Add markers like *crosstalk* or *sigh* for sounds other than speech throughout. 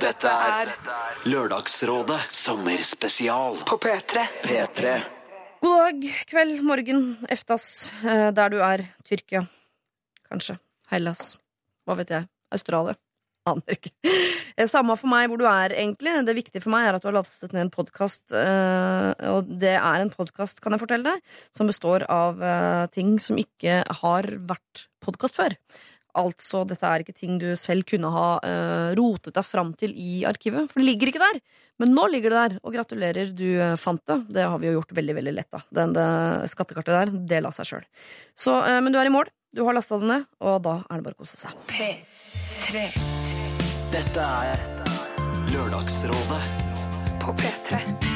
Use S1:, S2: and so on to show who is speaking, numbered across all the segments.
S1: Dette er Lørdagsrådet sommerspesial
S2: På P3.
S1: P3.
S3: God dag, kveld, morgen, eftas, eh, der du er. Tyrkia. Kanskje. Hellas. Hva vet jeg. Australia. Aner ikke. Eh, Samme for meg hvor du er, egentlig. Det viktige for meg er at du har lastet ned en podkast. Og det er en podkast, kan jeg fortelle deg, som består av eh, ting som ikke har vært podkast før. Altså, dette er ikke ting du selv kunne ha uh, rotet deg fram til i arkivet, for det ligger ikke der. Men nå ligger det der, og gratulerer, du eh, fant det. Det har vi jo gjort veldig veldig lett, da. Den, det skattekartet der, det la seg sjøl. Uh, men du er i mål, du har lasta det ned, og da er det bare å kose seg.
S2: P3.
S1: Dette er Lørdagsrådet
S2: På P3.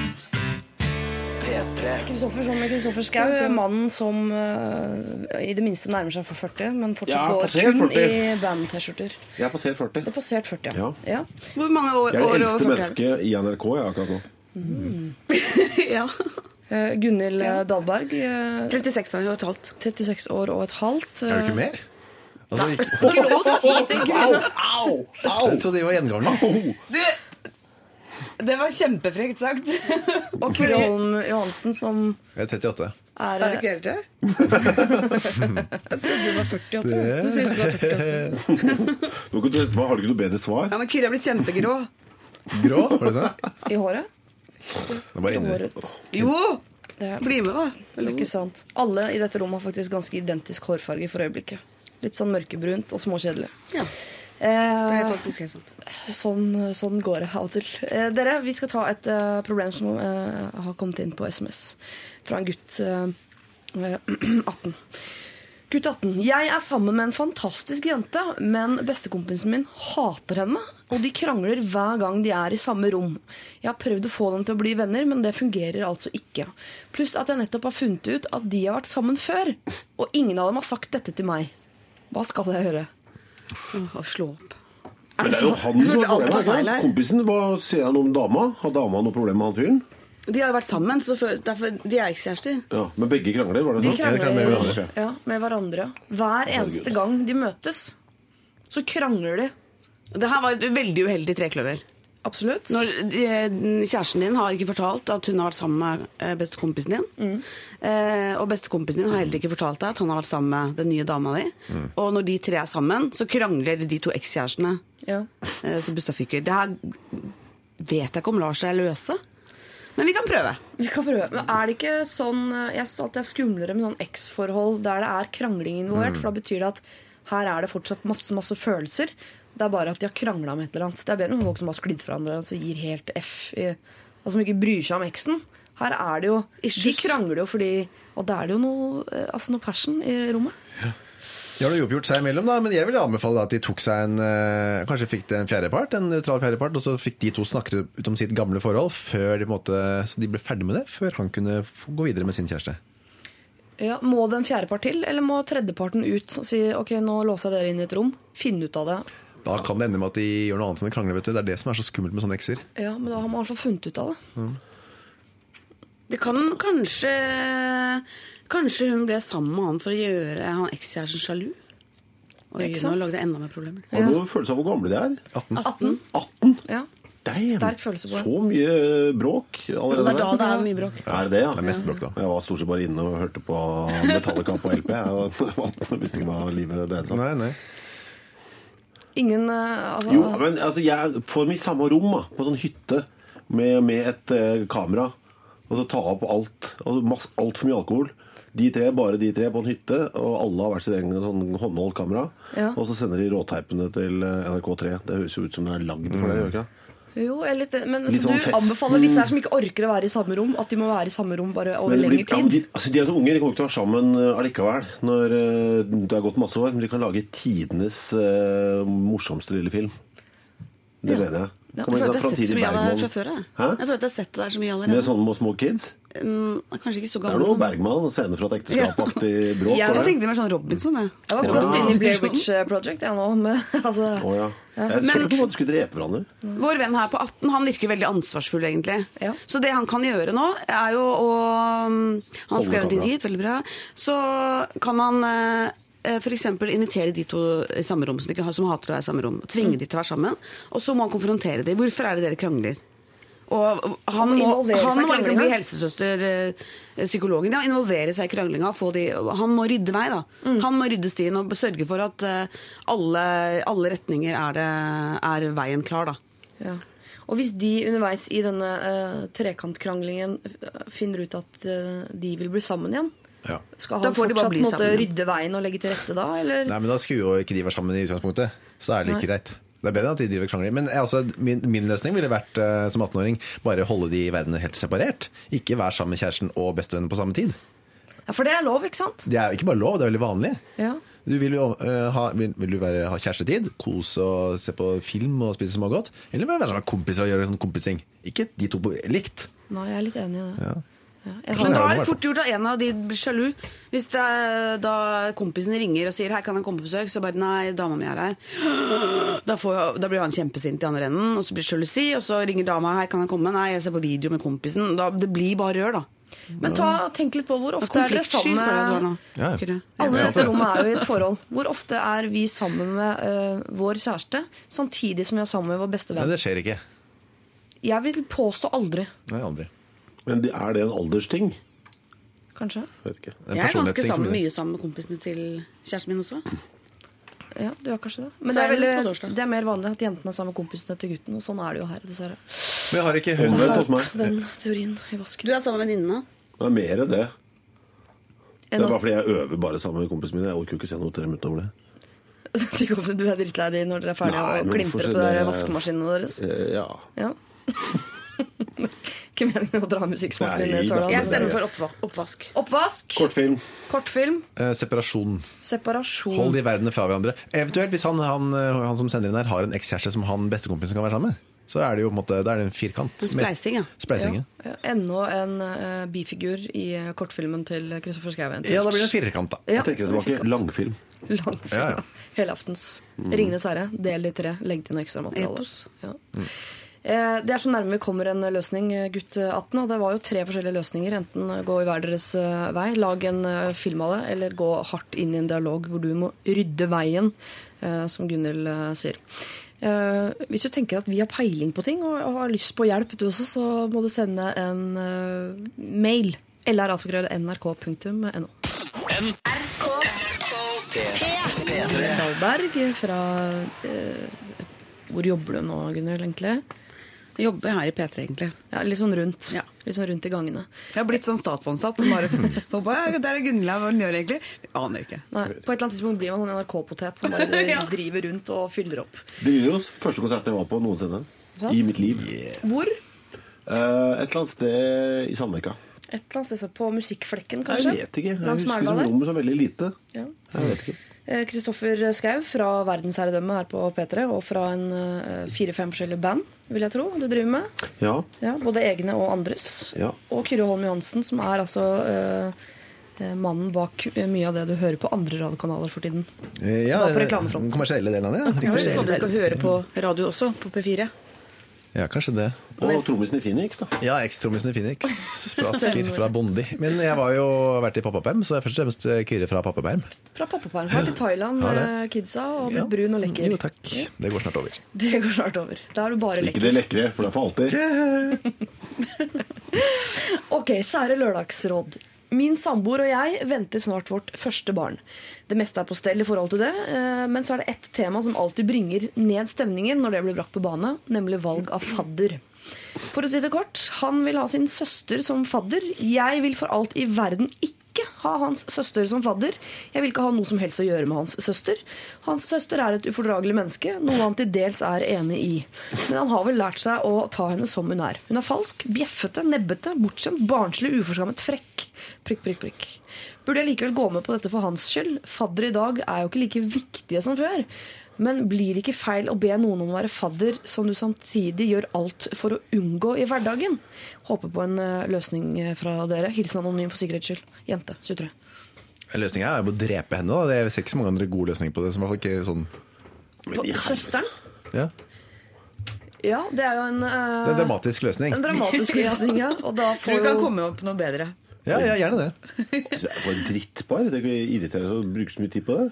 S1: P3.
S3: Kristoffer som Kristoffer Schau, mannen som uh, i det minste nærmer seg for 40, men fortsatt
S4: Ja,
S3: går kun
S4: 40.
S3: i band-T-skjorter.
S4: Jeg har passert 40.
S3: Det er passert 40, ja.
S4: Ja.
S3: ja.
S5: Hvor mange år,
S4: Jeg er det eldste
S5: 40
S4: mennesket i NRK jeg, akkurat nå. *laughs*
S5: Ja.
S3: Uh, Gunhild ja. Dahlberg, Uh,
S5: 36 år og et halvt.
S3: 36 år og et halvt.
S6: Er du ikke mer? Altså,
S3: Ikke lov å si det, Gunhild.
S6: jeg trodde de var gjengamle.
S5: Du, *laughs* det var kjempefrekt sagt.
S3: Og *laughs* Kyrre Holm Johansen, som
S6: Jeg er 38.
S3: er,
S5: Er det ikke helt det? Jeg trodde du var 48. Du ser ut som du er 48. *laughs*
S4: Nå kan du, hva, har du ikke noe bedre svar?
S5: Ja, men Kyrre er blitt kjempegrå.
S6: Grå, var det sånn?
S3: i håret.
S6: Det var inni.
S3: Håret.
S5: Jo!
S3: Det er,
S5: Bli med, da.
S3: det er ikke sant. Alle i dette rommet har faktisk ganske identisk hårfarge for øyeblikket. Litt sånn mørkebrunt og småkjedelig.
S5: Ja, det er
S3: Eh,
S5: faktisk helt sant.
S3: sånn, sånn går det av og til. Eh, dere, vi skal ta et eh, problem som eh, har kommet inn på SMS fra en gutt eh, *clears throat* eh, 18. Gutt 18. Jeg er sammen med en fantastisk jente, men bestekompisen min hater henne. Og de krangler hver gang de er i samme rom. Jeg har prøvd å få dem til å bli venner, men det fungerer altså ikke. Pluss at jeg nettopp har funnet ut at de har vært sammen før. Og ingen av dem har sagt dette til meg. Hva skal jeg gjøre?
S5: Å slå opp.
S4: Men det er jo han som har problemet. Kompisen, hva sier han om dama? Har dama noe problem med han fyren?
S5: De har jo vært sammen, så for, derfor, de er ekskjærester.
S4: Ja, men begge krangler, var det
S3: De
S4: sånn?
S3: krangler
S6: krangler med hverandre.
S3: ja, med hverandre. Hver eneste gang de møtes, så krangler de.
S5: Det her var et veldig uheldig trekløver.
S3: Absolutt.
S5: Når eh, Kjæresten din har ikke fortalt at hun har vært sammen med eh, bestekompisen din. Mm. og bestekompisen din har heller ikke fortalt deg at han har vært sammen med den nye dama di. Og når de tre er sammen, så krangler de to ekskjærestene
S3: Ja.
S5: eh, som bussafyker. Det her vet jeg ikke om lar seg løse. Men vi kan prøve.
S3: Vi kan prøve. Men er det ikke sånn Jeg syns alltid det er skumlere med sånn eks-forhold der det er krangling involvert. For da betyr det at her er det fortsatt masse masse følelser. Det er bare at de har krangla med et eller annet. Det er bedre enn folk som har sklidd fra hverandre og gir helt F. I, altså som ikke bryr seg om eksen. Her er det jo De krangler jo fordi Og da er det jo noe, eh, altså noe passion i rommet. Ja.
S6: De har jo oppgjort seg imellom, da, men jeg vil anbefale at de tok seg en eh, Kanskje fikk det en fjerdepart, en nøytral fjerdepart, og så fikk de to snakket ut om sitt gamle forhold før de, måtte, så de ble ferdig med det, før han kunne gå videre med sin kjæreste.
S3: Ja, Må det en fjerdepart til, eller må tredjeparten ut og si ok, nå låser jeg dere inn i et rom, finne ut av det?
S6: Da kan det ende med at de gjør noe annet enn å krangle. vet du. Det er det som er så skummelt med sånne ekser.
S3: Ja, Men da har man i hvert fall funnet ut av det.
S5: Det kan kanskje Kanskje hun ble sammen med han for å gjøre han ekskjæresten sjalu.
S3: Og
S5: nå lagde det enda mer problemer.
S4: Har du noen følelse av hvor gamle de er?
S3: 18.
S4: 18?
S3: Ja.
S4: Damn.
S3: Sterk følelse på det.
S4: Så mye bråk allerede.
S5: Det er da det er mye bråk.
S4: Er det ja?
S6: Det er mest bråk, da.
S4: Jeg var stort sett bare inne og hørte på Metallica på LP. Jeg 18 *laughs* visste ikke hva livet dreide seg om.
S6: Nei, nei.
S3: Ingen eh, altså,
S4: Jo, men altså, jeg får meg i samme rom, da, på sånn hytte, med, med et eh, kamera, og så ta opp alt, og altfor mye alkohol. De tre, bare de tre på en hytte, og alle har hvert sitt eget sånn håndholdt kamera.
S3: Ja.
S4: Og så sender de råteipene til eh, NRK3. Det høres jo ut som det er lagd for det, gjør ikke det?
S3: Jo, jeg er litt, men
S4: Litt
S3: så
S4: sånn
S3: du
S4: fest.
S3: anbefaler disse her som ikke orker å være i samme rom, at de må være i samme rom bare over lengre
S4: ja,
S3: tid?
S4: de, altså, de er så unge, de kommer ikke til å være sammen eh, allikevel når eh, det har gått masse år. Men de kan lage tidenes uh, morsomste lille film. Det
S3: Ja.
S4: mener jeg.
S3: Ja,
S5: Jeg føler at jeg har sett så mye av det her fra før. jeg.
S4: Hæ?
S5: Jeg føler at jeg har sett det der så mye allerede.
S4: Med sånne små kids.
S5: Mm, kanskje ikke så gammel.
S4: Det er noe Bergman, scene fra et ekteskap-aktig bråk.
S3: Ja,
S5: Jeg tenkte mer sånn Robinson, jeg.
S3: Jeg var
S4: Ja.
S3: godt inne i Blair Witch eh, Project, jeg nå. Med, *laughs* altså,
S4: oh, ja. Jeg så på at de skulle drepe hverandre.
S5: Vår venn her på 18 han virker veldig ansvarsfull, egentlig.
S3: Ja.
S5: Så det han kan gjøre nå, er jo å um, Han skrev en
S4: kamera.
S5: veldig bra. Så kan han eh, eh, for eksempel invitere de to i samme rom som, ikke har, som hater å være i samme rom. Tvinge de til å være sammen. Og så må han konfrontere dem. Hvorfor er det dere krangler? Og han
S3: må
S5: han må liksom bli
S3: kranglinga.
S5: helsesøster, eh, psykologen. Ja, involvere seg i kranglinga. Få de, han må rydde vei, da.
S3: Mm.
S5: Han må rydde stien og sørge for at eh, alle, alle retninger er, det, er veien klar, da.
S3: Ja. Og hvis de underveis i denne uh, trekantkranglingen eh, finner ut at uh, de vil bli sammen igjen,
S6: Ja.
S3: skal han fortsatt måtte rydde veien og legge til rette da, eller?
S6: Nei, men da skulle jo ikke de være sammen i utgangspunktet. Så er det ikke greit. Det er bedre at de driver krangler. Men eh, altså, min, min løsning ville vært uh, som 18-åring bare holde de i verden helt separert. Ikke være sammen med kjæresten og bestevennen på samme tid.
S3: Ja, for det er lov, ikke sant?
S6: Det er ikke bare lov, det er veldig vanlig.
S3: Ja.
S6: Du vil, jo, uh, ha, vil, vil du være, ha kjærestetid, kose og se på film og spise smågodt? Eller vil du være sammen med kompiser og gjøre sånn kompisting? Ikke de to på likt.
S3: Nei, jeg er litt enig i det.
S6: Ja.
S3: Ja.
S5: Men da er det fort gjort at en av de blir sjalu. Hvis det er, da kompisen ringer og sier 'hei, kan jeg komme på besøk', så bare 'nei, dama mi er her'. *gasps* Da, får, da blir han kjempesint i andre enden, og så blir det sjalusi, og så ringer dama 'hei, kan jeg komme', 'nei, jeg ser på video med kompisen'. Da, det blir bare rør, da.
S3: men ta, tenk litt på hvor ofte er dere sammen
S5: med jeg.
S6: Ja.
S3: Alle i dette rommet er jo i et forhold. Hvor ofte er vi sammen med uh, vår kjæreste samtidig som vi er sammen med vår beste
S6: Nei,
S3: venn?
S6: det skjer ikke.
S3: Jeg vil påstå aldri,
S6: Nei, aldri.
S4: Men er det en aldersting?
S3: kanskje.
S4: Vet ikke.
S5: Jeg er ganske sammen, mye sammen med kompisene til kjæresten min også.
S3: Ja, du er kanskje det. Men det er, veldig, det er mer vanlig at jentene er sammen med kompisene til gutten, og sånn er det jo her, dessverre.
S6: Men jeg har ikke hun
S4: hos meg.
S3: Den teorien i vasken.
S5: Du er sammen med venninnene.
S4: Det er mer enn det. Det er bare fordi jeg øver bare sammen med kompisene mine. Jeg orker jo ikke se noe til dem utover det. *laughs*
S3: Du er drittlei de når dere er ferdige og
S4: men
S3: klimprer på der
S4: vaskemaskinen
S3: vaskemaskinene deres?
S4: Eh, Ja.
S3: Ja. *laughs* Ikke meningen å dra musikksmaken din
S4: Nei,
S3: ned så
S4: da.
S3: langt.
S5: Jeg stemmer for oppva oppvask.
S3: Oppvask,
S4: Kortfilm.
S3: kortfilm,
S6: eh, separasjon.
S3: separasjon.
S6: Hold de verdenene fra hverandre. Eventuelt hvis han, han, eh, han som sender inn her har en ekskjæreste som han bestekompisen kan være sammen med, så er det jo på en måte, er det en firkant.
S5: En spleising, ja.
S6: Spleising, ja.
S3: Ja. Enda en uh, bifigur i eh, kortfilmen til Kristoffer Schou.
S6: Ja, da blir det en firkant, da.
S3: Ja,
S4: Jeg tenker det tilbake. Langfilm.
S3: Langfilm.
S6: Ja, ja. *laughs*
S3: Helaftens. Ringenes herre, del i tre. Legg til noe ekstramateriale.
S5: Epos.
S3: Eh, Det er så nærme vi kommer en løsning, eh, gutt 18. Og det var jo tre forskjellige løsninger. Enten eh, gå i hver deres eh, vei, lag en eh, film av det, eller gå hardt inn i en dialog hvor du må rydde veien, eh, som Gunhild eh, sier. Eh, hvis du tenker at vi har peiling på ting og, har lyst på hjelp, du også, så må du sende en eh, mail. lralfakrøll.nrk.no.
S1: P3
S3: Dahlberg fra eh, Hvor jobber du nå, Gunhild, egentlig?
S5: Jeg jobber her i P3, egentlig.
S3: Ja, litt sånn rundt.
S5: Ja.
S3: Litt sånn rundt i gangene.
S7: Jeg har blitt sånn statsansatt som bare *laughs* jeg, Der er Gunilla, hva hun gjør egentlig? Jeg aner ikke.
S3: Nei, på et eller annet tidspunkt blir man sånn NRK-potet som bare *laughs*
S7: Ja.
S3: driver rundt og fyller opp.
S4: Drillos. Første konsert jeg var på noensinne.
S3: Sånn?
S4: I mitt liv.
S3: Hvor?
S4: Eh, et eller annet sted i Sandvika.
S3: Et eller annet sted på Musikkflekken, kanskje?
S4: Jeg vet ikke. Jeg
S3: Langs
S4: husker som rommet så veldig lite.
S3: Ja.
S4: Jeg vet ikke.
S3: Eh, Kristoffer Skau fra Verdensherredømme her på P3, og fra en eh, fire-fem forskjellige band, vil jeg tro, du driver med.
S4: Ja.
S3: Ja, både egne og andres.
S4: Ja.
S3: Og Kyrre Holm Johansen, som er altså eh, mannen bak eh, mye av det du hører på andre radiokanaler for tiden.
S6: Eh, Ja,
S3: på reklamefronten.
S6: Den kommersielle delen av det, ja.
S5: Er
S6: Riktig.
S5: sånn du kan høre på radio også, på P4.
S6: Ja, kanskje det.
S4: Og trommisen i Phoenix, da.
S6: Ja, ekstrommisen i Phoenix. Fra *laughs* Asker, fra Bondi. Men jeg var jo vært i pappaperm, så jeg er først og fremst Kyrre fra pappaperm.
S3: Fra pappaperm. Vært i Thailand med kidsa og blitt
S6: Ja.
S3: brun og lekker.
S6: Jo, takk. Det går snart over. *laughs*
S3: Det går snart over. Da er du bare lekker.
S4: Ikke det lekre, for det er for alltid. *laughs*
S3: Ok, kjære lørdagsråd. Min samboer og jeg venter snart vårt første barn. Det meste er på stell i forhold til det, eh, men så er det ett tema som alltid bringer ned stemningen når det blir brakt på bane, nemlig valg av fadder. For å si det kort, han vil ha sin søster som fadder. Jeg vil for alt i verden ikke ha hans søster som fadder. Jeg vil ikke ha noe som helst å gjøre med hans søster. Hans søster er et ufordragelig menneske, noe han til dels er enig i. Men han har vel lært seg å ta henne som hun er. Hun er falsk, bjeffete, nebbete, bortskjemt, barnslig, uforskammet, frekk. Prikk, prikk, prikk. Burde jeg likevel gå med på dette for hans skyld? Fadder i dag er jo ikke like viktige som før. Men blir det ikke feil å be noen om å være fadder som du samtidig gjør alt for å unngå i hverdagen? Håper på en eh, løsning eh, fra dere. Hilsen anonym for sikkerhets skyld. Jente. Sutre.
S6: Løsninga er jo å drepe henne. da. Jeg ser ikke så mange andre gode løsninger på det. som i hvert fall ikke sånn...
S4: Men.
S3: Søsteren?
S6: Ja.
S3: Ja, det er jo en, uh...
S6: Det er en dramatisk løsning.
S3: en dramatisk løsning, ja. Og da *laughs*
S7: Tror du kan
S3: jo
S7: komme opp noe bedre.
S6: Ja, ja, gjerne det.
S4: Så *laughs* For et drittpar. Det irriterer meg å bruke så mye tid på det.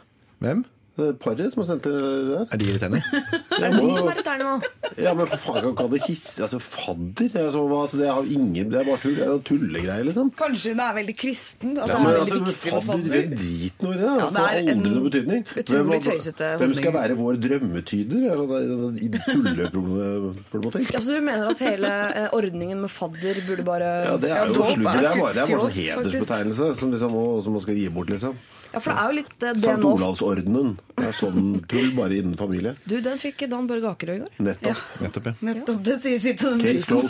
S6: Hvem?
S4: Det er paret som har sendt det der.
S6: Er de irriterende? *laughs*
S3: Er det de som er irriterende nå?
S4: Ja, men for faen, kan ikke ha det hisse Altså, fadder? Altså, hva, altså, det, er ingen, det er bare tull. Det er tullegreier, liksom.
S7: Kanskje hun er veldig kristen? At
S4: Ja,
S7: det
S4: men
S7: er
S4: altså,
S7: veldig viktig med
S4: fadder, det
S7: er
S4: drit noe i det.
S7: Ja,
S4: det får
S7: er
S4: aldri
S7: en
S4: noe betydning.
S7: utrolig
S4: Hvem-
S7: tøysete
S4: Hvem skal være vår drømmetyder? altså, det- det- det- I *laughs* tulleproblematikk?
S3: Altså, du mener at hele eh, ordningen med fadder burde bare
S4: Ja, det er jo
S7: dåp
S4: sludder.
S7: er
S4: Det er bare, det er bare sånn hedersbetegnelse som, liksom, som man skal gi bort, liksom.
S3: Ja, for det er jo litt eh, det
S4: Sankt Olavsordenen. Det er sånn tull, bare innen familie.
S3: Du, den fikk Dan Børge Akerø i går.
S4: Nettopp.
S6: Nettopp, ja.
S7: Nettopp, det sier sitt om den
S4: prisen.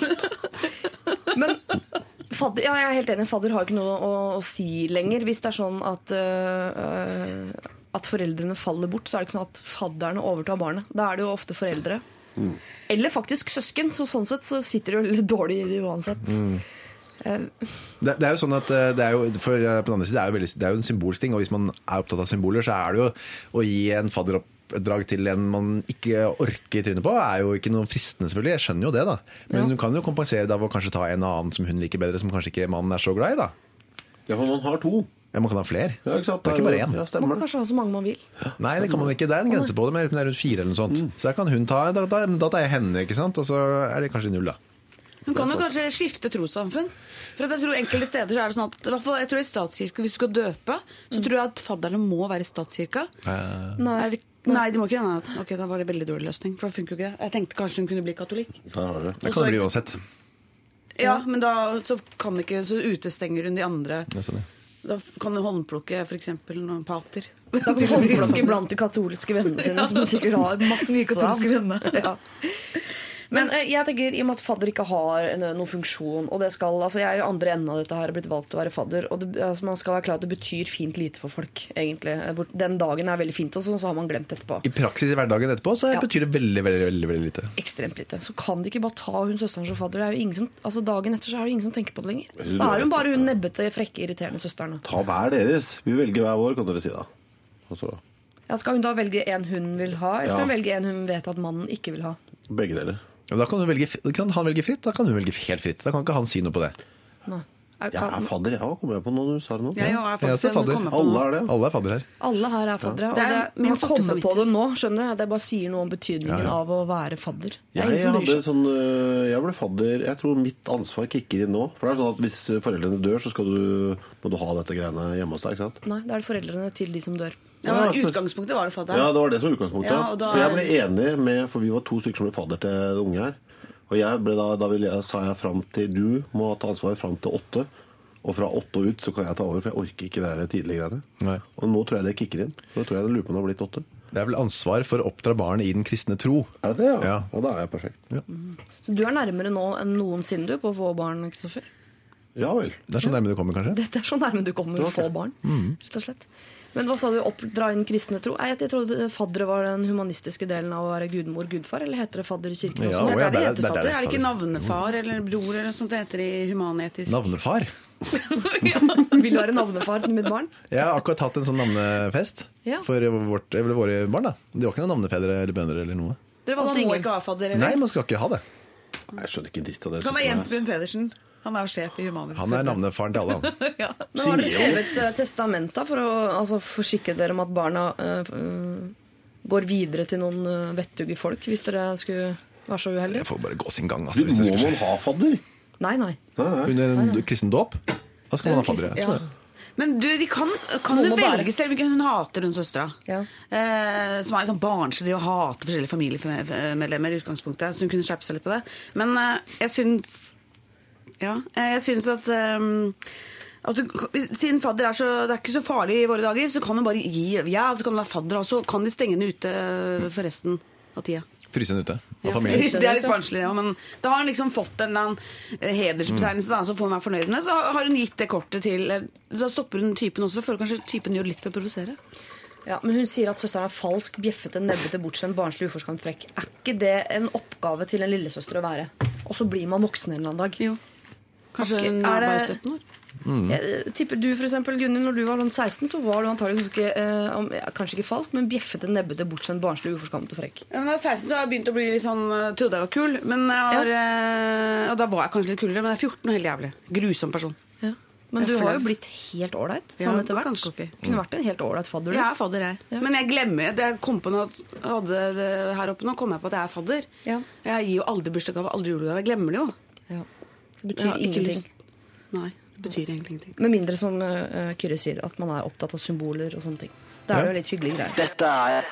S4: *laughs*
S3: Men fadder, ja, jeg er helt enig. Fadder har ikke noe å, å si lenger. Hvis det er sånn at, øh, at foreldrene faller bort, så er det ikke sånn at fadderne overtar barnet. Da er det jo ofte foreldre. Eller faktisk søsken, så sånn sett så sitter de jo litt dårlig i det uansett. Eh, *laughs*
S6: Det, det er jo sånn at eh, det er jo, for eh, på den andre siden, det er jo, veldig, det er jo en symbolsk ting, og hvis man er opptatt av symboler, så er det jo å gi en fadderoppdrag til en man ikke orker trynet på, er jo ikke noe fristende, selvfølgelig. Jeg skjønner jo det, da. Men
S3: Ja.
S6: du kan jo kompensere det av å kanskje ta en annen som hun liker bedre, som kanskje ikke mannen er så glad i, da.
S4: Ja, for man har to.
S6: Ja, man kan ha flere.
S4: Ja, ikke sant?
S6: Det er ikke bare én.
S4: Ja,
S3: man kan kanskje ha så mange man vil.
S6: Nei, det kan man ikke. Det er en grense på det, men det er rundt fire eller noe sånt. Så da kan hun ta, da, da, da tar jeg henne, ikke sant? Og så er det kanskje null, da.
S5: Hun kan jo kanskje skifte trossamfunn. For jeg tror enkelte steder så er det sånn at hvert fall, jeg tror i statskirka, Hvis du skal døpe, så tror jeg at fadderne må være i statskirka.
S3: Nei.
S5: Er det, nei, de må ikke det. nei. Ok, Da var det veldig dårlig løsning. For da funker jo ikke det. Jeg tenkte kanskje hun kunne bli katolikk.
S4: Det.
S6: Det kan det bli uansett.
S5: Ja, men da så kan ikke, så utestenger hun de andre.
S6: Det sånn, ja.
S5: Da kan hun håndplukke f.eks. noen pater.
S3: Da kan hun håndplukke blant de katolske vennene sine, *laughs* som sikkert har masse
S7: katolske venner.
S3: Ja. *laughs* Men eh, jeg tenker, i og med at fadder ikke har noen funksjon og det skal, altså Jeg er jo andre enden av dette her blitt valgt til å være fadder. Og det, altså man skal være klar at det betyr fint lite for folk. egentlig. Den dagen er veldig fint, og så, så har man glemt etterpå.
S6: I praksis i hverdagen etterpå så
S3: Ja.
S6: betyr det veldig, veldig, veldig, veldig lite.
S3: Ekstremt lite. Så kan de ikke bare ta hun søsteren som fadder. Det er jo ingen som, altså Dagen etter så er det ingen som tenker på det lenger. Da er hun bare hun nebbete, frekke, irriterende søsteren.
S4: Ta hver deres. Vi velger hver vår, kan dere si da. Og
S3: Ja, skal hun da velge en hun vil ha, eller skal
S4: Ja.
S3: hun velge en hun vet at mannen ikke vil ha?
S4: begge dere.
S6: Da kan, du velge, kan han velge fritt, da kan hun velge helt fritt. Da kan ikke han si noe på det.
S3: Nei.
S4: Jeg er fadder, jeg òg, kom jeg på nå når du sa det nå.
S5: Jeg er jo
S6: Jeg er også fadder.
S4: Alle er det.
S6: Alle er fadder her.
S3: alle her er faddere. Og
S5: Det er
S3: man kommer på det nå, skjønner du. Det bare sier noe om betydningen
S6: Ja, ja.
S3: av å være fadder.
S4: Jeg,
S3: Jeg,
S4: sånn, øh, jeg ble fadder Jeg tror mitt ansvar kicker inn nå. For det er sånn at Hvis foreldrene dør, så skal du, må du ha dette greiene hjemme hos deg. ikke sant?
S3: Nei, det er foreldrene til de som dør.
S5: Ja, men utgangspunktet var det fadderen.
S4: Ja, det var det som var utgangspunktet.
S5: Ja, da
S4: For jeg ble enig med For vi var to stykker som ble fadder til det unge her. Og jeg ble da, da ville jeg, sa jeg fram til Du må ta ansvar fram til åtte. Og fra åtte og ut så kan jeg ta over, for jeg orker ikke det tidlige greiene.
S6: Nei.
S4: Og nå tror jeg det kicker inn. Nå tror jeg det lurer på om det har blitt åtte.
S6: Det er vel ansvar for å oppdra barn i den kristne tro.
S4: Er det det, ja?
S6: Ja.
S4: Og da er jeg perfekt. Ja,
S3: Så du er nærmere nå enn noensinne du på å få barn, Kristoffer.
S4: Ja vel.
S6: Det er så nærme du kommer, kanskje.
S3: Dette er så nærme du kommer å få barn. rett og slett. Men hva sa du? Oppdra inn kristne tro? Nei, Jeg trodde faddere var den humanistiske delen av å være gudmor gudfar, eller heter det fadder i kirken
S6: Ja.
S5: Det er der det
S6: er-
S5: heter
S6: er
S5: fadder. Er det ikke navnefar eller bror eller sånt det heter i humanetisk?
S6: Navnefar. *laughs* *laughs*
S3: Vil du være navnefar til mitt barn?
S6: Jeg har akkurat hatt en sånn navnefest
S3: Ja.
S6: for vårt, eller våre barn. da. De var ikke noen navnefedre eller bønder eller noe.
S3: Dere
S5: var
S3: valgte ingen.
S5: ikke ha fadder,
S6: Nei, man skal ikke ha det.
S4: Jeg skjønner ikke dritt av det.
S7: Det kan være Jens Brun Pedersen. Han er sjef i Human-Etisk
S6: Han er navnefaren til alle. han. *laughs*
S3: Men har dere skrevet testament for å altså, forsikre dere om at barna mm, går videre til noen uh, vettuge folk, hvis dere skulle være så
S6: Det
S3: Jeg
S6: får bare gå sin gang. Altså,
S4: Du,
S6: hvis det
S4: må man ha fadder?
S3: Nei, nei.
S4: Nei, nei.
S6: Under en kristen dåp, da skal man ha fadder.
S3: Ja.
S6: Ja.
S5: Men du, de kan, kan du velge selv hvilken hun hater, hun søstera.
S3: Ja.
S5: Eh, som er liksom barnslig og hater forskjellige familiemedlemmer i utgangspunktet. Så hun kunne skjerpe seg litt på det. Men eh, jeg syns Ja, eh, jeg syns at um at du, siden fadder er så, det er ikke så farlig i våre dager, så kan du bare gi Ja, så kan du være fadder, og så kan de stenge henne ute for resten av tida.
S6: Fryse henne ute
S5: Ja, *laughs* det er litt barnslig, ja, men da har hun liksom fått en eller annen eh, hedersbetegnelse, da, så får hun være fornøyd med det. Så har hun gitt det kortet til eh, Så stopper hun typen også. for føler kanskje typen gjør litt for å provosere.
S3: Ja, men hun sier at søsteren er falsk, bjeffete, nebbete, bortskjemt, barnslig, uforskamt, frekk. Er ikke det en oppgave til en lillesøster å være? Og så blir man voksen en eller annen dag.
S5: Jo. Kanskje
S3: Ok,
S5: hun
S3: er
S5: bare 17 år.
S3: Jeg tipper du for eksempel, Gunhild, når du var sånn 16, så var du antakelig ganske eh, Kanskje ikke falsk, men bjeffete, nebbete, bortskjemt, barnslig, uforskammet og frekk.
S5: Ja, men da jeg var 16 så har jeg begynt å bli litt sånn eh, Trodde jeg var kul, men jeg var, eh, og da var jeg kanskje litt kulere. Men jeg er 14 og helt jævlig. Grusom person.
S3: Ja. Men du har jo blitt helt ålreit
S5: Ja,
S3: sånn etter hvert.
S5: ganske ok.
S3: Kunne vært en helt ålreit fadder. du.
S5: Jeg er fadder, jeg.
S3: Ja.
S5: Men jeg glemmer det jeg kom på når hadde det her oppe. Nå kom jeg på at jeg er fadder.
S3: Ja.
S5: Jeg gir jo aldri bursdagsgave, aldri julegave. Jeg glemmer det jo.
S3: Ja. Det betyr ingenting.
S5: lyst- Nei, det betyr egentlig ingenting.
S3: Med mindre, som uh, Kyrre sier, at man er opptatt av symboler og sånne ting. Det er
S6: Ja.
S3: jo litt hyggelige greier.
S1: Dette er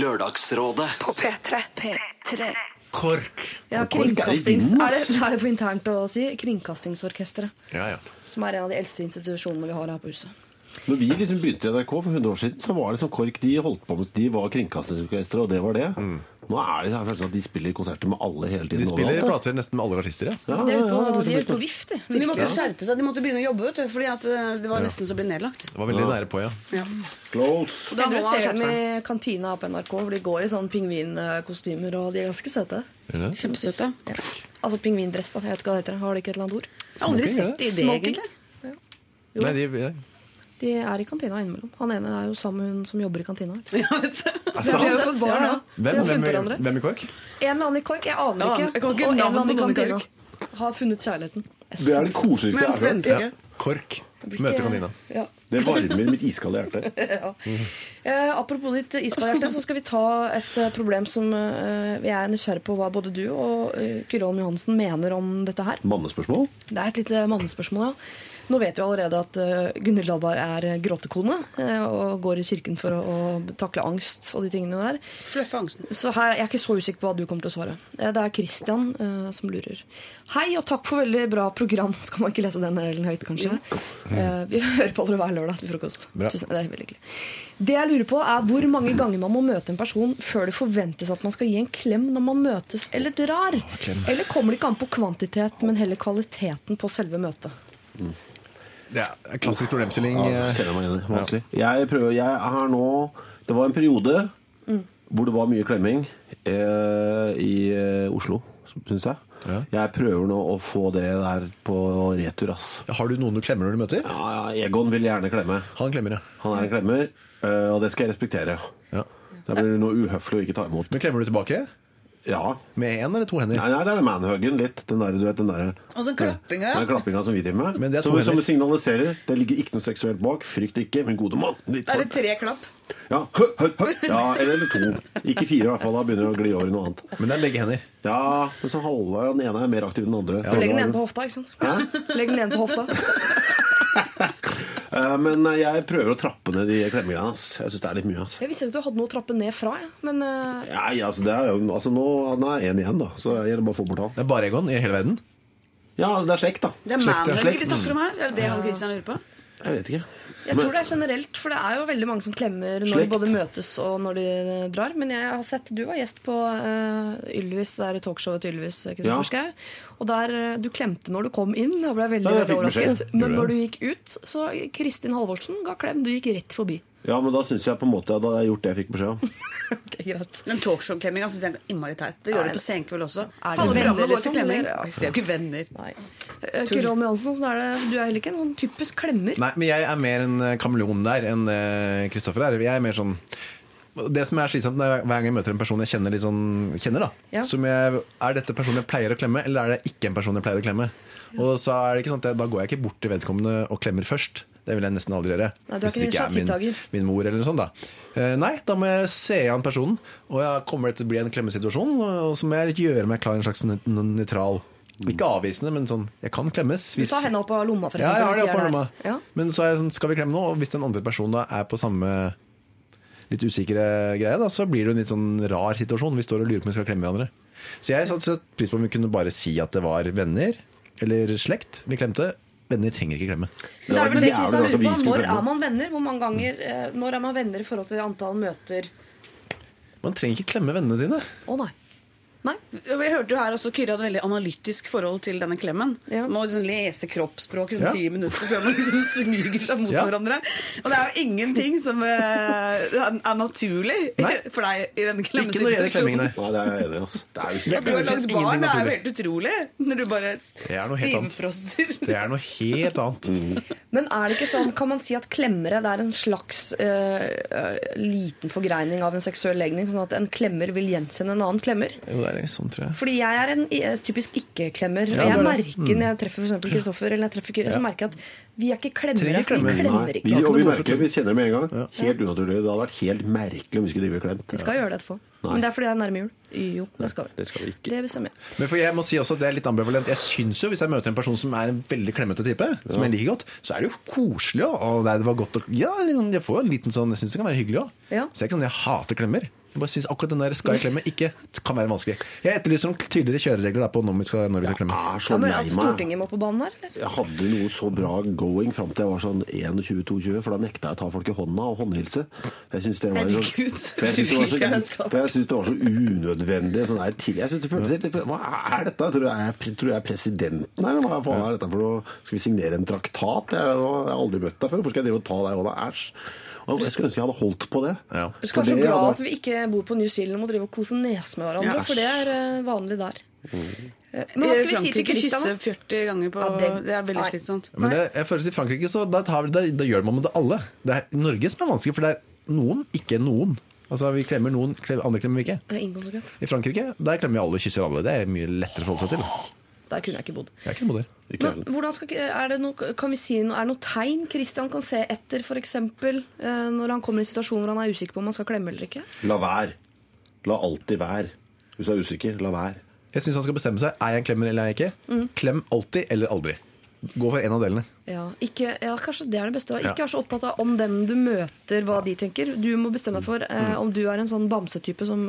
S1: Lørdagsrådet
S2: På P3.
S7: P3.
S6: Kork.
S3: Ja, kringkastings... Er det, er det for internt å si? Kringkastingsorkesteret.
S6: Ja, ja.
S3: Som er en av de eldste institusjonene vi har her på huset.
S4: Når vi liksom begynte i NRK for 100 år siden, så var det som KORK de holdt på med De var kringkastingsorkesteret, og det var det. Nå er det sånn at de spiller konserter med alle hele tiden.
S6: De spiller
S4: overalt,
S6: plater nesten med alle artister, ja.
S4: Ja,
S3: De er
S4: ja,
S3: på,
S4: ja,
S3: de er ute på vift, de.
S5: Men de måtte skjerpe seg. De måtte begynne å jobbe, vet du. Fordi at eh, det var nesten så ble bli nedlagt.
S6: Det var veldig nære på, ja.
S5: Ja.
S4: Close.
S5: Da
S3: ser dem i kantina på NRK, hvor de går i sånn pingvinkostymer, og de er ganske søte.
S5: Kjempesøte.
S3: Ja. Altså pingvindress, da. Jeg vet ikke hva det heter. Har de ikke et eller annet ord?
S5: Aldri sett det i det,
S3: Smoking.
S5: egentlig.
S3: Jo.
S6: Nei, de, ja.
S3: De er i kantina innimellom. Han ene er jo sammen med hun som jobber i kantina. *laughs*
S5: Ja, vet du.
S3: Vi har
S5: fått barn
S3: ja, ja.
S6: Hvem, hvem, hvem i KORK?
S3: En eller annen i KORK, jeg aner
S5: Ja,
S3: ikke.
S5: jeg ikke
S3: og en eller annen i kantina. Har funnet kjærligheten.
S4: Det er det koseligste jeg har hørt.
S5: Ja.
S6: KORK. Møter kantina.
S3: Ja.
S4: Det varmer mitt iskalde hjerte. *laughs*
S3: Eh, apropos ditt iskalde så skal vi ta et eh, problem som eh, vi er nysgjerrig på hva både du og Kyrholm Kyrre Holm Johansen mener om dette her.
S4: Mannespørsmål?
S3: Det er et lite mannespørsmål, ja. Nå vet vi allerede at uh, Gunhild Dahlberg er eh, gråtekone eh, og går i kirken for å, takle angst og de tingene der.
S5: Fløffe angsten.
S3: Så her, Jeg er ikke så usikker på hva du kommer til å svare. Eh, Det er Christian uh, som lurer. Hei og takk for veldig bra program. *laughs* Skal man ikke lese den delen høyt, kanskje? Uh, vi *laughs* hører på dere hver lørdag til frokost.
S6: Bra.
S3: Tusen, det er veldig hyggelig. Det jeg lurer på er Hvor mange ganger man må møte en person før det forventes at man skal gi en klem når man møtes eller drar? Eller kommer det ikke an på kvantitet, men heller kvaliteten på selve møtet?
S6: Det er en klassisk problemstilling.
S4: Ja,
S6: eh,
S4: kjenner jeg meg igjen i. Vanskelig. Jeg prøver, jeg har nå Det var en periode hvor det var mye klemming eh, i eh, Oslo, syns jeg.
S6: Ja.
S4: Jeg prøver nå å få det der på retur, ass.
S6: Har du noen du klemmer når du møter?
S4: Ja, ja, Egon vil gjerne klemme.
S6: Han klemmer, ja.
S4: Han er en klemmer, eh, og det skal jeg respektere.
S6: ja.
S4: Det blir noe uhøflig å ikke ta imot.
S6: Men klemmer du tilbake?
S4: Ja.
S6: Med én eller to hender?
S4: Nei, nei, det er manhuggen litt. Den der, du vet, den der,
S5: Og så klappinga.
S4: den klappinga som vi driver med.
S6: Men det er to
S4: som, som
S6: hender.
S4: signaliserer det ligger ikke noe seksuelt bak. Frykt ikke, min gode mann. Litt
S5: Er det tre klapp?
S4: Ja, hø, hø, hø. ja, eller to. Ikke fire, i hvert fall. Da begynner det å gli over i noe annet.
S6: Men det er begge hender.
S4: Ja, men så halve, den ene er mer aktiv enn den andre.
S3: Legg den ene på hofta, ikke sant? Legg den ene på hofta.
S4: Eh, Men eh, jeg prøver å trappe ned de klemmegreiene. Altså. Jeg syns det er litt mye. Altså.
S3: Jeg visste ikke at du hadde noe å trappe ned fra, ja. men eh,
S4: Nei, altså, det er jo, altså nå, nå er én igjen, da. Så jeg gjelder bare å få bort han.
S6: Det er bare Egon i hele verden.
S4: Ja, altså, det er slekt, da.
S5: Det er
S6: ja.
S5: vi snakker om her. Er det det han Christian lurer på?
S4: Jeg vet ikke.
S3: Jeg tror det er generelt, for det er jo veldig mange som klemmer når
S4: Slekt.
S3: de både møtes og når de eh, drar. Men jeg har sett, du var gjest på uh, Ylvis, det er talkshowet til Ylvis. Kristoffer
S4: Ja.
S3: Og der eh, du klemte når du kom inn. Da ble jeg veldig,
S4: Ja, jeg
S3: veldig overrasket. Men når du gikk ut, så Kristin Halvorsen ga klem. Du gikk rett forbi.
S4: Ja, men da syns jeg på en måte at jeg har gjort det jeg fikk beskjed om. *laughs*
S3: okay, greit.
S5: Men talkshow-klemminga syns jeg er innmari teit. Det gjør det på Senkveld også.
S3: Er det
S5: Alle
S3: venner, liksom,
S5: klemming.
S3: Ja.
S5: De er jo ikke venner.
S3: Nei. Eh, Kyrre Holm Johansen, sånn er det? du er heller ikke en sånn typisk klemmer.
S6: Nei, men jeg er mer en eh, kameleon der enn eh, Kristoffer er. Jeg er mer sånn det som er slitsomt er hver gang jeg møter en person jeg kjenner, sånn, kjenner da,
S3: Ja.
S6: som jeg, Er dette personen jeg pleier å klemme, eller er det ikke en person jeg pleier å klemme? Og så er det ikke sånn at jeg, Da går jeg ikke bort til vedkommende og klemmer først. Det vil jeg nesten aldri gjøre.
S3: Nei, du er
S6: Hvis
S3: ikke
S6: det ikke er min, min mor eller noe sånt. da. Eh, nei, da må jeg se an personen, og jeg kommer det til å bli en klemmesituasjon. Og så må jeg gjøre meg klar i en slags nø- nø- nøytral Ikke avvisende, men sånn Jeg kan klemmes.
S3: Du tar henda opp av lomma, for eksempel.
S6: ja, jeg har det
S3: opp der.
S6: lomma.
S3: Ja.
S6: Men så er jeg sånn, skal vi klemme nå? Og hvis den andre personen da er på samme litt usikre greie, da, så blir det en litt sånn rar situasjon. Vi står og lurer på om vi skal klemme hverandre. Så jeg satte satt pris på om vi kunne bare si at det var venner eller slekt vi klemte. Venner trenger ikke klemme.
S3: Det er vel det Kristian lurer på. Når er man venner? Hvor mange ganger eh, Når er man venner i forhold til antall møter?
S6: Man trenger ikke klemme vennene sine.
S3: Å nei. Nei?
S5: Jeg hørte jo her også Kyrre hadde veldig analytisk forhold til denne klemmen.
S3: Ja.
S5: Må liksom lese kroppsspråk i sånn
S6: Ja.
S5: ti minutter før man liksom smyger seg mot
S6: Ja.
S5: hverandre. Og det er jo ingenting som eh, er naturlig
S6: Nei.
S5: for deg i denne
S6: Ikke når det gjelder klemming, nei.
S5: klemmesituasjonen.
S4: Nei, det er jeg enig i. Altså. Det er jo
S5: At du har
S6: Det
S5: lagd barn, det er jo helt utrolig. Når du bare
S6: er
S5: stivfrosser.
S6: Det er noe helt annet.
S3: Men er det ikke sånn, kan man si at klemmere det er en slags eh, liten forgreining av en seksuell legning? Sånn at en klemmer vil gjensende en annen klemmer?
S6: Jo, det er sånn, tror jeg.
S3: Fordi jeg er en eh, typisk ikke-klemmer.
S6: Ja,
S3: jeg merker mm. når jeg treffer for eksempel Kristoffer eller jeg treffer Kyrre, så merker jeg at vi er ikke klemmere. Vi
S6: klemmer.
S3: ikke.
S4: vi, og vi merker vi kjenner det med en gang. Helt unaturlig. Det hadde vært helt merkelig om vi skulle drive klemt.
S3: Vi skal gjøre det etterpå. Men det er fordi det er nærme jul. Jo, det skal vi.
S4: Det skal vi ikke.
S3: Det bestemmer jeg.
S6: Men for jeg må si også at det er litt ambivalent. Jeg syns jo, hvis jeg møter en person som er en veldig klemmete type, som jeg liker godt, så er det jo koselig. Og det var godt å Ja, liksom, jeg får jo en liten sånn Jeg syns det kan være hyggelig òg.
S3: Ja.
S6: Så det er ikke sånn jeg hater klemmer. Jeg bare synes akkurat den der skal jeg klemme ikke kan være vanskelig. Jeg etterlyser noen tydeligere kjøreregler da, på når vi skal, når vi skal klemme.
S4: er så
S3: Kan vel
S4: lei
S3: at
S4: meg.
S3: Stortinget må på banen her, eller?
S4: Jeg hadde noe så bra going fram til jeg var sånn 21-22, for da nekta jeg å ta folk i hånda og håndhilse. Jeg syns det var så,
S5: Herregud,
S4: for jeg synes det var så, *laughs*
S3: vennskap.
S4: for jeg synes det var så unødvendig. Sånn der, til, jeg synes det føltes helt Hva er dette? Tror du jeg er, tror jeg er presidenten her? Hva faen er dette for noe? Skal vi signere en traktat? Jeg, jeg har aldri møtt deg før. Hvorfor skal jeg drive og ta deg i hånda? Æsj. Og Jeg skulle ønske jeg hadde holdt på det.
S6: Ja.
S3: Du skal være så glad
S4: hadde-
S3: at vi ikke bor på New Zealand og må drive og kose nes med hverandre,
S5: Ja.
S3: for det er eh, vanlig der.
S4: Mm.
S3: Eh, Men hva skal vi si til
S5: Frankrike
S3: Christian? da?
S5: kysser 40 ganger på
S3: Ja, det-
S5: Det er veldig
S3: Nei.
S5: slitsomt.
S6: Men det, jeg føler at I Frankrike så da, tar da, da gjør man det alle. Det er Norge som er vanskelig, for det er noen, ikke noen. Altså Vi klemmer noen, andre klemmer vi ikke.
S3: Det er.
S6: I Frankrike der klemmer vi alle, og kysser alle. Det er mye lettere å forholde seg til.
S3: Der kunne jeg ikke bodd.
S6: Jeg er bodd der.
S4: Ikke
S3: Men hvordan skal, er det noe, kan vi si, er det noe tegn Christian kan se etter, f.eks. Eh, når han kommer i en situasjon hvor han er usikker på om han skal klemme eller ikke?
S4: La være. La alltid være. Hvis du er usikker, la være.
S6: Jeg syns han skal bestemme seg. Er jeg en klemmer eller er jeg ikke?
S3: Mm.
S6: Klem alltid eller aldri. Gå for en av delene.
S3: Ja, ikke, ja, kanskje det er det beste. da.
S6: Ja.
S3: Vær så opptatt av om dem du møter, hva de tenker. Du må bestemme deg for eh, om du er en sånn bamsetype som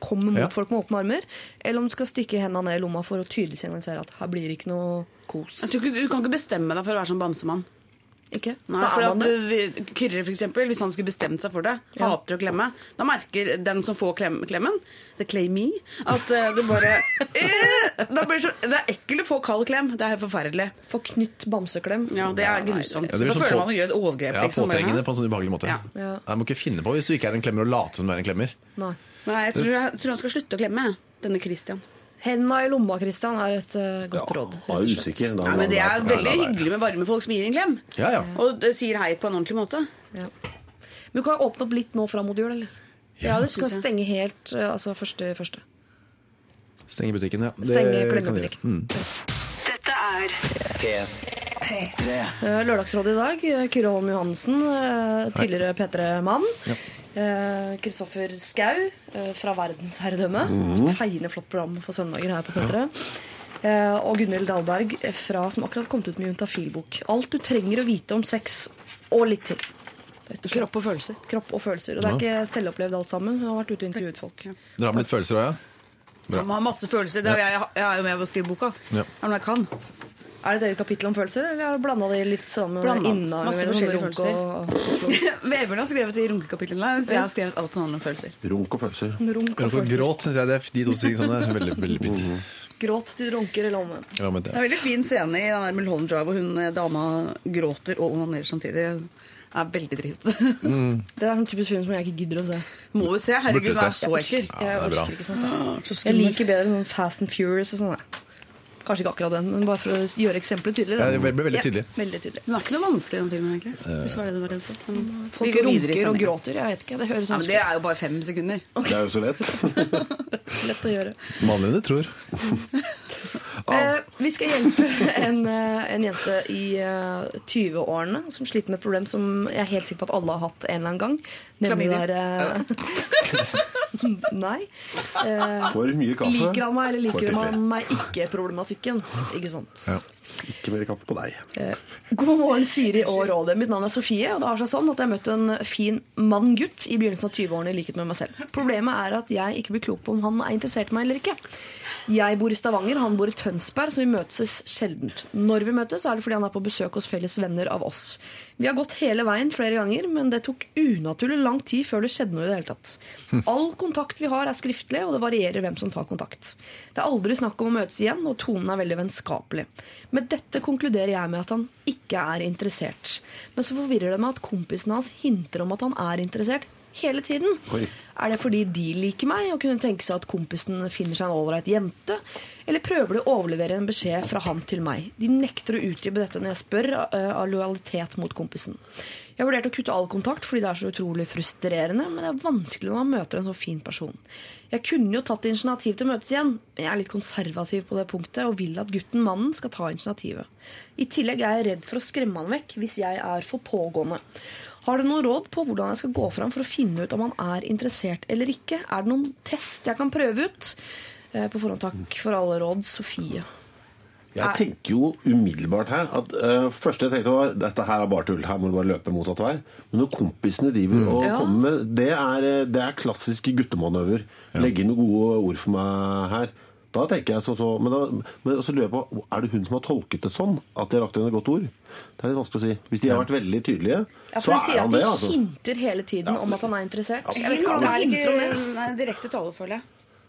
S3: kommer mot
S6: Ja.
S3: folk med åpne armer, eller om du skal stikke hendene ned i lomma for å tydelig signalisere at her blir det ikke noe kos.
S5: Jeg tror ikke, du kan ikke bestemme deg for å være sånn bamsemann.
S3: Ikke?
S5: Nei,
S3: da
S5: for at
S3: det.
S5: Kyrre, for eksempel, hvis han skulle bestemt seg for det,
S3: Ja.
S5: hater å klemme, da merker den som får klem, klemmen, the claimee, at uh, det bare *laughs* eh, det, så, det er ekkelt å få kald klem. Det er helt forferdelig.
S3: Få knytt bamseklem.
S5: Ja, det er grusomt.
S6: Ja, det
S5: da
S6: sånn
S5: føler man å gjøre et overgrep.
S6: Ja,
S5: liksom,
S6: Påtrengende på en sånn ubehagelig måte.
S5: Ja.
S3: Ja.
S6: Jeg må ikke finne på hvis du ikke er en klemmer, og late som du er en klemmer.
S3: Nei.
S5: Nei, jeg tror, jeg tror han skal slutte å klemme, denne Christian.
S3: Henda i lomma, Kristian, er et uh, godt råd. Ja,
S4: er
S3: slett.
S4: usikker. Da ja,
S5: men Det er
S4: være-
S5: veldig hyggelig med varme folk som gir en klem.
S6: Ja, ja.
S5: Og det sier hei på en ordentlig måte.
S3: Ja. Men du kan åpne opp litt nå fram mot jul, eller?
S5: Ja, det
S3: Du kan
S5: jeg.
S3: stenge helt eh, altså første, første.
S6: Stenge butikken, ja. Det
S3: Stenge
S6: kan vi
S3: klemmebutikken.
S6: gjøre. Mm.
S2: Dette er
S1: P3.
S3: Eh, Lørdagsrådet i dag. eh, Kyrre Holm Johansen, eh, tidligere P3-mann. Kristoffer Kristoffer Skau fra Verdensherredømme. Feiende flott program på søndager her på P3. Ja. Og Gunhild Dahlberg fra, som akkurat kom ut med Juntafil-bok. Alt du trenger å vite om sex, og litt til. Og.
S5: Kropp og følelser.
S3: Kropp og følelser. Og det er ikke selvopplevd alt sammen. Hun har vært ute og intervjuet folk.
S6: Dere har med litt følelser òg, ja? Bra.
S5: Man har masse følelser. Det er, jeg, jeg er jo med på å skrive boka.
S6: Ja.
S5: Det er noe jeg kan.
S3: Er det et eget kapittel om følelser, eller har du blanda de litt sammen?
S5: Blanda. Masse forskjellige
S3: følelser. *laughs*
S5: Vebjørn har skrevet de runkekapitlene, så jeg har skrevet alt som handler om følelser.
S4: Runk og følelser.
S3: Runk og følelser.
S6: gråt syns jeg det er de to tingene er veldig, veldig fint.
S3: Gråt til du runker eller omvendt.
S6: Ja,
S5: Det
S6: det.
S5: er en veldig fin scene i den der Mulholland Drive hvor hun eh, dama gråter og onanerer samtidig. Det er veldig trist. *laughs*
S3: Det er en typisk film som jeg ikke gidder å se.
S5: Må jo se. Herregud, den er så ekkel.
S6: Ja,
S3: Jeg ikke sånt. Jeg, liker bedre Fast and Furious og sånn. Kanskje ikke akkurat den, men bare for å gjøre eksempelet tydeligere.
S6: Ja, det ble veldig tydelig.
S3: Ja, veldig tydelig.
S5: Den er ikke noe vanskelig, den filmen, egentlig. Hvis var det du var redd for. Men
S3: Folk
S5: videre i
S3: runker og gråter. Jeg vet ikke. Det høres
S5: Ja,
S3: sånn
S5: men det er jo bare fem sekunder.
S4: Det er jo så lett. *laughs*
S3: så Lett å gjøre.
S6: Vanligere enn du tror. *laughs*
S3: Eh, vi skal hjelpe *laughs* en, eh, en jente i eh, 20-årene som sliter med et problem som jeg er helt sikker på at alle har hatt en eller annen gang. Nemlig der eh, *laughs* Nei. Eh,
S4: For mye kaffe.
S3: liker han meg, eller liker han meg ikke-problematikken? Ikke sant? *laughs*
S4: Ikke mer kaffe på deg.
S3: Eh, God morgen, Siri og Rådet. Mitt navn er Sofie, og det har seg sånn at jeg har møtt en fin mann-gutt i begynnelsen av 20-årene i likhet med meg selv. Problemet er at jeg ikke blir klok på om han er interessert i meg eller ikke. Jeg bor i Stavanger, han bor i Tønsberg, så vi møtes sjeldent. Når vi møtes, er det fordi han er på besøk hos felles venner av oss. Vi har gått hele veien flere ganger, men det tok unaturlig lang tid før det skjedde noe i det hele tatt. *laughs* All kontakt vi har, er skriftlig, og det varierer hvem som tar kontakt. Det er aldri snakk om å møtes igjen, og tonen er veldig vennskapelig. Med dette konkluderer jeg med at han ikke er interessert. Men så forvirrer det meg at kompisen hans hinter om at han er interessert hele tiden.
S4: Oi.
S3: Er det fordi de liker meg og kunne tenke seg at kompisen finner seg en ålreit jente? Eller prøver de å overlevere en beskjed fra han til meg? De nekter å utdype dette når jeg spør, eh, av lojalitet mot kompisen. Jeg har vurdert å kutte all kontakt fordi det er så utrolig frustrerende, men det er vanskelig når man møter en så fin person. Jeg kunne jo tatt initiativ til å møtes igjen, men jeg er litt konservativ på det punktet og vil at gutten, mannen, skal ta initiativet. I tillegg er jeg redd for å skremme han vekk hvis jeg er for pågående. Har du noen råd på hvordan jeg skal gå fram for å finne ut om han er interessert eller ikke? Er det noen test jeg kan prøve ut? Eh, På forhånd takk for alle råd, Sofie.
S4: Jeg tenker jo umiddelbart her at uh, første jeg tenkte var dette her er bare tull. Her må du bare løpe motsatt vei. Men når kompisene driver og
S3: Ja.
S4: kommer med det er, eh, det er klassiske guttemanøver. Legge inn noen gode ord for meg her. Da tenker jeg så, så Men, da, men så lurer jeg på Er det hun som har tolket det sånn? At de har lagt inn et godt ord? Det er litt vanskelig å si. Hvis de har vært veldig tydelige,
S3: Ja,
S4: så
S3: for du
S4: er
S3: sier
S4: han
S3: at de
S4: det, altså.
S3: hinter hele tiden om at han er interessert. Jeg vet ikke
S5: er
S3: han om det.
S5: ikke nei, direkte tale, føler jeg.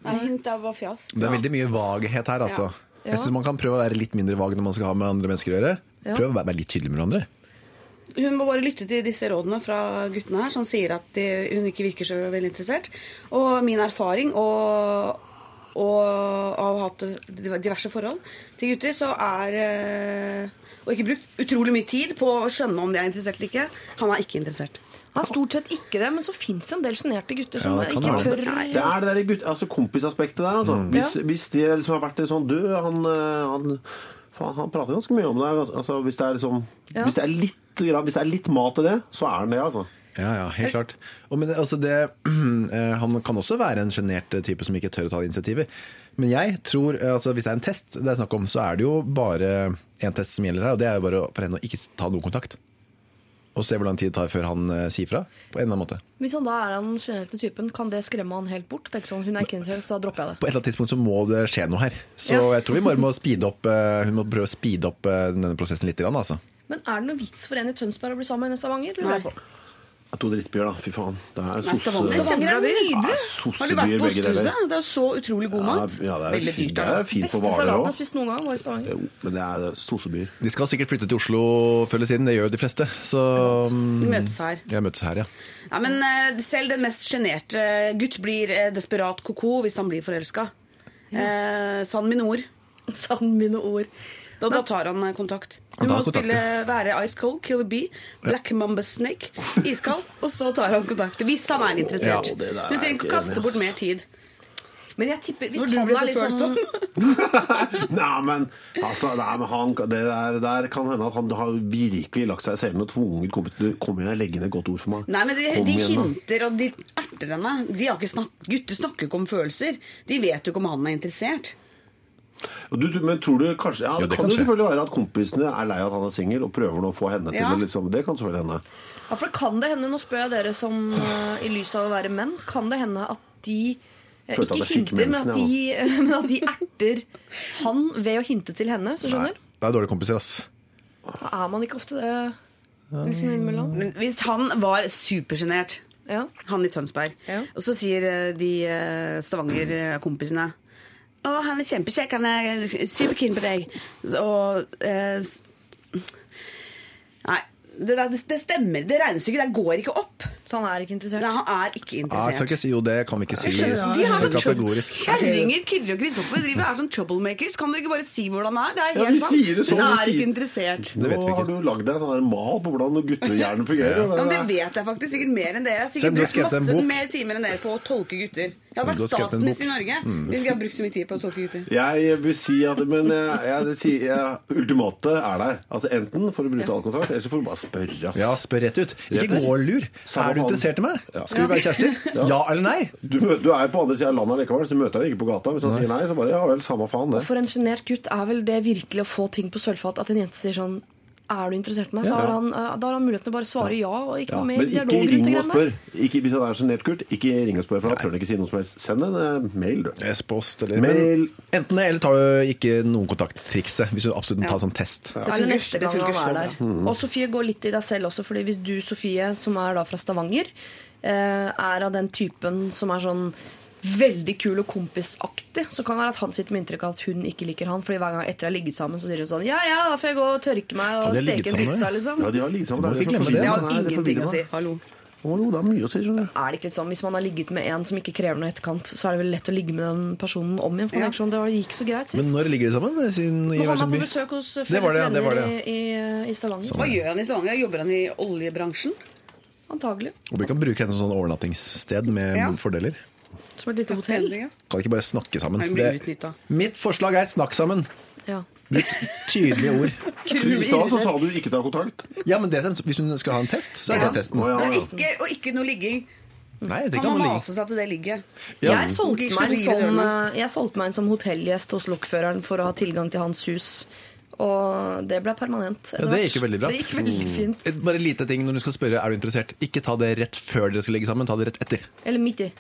S5: Nei, hint av fjas.
S6: Det er veldig mye vaghet her, altså.
S3: Ja.
S6: Jeg synes Man kan prøve å være litt mindre vag når man skal ha med andre mennesker å gjøre.
S3: Ja.
S6: Prøv å være være litt tydelig med hverandre.
S5: Hun må bare lytte til disse rådene fra guttene her, som sier at de, hun ikke virker så veldig interessert. Og min erfaring og, og har hatt diverse forhold til gutter, så er eh, Og ikke brukt utrolig mye tid på å skjønne om de er interessert eller ikke. Han er ikke interessert.
S3: Han er stort sett ikke det, men så fins det en del sjenerte gutter som
S6: Ja, det
S3: ikke tør
S4: Det er det der gutt, altså kompisaspektet der, altså. Hvis, hvis de liksom har vært litt sånn Du, han, eh, han Faen, han prater ganske mye om det. Altså, hvis, det er liksom,
S3: Ja.
S4: hvis, det er litt, hvis det er litt mat i det, så er han det, altså.
S6: Ja, ja, helt klart. Og men, altså, det, *clears throat* eh, han kan også være en sjenert type som ikke tør å ta initiativet. Men jeg tror, eh, altså, hvis det er en test det er snakk om, så er det jo bare én test som gjelder her, og det er jo bare for henne å ikke ta noen kontakt. Og se hvor lang tid det tar før han eh, sier fra, på en eller annen måte.
S3: Hvis han da er den sjenerte typen, kan det skremme han helt bort? Tenk sånn, Hun er ikke interessert, så da dropper jeg det.
S6: På et eller annet tidspunkt så må det skje noe her. Så
S3: Ja.
S6: jeg tror vi bare må speede opp, eh, hun må prøve å speede opp eh, denne prosessen litt. Altså.
S3: Men er det noe vits for en i Tønsberg å bli sammen med en i Stavanger? lurer jeg
S5: Nei.
S3: på?
S4: To drittbyer, da. Fy faen. Det er
S5: Nei, Stavanger
S4: sosse...
S3: Stavanger er nydelig.
S4: Ja,
S5: Har du vært
S4: sossebyer,
S5: på
S4: begge deler.
S5: Osthuset? Det er så utrolig god mat.
S4: Ja, det er,
S5: Veldig
S4: fint,
S5: dyrt.
S4: det er fint på
S3: Beste salaten jeg har spist noen gang, var i Stavanger.
S4: Men det er sossebyer.
S6: De skal sikkert flytte til Oslo før eller siden, det gjør jo de fleste. Så
S5: Vi
S6: mm,
S5: møtes her.
S6: Ja, møtes her, ja.
S5: Ja, men eh, selv den mest sjenerte gutt blir eh, desperat ko-ko hvis han blir forelska. Eh, sann mine ord. *laughs*
S3: Sann mine ord.
S5: Da, da tar han eh, kontakt. Du må spille, være Ice Cold, Kill a Bee, Black Mamba Snake, iskald, og så tar han kontakt. Hvis han er interessert.
S4: Ja, det
S5: du
S4: er
S5: trenger ikke å kaste bort mer tid.
S3: Men jeg tipper, hvis han er litt sånn. *laughs*
S4: Nei, men altså, nei, men han, det der, der kan hende at han har virkelig lagt seg i selen og tvunget kompis til Kom igjen, legg inn et godt ord for meg.
S5: Nei, men De, de
S4: igjen,
S5: hinter og de erter henne. De har ikke snak Gutter snakker ikke om følelser. De vet jo ikke om han er interessert.
S4: Og Du, du, men tror du kanskje ja,
S6: Jo,
S4: Det
S6: det
S4: kan
S6: kan
S4: jo
S6: skje.
S4: selvfølgelig være at kompisene er lei av at han er singel og prøver nå å få henne til
S5: Ja.
S4: liksom Det kan selvfølgelig hende.
S3: Ja, for kan det hende, Nå spør jeg dere som eh, i lys av å være menn, kan det hende at de eh,
S4: Følte at
S3: ikke
S4: jeg fikk
S3: hinter, men
S4: mensen,
S3: at, de, *laughs* men at de erter han ved å hinte til henne? Så
S6: Nei,
S3: skjønner?
S6: det er dårlige kompiser, ass.
S3: Er man ikke ofte det liksom innimellom?
S5: Men hvis han var supersjenert,
S3: Ja.
S5: han i Tønsberg,
S3: Ja.
S5: og så sier eh, de eh, Stavanger-kompisene Å, han er kjempekjekk, han er superkeen på deg. Og eh, Nei, det, der, det stemmer. Det regnestykket der går ikke opp.
S3: Så han er ikke interessert?
S5: Nei, han er ikke
S6: Ja, jeg skal ikke si jo, det kan vi ikke si
S5: de har sånn
S6: kategorisk.
S5: Kjerringer, Kyrre og Kristoffer driver er sånn troublemakers. Kan dere ikke bare si hvordan han er? Det er
S4: Ja,
S5: helt
S4: vi sier det sånn,
S5: Hun er ikke interessert.
S6: Det vet vi
S4: Nå har du lagd deg en sånn mal på hvordan guttehjernen *laughs* fungerer.
S5: Ja, men Det vet jeg faktisk sikkert mer enn dere. Jeg har sikkert
S6: har
S5: brukt masse mer timer enn dere på å tolke gutter. Jeg hadde
S6: har
S5: vært statsminister i
S6: Norge
S5: Norge hvis jeg hadde brukt så mye tid på å tolke gutter.
S4: Jeg vil si at Men jeg, jeg, det jeg, ultimatet er der. Altså Enten får du bryte all kontakt, eller så får du bare spørre.
S6: Ja, spør rett ut. Ikke gå og lur.
S4: Samme
S6: Er du interessert i meg?
S4: Ja.
S6: Skal vi være kjærester? *laughs* Ja eller nei?
S4: Du, du er på andre sida av landet likevel, så du møter deg ikke på gata. Hvis han sier nei, så bare ja vel, samme faen det.
S3: For en sjenert gutt er vel det virkelig å få ting på sølvfat at en jente sier sånn Er du interessert i meg? Så
S4: Ja.
S3: har han, eh, da har han muligheten til å bare svare ja, og ikke
S4: Ja,
S3: noe mer
S4: men ikke
S3: dialog
S4: ring og spør. Ikke, hvis han er sjenert, Kurt, ikke ring og spør, for da tør han ikke si noe som helst. Send en eh, mail, du.
S6: S-post eller
S4: Mail.
S6: Men Enten det, eller tar du ikke noen kontakttrikset. Hvis du absolutt må ta sånn test.
S5: Det
S3: Eller neste
S5: det
S3: gang han
S5: så
S3: er
S5: bra.
S3: der. Og Sofie, gå litt i deg selv også, fordi hvis du, Sofie, som er da fra Stavanger, eh, er av den typen som er sånn veldig kul og kompisaktig, så kan det være at han sitter med inntrykk av at hun ikke liker han. Fordi hver gang etter de har ligget sammen, så sier hun sånn Ja, ja, da får jeg gå og tørke meg og steke en pizza, liksom.
S4: Ja, de har ligget
S6: Du må
S4: det er
S6: ikke
S4: det
S6: glemme det.
S5: Det har ingenting å si. Hallo.
S4: Jo, det er mye å si, skjønner du.
S3: Er det ikke litt sånn, Hvis man har ligget med en som ikke krever noe etterkant, så er det vel lett å ligge med den personen om igjen? For
S5: Ja.
S3: sånn, Det gikk så greit sist.
S6: Men når ligger de sammen? Sin, i
S3: Når han
S6: sin
S3: var på besøk hos
S6: Det
S3: felles
S6: ja, det var
S3: venner
S6: det,
S3: i, i, i Stavanger.
S5: Hva gjør han i Stavanger? Jobber han i oljebransjen?
S3: Antagelig.
S6: Og vi kan bruke henne som sånn overnattingssted med
S5: Ja.
S6: fordeler.
S3: Som et lite hotell.
S6: Kan ikke bare snakke sammen.
S5: Blir
S6: Det- Mitt forslag er snakk sammen.
S3: Ja.
S6: Bruk tydelige ord. *laughs*
S4: I stad så sa du ikke ta kontakt.
S6: Ja, men det, Hvis hun skal ha en test, så er
S5: Ja.
S6: det testen.
S4: Å, ja,
S5: Men
S4: ja.
S5: ikke, og ikke noe ligging.
S6: Nei, jeg tenker
S5: Han
S6: han
S5: må
S6: må
S5: mase seg til det ligget.
S6: Ja.
S3: Jeg, solgte
S5: Ikke
S3: meg
S5: så
S3: som,
S5: dørene.
S3: eh, jeg solgte meg inn som hotellgjest hos lokføreren for å ha tilgang til hans hus. Og det ble permanent. etter
S6: Ja, det gikk jo veldig bra.
S3: Det gikk veldig fint.
S6: Et Bare lite ting når du skal spørre er du interessert. Ikke ta det rett før dere skal ligge sammen, ta det rett etter.
S3: Eller midt i.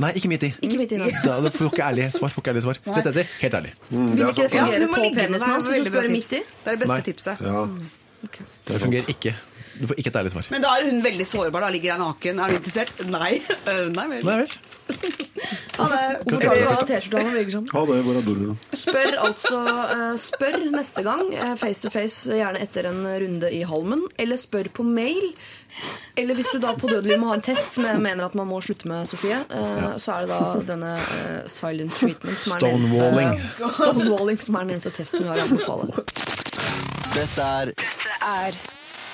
S6: Nei, ikke midt i.
S3: Ikke midt i, nei.
S6: Da da får du ikke ærlig svar. Får ikke ærlig svar. Rett etter. Helt ærlig.
S3: Vil ikke det
S5: Ja,
S3: fungere
S5: du må
S3: på
S5: ligge med
S3: penisen
S5: deg.
S3: hans hvis du spør midt i?
S5: Det er det beste tipset.
S4: Ja.
S6: Det fungerer ikke. Du får ikke et ærlig svar.
S5: Men da er hun veldig sårbar. Da ligger jeg naken. Er du interessert? Nei. Øh, *laughs* Nei vel.
S6: Nei vel. *laughs*
S5: Ha det.
S3: Hvorfor tar du av T-skjorta når du ligger sånn?
S4: Ha det, hvor er dorullen?
S3: Spør altså eh, Spør neste gang, eh, face to face, gjerne etter en runde i Halmen. Eller spør på mail. Eller hvis du da på dødelig må ha en test, som jeg mener at man må slutte med, Sofie, eh, så er det da denne eh, silent treatment som er den
S6: Stonewalling.
S3: eneste, Stonewalling som er den eneste testen vi har å anbefale.
S1: Dette er
S2: Er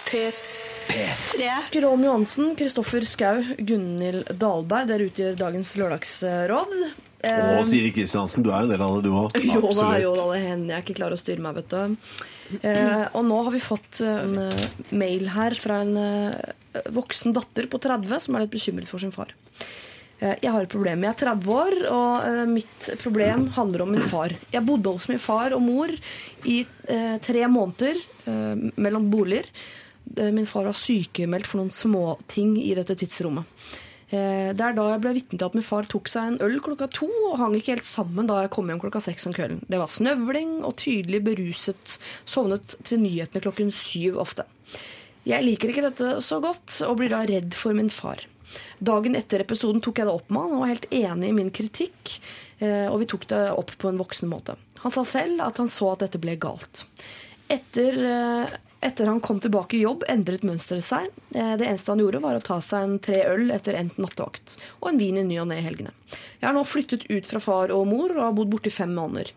S1: P3.
S3: Rom Johansen, Kristoffer Skau, Gunhild Dahlberg, dere utgjør dagens lørdagsråd. Og
S4: Å, Siri Kristiansen, du er en del av det, du òg.
S3: Jo da, jo da, det hender jeg ikke klarer å styre meg, vet du. Eh, og nå har vi fått eh, en eh, mail her fra en eh, voksen datter på 30 som er litt bekymret for sin far. Eh, jeg har et problem. Jeg er 30 år, og mitt problem handler om min far. Jeg bodde hos min far og mor i tre måneder mellom boliger. Eh, Min far var sykemeldt for noen småting i dette tidsrommet. Eh, Det er da jeg ble vitne til at min far tok seg en øl klokka to og hang ikke helt sammen da jeg kom hjem klokka seks om kvelden. Det var snøvling og tydelig beruset. Sovnet til nyhetene klokken syv ofte. Jeg liker ikke dette så godt og blir da redd for min far. Dagen etter episoden tok jeg det opp med han og var helt enig i min kritikk. eh, Og vi tok det opp på en voksen måte. Han sa selv at han så at dette ble galt. Etter, etter han kom tilbake i jobb, endret mønsteret seg. Eh, Det eneste han gjorde, var å ta seg en tre øl etter endt nattevakt. Og en vin i ny og ne i helgene. Jeg har nå flyttet ut fra far og mor og har bodd borte i fem måneder.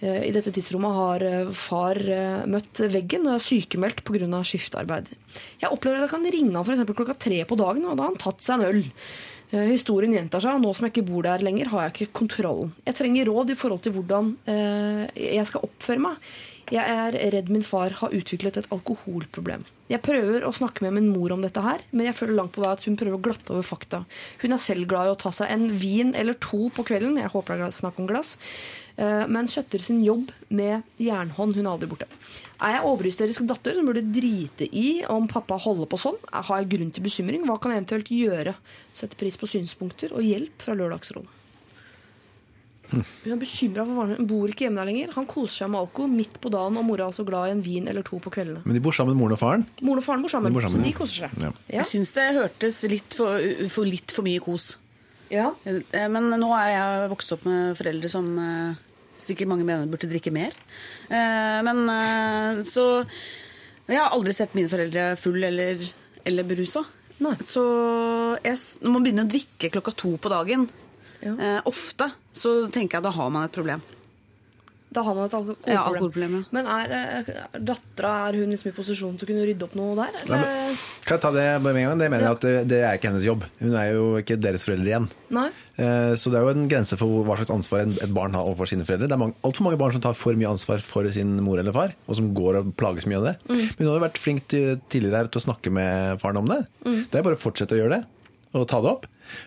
S3: Eh, I dette tidsrommet har eh, far møtt veggen og er sykemeldt pga. skiftarbeid. Jeg opplever at jeg kan ringe han f.eks. klokka tre på dagen, og da har han tatt seg en øl. Historien gjentar seg, og nå som jeg ikke bor der lenger, har jeg ikke kontrollen. Jeg trenger råd i forhold til hvordan jeg skal oppføre meg. Jeg er redd min far har utviklet et alkoholproblem. Jeg prøver å snakke med min mor om dette her, men jeg føler langt på vei at hun prøver å glatte over fakta. Hun er selv glad i å ta seg en vin eller to på kvelden, jeg håper det er snakk om glass, eh, men skjøtter sin jobb med jernhånd. Hun er aldri borte. Er jeg overhysterisk datter som burde drite i om pappa holder på sånn? Har jeg grunn til bekymring? Hva kan jeg eventuelt gjøre? Sette pris på synspunkter og hjelp fra Lørdagsrådet. Hun er bekymra for faren. Hun bor ikke hjemme der lenger. Han koser seg med alkohol midt på dagen, og mora er så glad i en vin eller to på kveldene.
S6: Men de bor sammen, moren og faren.
S3: Moren og faren bor sammen,
S6: De bor sammen,
S3: så de
S6: ja.
S3: koser seg.
S6: Ja.
S3: Ja.
S5: Jeg syns det hørtes litt for, for litt for mye kos.
S3: Ja.
S5: Eh, Men nå er jeg vokst opp med foreldre som eh, sikkert mange mener burde drikke mer. Eh, Men så Jeg har aldri sett mine foreldre full eller, eller berusa.
S3: Nei.
S5: Så jeg, må når man begynner å drikke klokka to på dagen,
S3: Ja.
S5: eh, ofte, så tenker jeg da har man et problem.
S3: Da har man et alkoholproblem.
S5: Ja, alkoholproblem, ja.
S3: Men er, eh, dattera er hun liksom i posisjon til å kunne rydde opp noe der? Eller?
S6: men, kan jeg ta det med en gang? Det mener jeg at det, det er ikke hennes jobb. Hun er jo ikke deres foreldre igjen.
S3: Nei?
S6: Eh, Så det er jo en grense for hva slags ansvar et barn har overfor sine foreldre. Det er mange, altfor mange barn som tar for mye ansvar for sin mor eller far, og som går og plages mye av det.
S3: Mm.
S6: Men hun har jo vært flink tidligere her til å snakke med faren om det.
S3: Mm.
S6: Det er bare å fortsette å gjøre det, og ta det opp.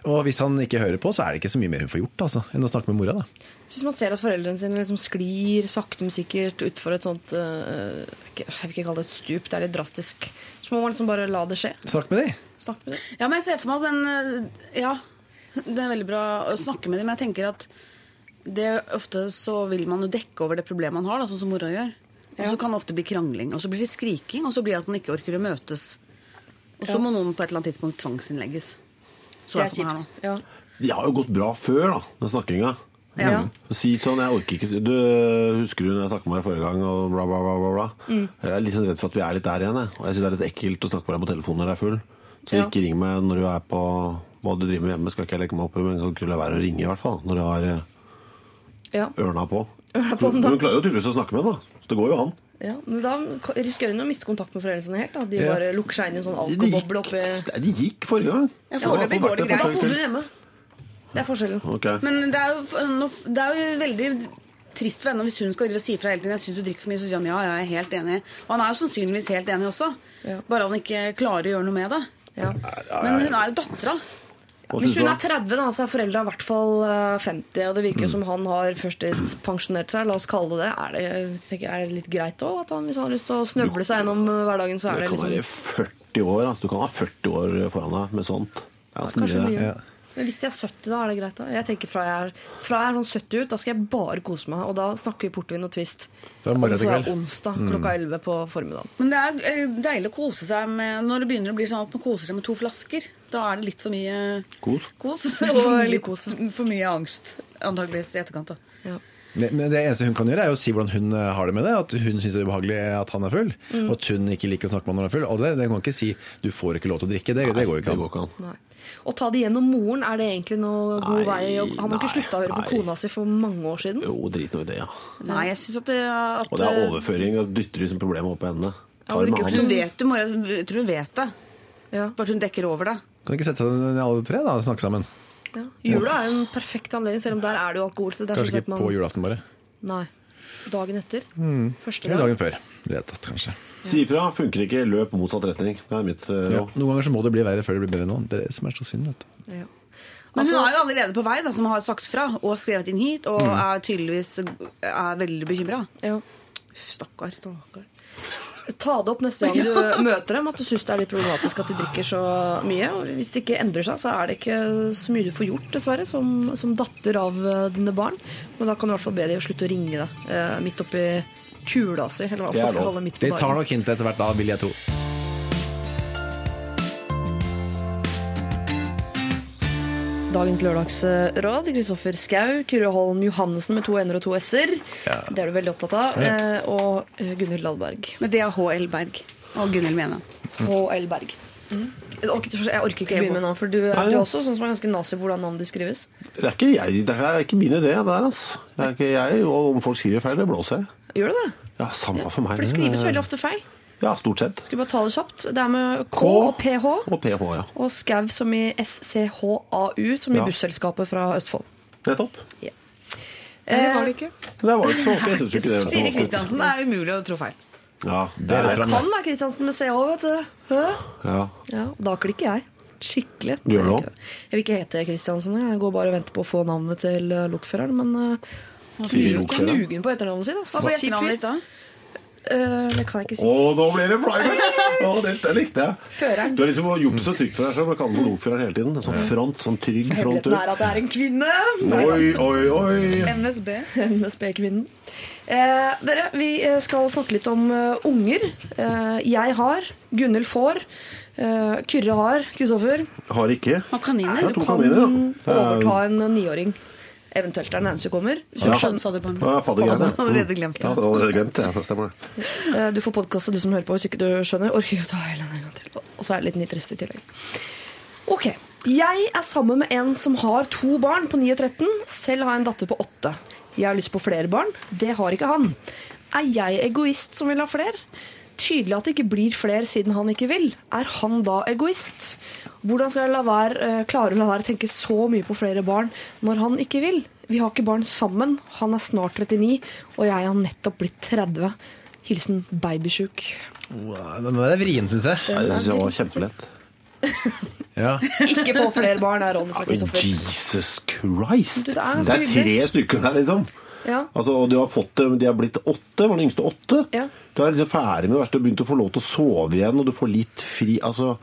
S6: Og hvis han ikke hører på, så er det ikke så mye mer hun får gjort altså, enn å snakke med mora. da.
S3: Hvis man ser at foreldrene sine liksom sklir sakte, men sikkert utfor et sånt eh, Jeg vil ikke kalle det et stup, det er litt drastisk. Så må man liksom bare la det skje.
S6: Snakk med dem.
S3: Snakk med dem.
S5: Ja, men jeg ser for meg at den eh, Ja, det er veldig bra å snakke med dem, men jeg tenker at det ofte så vil man jo dekke over det problemet man har, da, sånn som mora gjør. Og så kan det ofte bli krangling, og så blir det skriking, og så blir det at man ikke orker å møtes. Og så
S3: Ja.
S5: må noen på et eller annet tidspunkt tvangsinnlegges. Så
S3: Det
S5: er for meg nå.
S3: kjipt. Ja.
S4: Det har jo gått bra før, da, den snakkinga.
S3: Ja.
S4: Si sånn, jeg orker ikke Du husker du når jeg snakket med deg forrige gang, og bla, bla, bla, bla, bla.
S3: Mm.
S4: Jeg er litt sånn redd for at vi er litt der igjen, jeg. Og jeg syns det er litt ekkelt å snakke med deg på telefonen når jeg er full. Så
S3: Ja.
S4: ikke ring meg når du er på hva du driver med hjemme. Skal ikke jeg legge meg opp i, men kan ikke la være å ringe i hvert fall. Når du har eh,
S3: Ja.
S4: ørna på.
S3: Ørna på,
S4: Men
S3: da.
S4: du klarer jo tydeligvis å snakke med henne, da. Så det går jo an.
S3: Ja, men da risikerer hun å miste kontakt med foreldrene sine helt. Da. De
S6: Ja.
S3: bare lukker seg inn i en sånn alkoboble oppi
S4: De gikk forrige gang.
S5: Ja, foreløpig
S4: vært
S5: går det
S4: et
S5: greit.
S3: Da bodde hun hjemme. Det er forskjellen.
S4: Okay.
S5: Men det er, jo, det er jo veldig trist for henne hvis hun skal drive og si fra hele tiden. Jeg syns du drikker for mye. Så sier han ja, jeg er helt enig. Og han er jo sannsynligvis helt enig også.
S3: Ja.
S5: Bare han ikke klarer å gjøre noe med det.
S3: Ja.
S5: Men hun er jo dattera.
S3: Hvis hun er 30, da, så er foreldra i hvert fall eh, 50. Og det virker som han har førstepensjonert seg. La oss kalle det det. Er det, jeg, er det litt greit òg? Hvis han har lyst til å snøvle seg gjennom eh, hverdagen, så er det
S4: kan være
S3: liksom
S4: 40 år. Altså. Du kan ha 40 år foran deg med sånt. Det er ganske
S3: Kanskje
S4: mye,
S3: mye. Men hvis de er 70, da er det greit? da? Jeg tenker Fra jeg er, fra jeg er sånn 70 ut, da skal jeg bare kose meg. Og da snakker vi portvin og twist.
S6: Fra morgen til
S3: så
S6: kveld.
S3: onsdag klokka 11 på formiddagen.
S5: Men det er eh, deilig å kose seg med når det begynner å bli sånn at man koser seg med to flasker. Da er det litt for mye
S4: Kos.
S5: kos *laughs* og litt
S3: kos,
S5: for mye angst. Antakeligvis i etterkant. da.
S3: Ja.
S6: Men men det eneste hun kan gjøre, er å si hvordan hun eh, har det med det. At hun syns det er ubehagelig at han er full,
S3: Mm.
S6: og at hun ikke liker å snakke med han når han er full. Og det, det kan ikke si 'du får ikke lov til å drikke'. Det, det går jo ikke
S4: Det går ikke an.
S3: Å ta det gjennom moren, er det egentlig noe god
S4: Nei,
S3: vei? Han har ikke slutta å høre på
S4: nei.
S3: kona si for mange år siden.
S4: Jo, drit nå i det, ja.
S5: Nei, jeg synes at, det, at
S4: Og det er overføring. og dytter liksom problemet opp på henne. Tar med han.
S5: Hun vet, det, må, jeg tror hun vet det.
S3: Ja.
S5: Bare hun dekker over det.
S6: Kan de ikke sette seg ned alle tre da, og snakke sammen?
S3: Ja. Jula er jo en perfekt anledning, selv om der er det jo alkohol. Så det er
S6: Kanskje ikke på
S3: man...
S6: julaften bare.
S3: Nei. Dagen etter. Første
S6: Eller
S3: dag.
S6: dagen før. Vedtatt, kanskje.
S4: Si ifra. Funker ikke, løp motsatt retning. Det er mitt råd.
S6: Ja. Noen ganger så må det bli verre før det blir bedre nå. Det er det som er så synd. vet du.
S3: Ja.
S5: Men hun
S3: Altså-
S5: er jo allerede på vei, da, som har sagt fra og skrevet inn hit, og er tydeligvis er veldig bekymra.
S3: Ja.
S5: Stakkar.
S3: Ta det opp neste gang du *laughs* møter dem, at du syns det er litt problematisk at de drikker så mye. Og hvis det ikke endrer seg, så er det ikke så mye du får gjort, dessverre, som, som datter av eh, dine barn. Men da kan du i hvert fall be dem å slutte å ringe deg eh, midt oppi kula si. Eller hva
S4: Det
S3: man
S4: er
S3: skal
S4: lov.
S3: kalle det midt på
S6: De tar nok hintet etter hvert, da, vil jeg tro.
S3: Dagens lørdagsråd. Kristoffer Skau, Kyrre Holm Johannessen med to n-er og to s-er. Det er du veldig opptatt av. Ja. og eh, Gunhild Dahlberg.
S5: Men det er H.L. Berg og Gunhild Mene.
S3: H.L. Berg. Orker, jeg orker ikke begynne med navn, for du, er jo også sånn som er ganske nazi på hvordan navn de skrives.
S4: Det er ikke, jeg, det er ikke min idé, det der. Altså. Det er ikke jeg, og om folk skriver feil, det blåser jeg.
S3: Gjør det det?
S4: Ja, Samme for meg.
S3: For det skrives veldig ofte feil.
S4: Ja, stort sett.
S3: Skal vi bare ta det kjapt? Det er med K,
S4: K.
S3: og PH.
S4: Og PH, ja.
S3: Og Skau som i SCHAU, som i
S4: Ja.
S3: busselskapet fra Østfold.
S4: Nettopp.
S7: Eller var det ikke?
S4: Det var ikke så. Jeg ikke det
S5: Siri Kristiansen, det er umulig å tro feil.
S4: Ja, det
S6: er det.
S3: Kan være Kristiansen med CH, vet du.
S4: Ja.
S3: Ja, da klikker jeg. Skikkelig.
S4: Du gjør det
S3: Jeg vil ikke hete Kristiansen. Jeg går bare og venter på å få navnet til eh, lokføreren. Men uh,
S4: lokføreren.
S3: knugen på etternavnet sitt.
S5: Hva ble etternavnet ditt da?
S3: Eh, det kan jeg ikke si.
S4: Å, nå blir det private! Å, dette likte jeg.
S3: Føreren.
S4: Du har liksom gjort det så trygt for deg selv. Du kaller den for hele tiden. Sånn front, sånn trygg front
S3: Hemmeligheten er at det er en kvinne.
S4: Oi, oi, oi.
S7: NSB.
S3: NSB-kvinnen. Eh, dere, vi eh, skal snakke litt om uh, unger. Eh, jeg har, Gunhild får, eh, Kyrre har, Kristoffer.
S4: Har ikke.
S5: Og kaniner.
S4: Ja,
S3: Kan
S4: kaniner, ja. Er-
S3: overta en niåring. Eventuelt er eneste kommer. Hvis du
S4: Ja.
S3: skjønner-
S5: Sa du på
S4: Ja, faddergreiene.
S5: Han hadde allerede glemt det.
S4: Ja, allerede glemt det. Det stemmer det.
S3: Eh, Du får podkaste, du som hører på, hvis ikke du skjønner. Orker ikke å ta hele den en gang til. Og så er det litt nitrist i tillegg. Ok. Jeg er sammen med en som har to barn på 9 og 13. Selv har jeg en datter på 8. Jeg har lyst på flere barn. Det har ikke han. Er jeg egoist som vil ha flere? Tydelig at det ikke blir flere siden han ikke vil. Er han da egoist? Hvordan skal jeg la være, eh, klare å la være å tenke så mye på flere barn når han ikke vil? Vi har ikke barn sammen. Han er snart 39, og jeg har nettopp blitt 30. Hilsen babysjuk.
S6: Wow, Den der er vrien, syns jeg.
S4: Det synes jeg var kjempelett. *laughs*
S6: Ja.
S3: Ikke få flere barn er rådet fra Kristoffer.
S4: Jesus Christ!
S3: Du, det er
S4: Det er tre stykker der, liksom.
S3: Ja.
S4: Altså, og du har fått dem, De har blitt åtte. Var den yngste åtte?
S3: Ja.
S4: Du er liksom ferdig med det verste og begynt å få lov til å sove igjen, og du får litt fri Altså,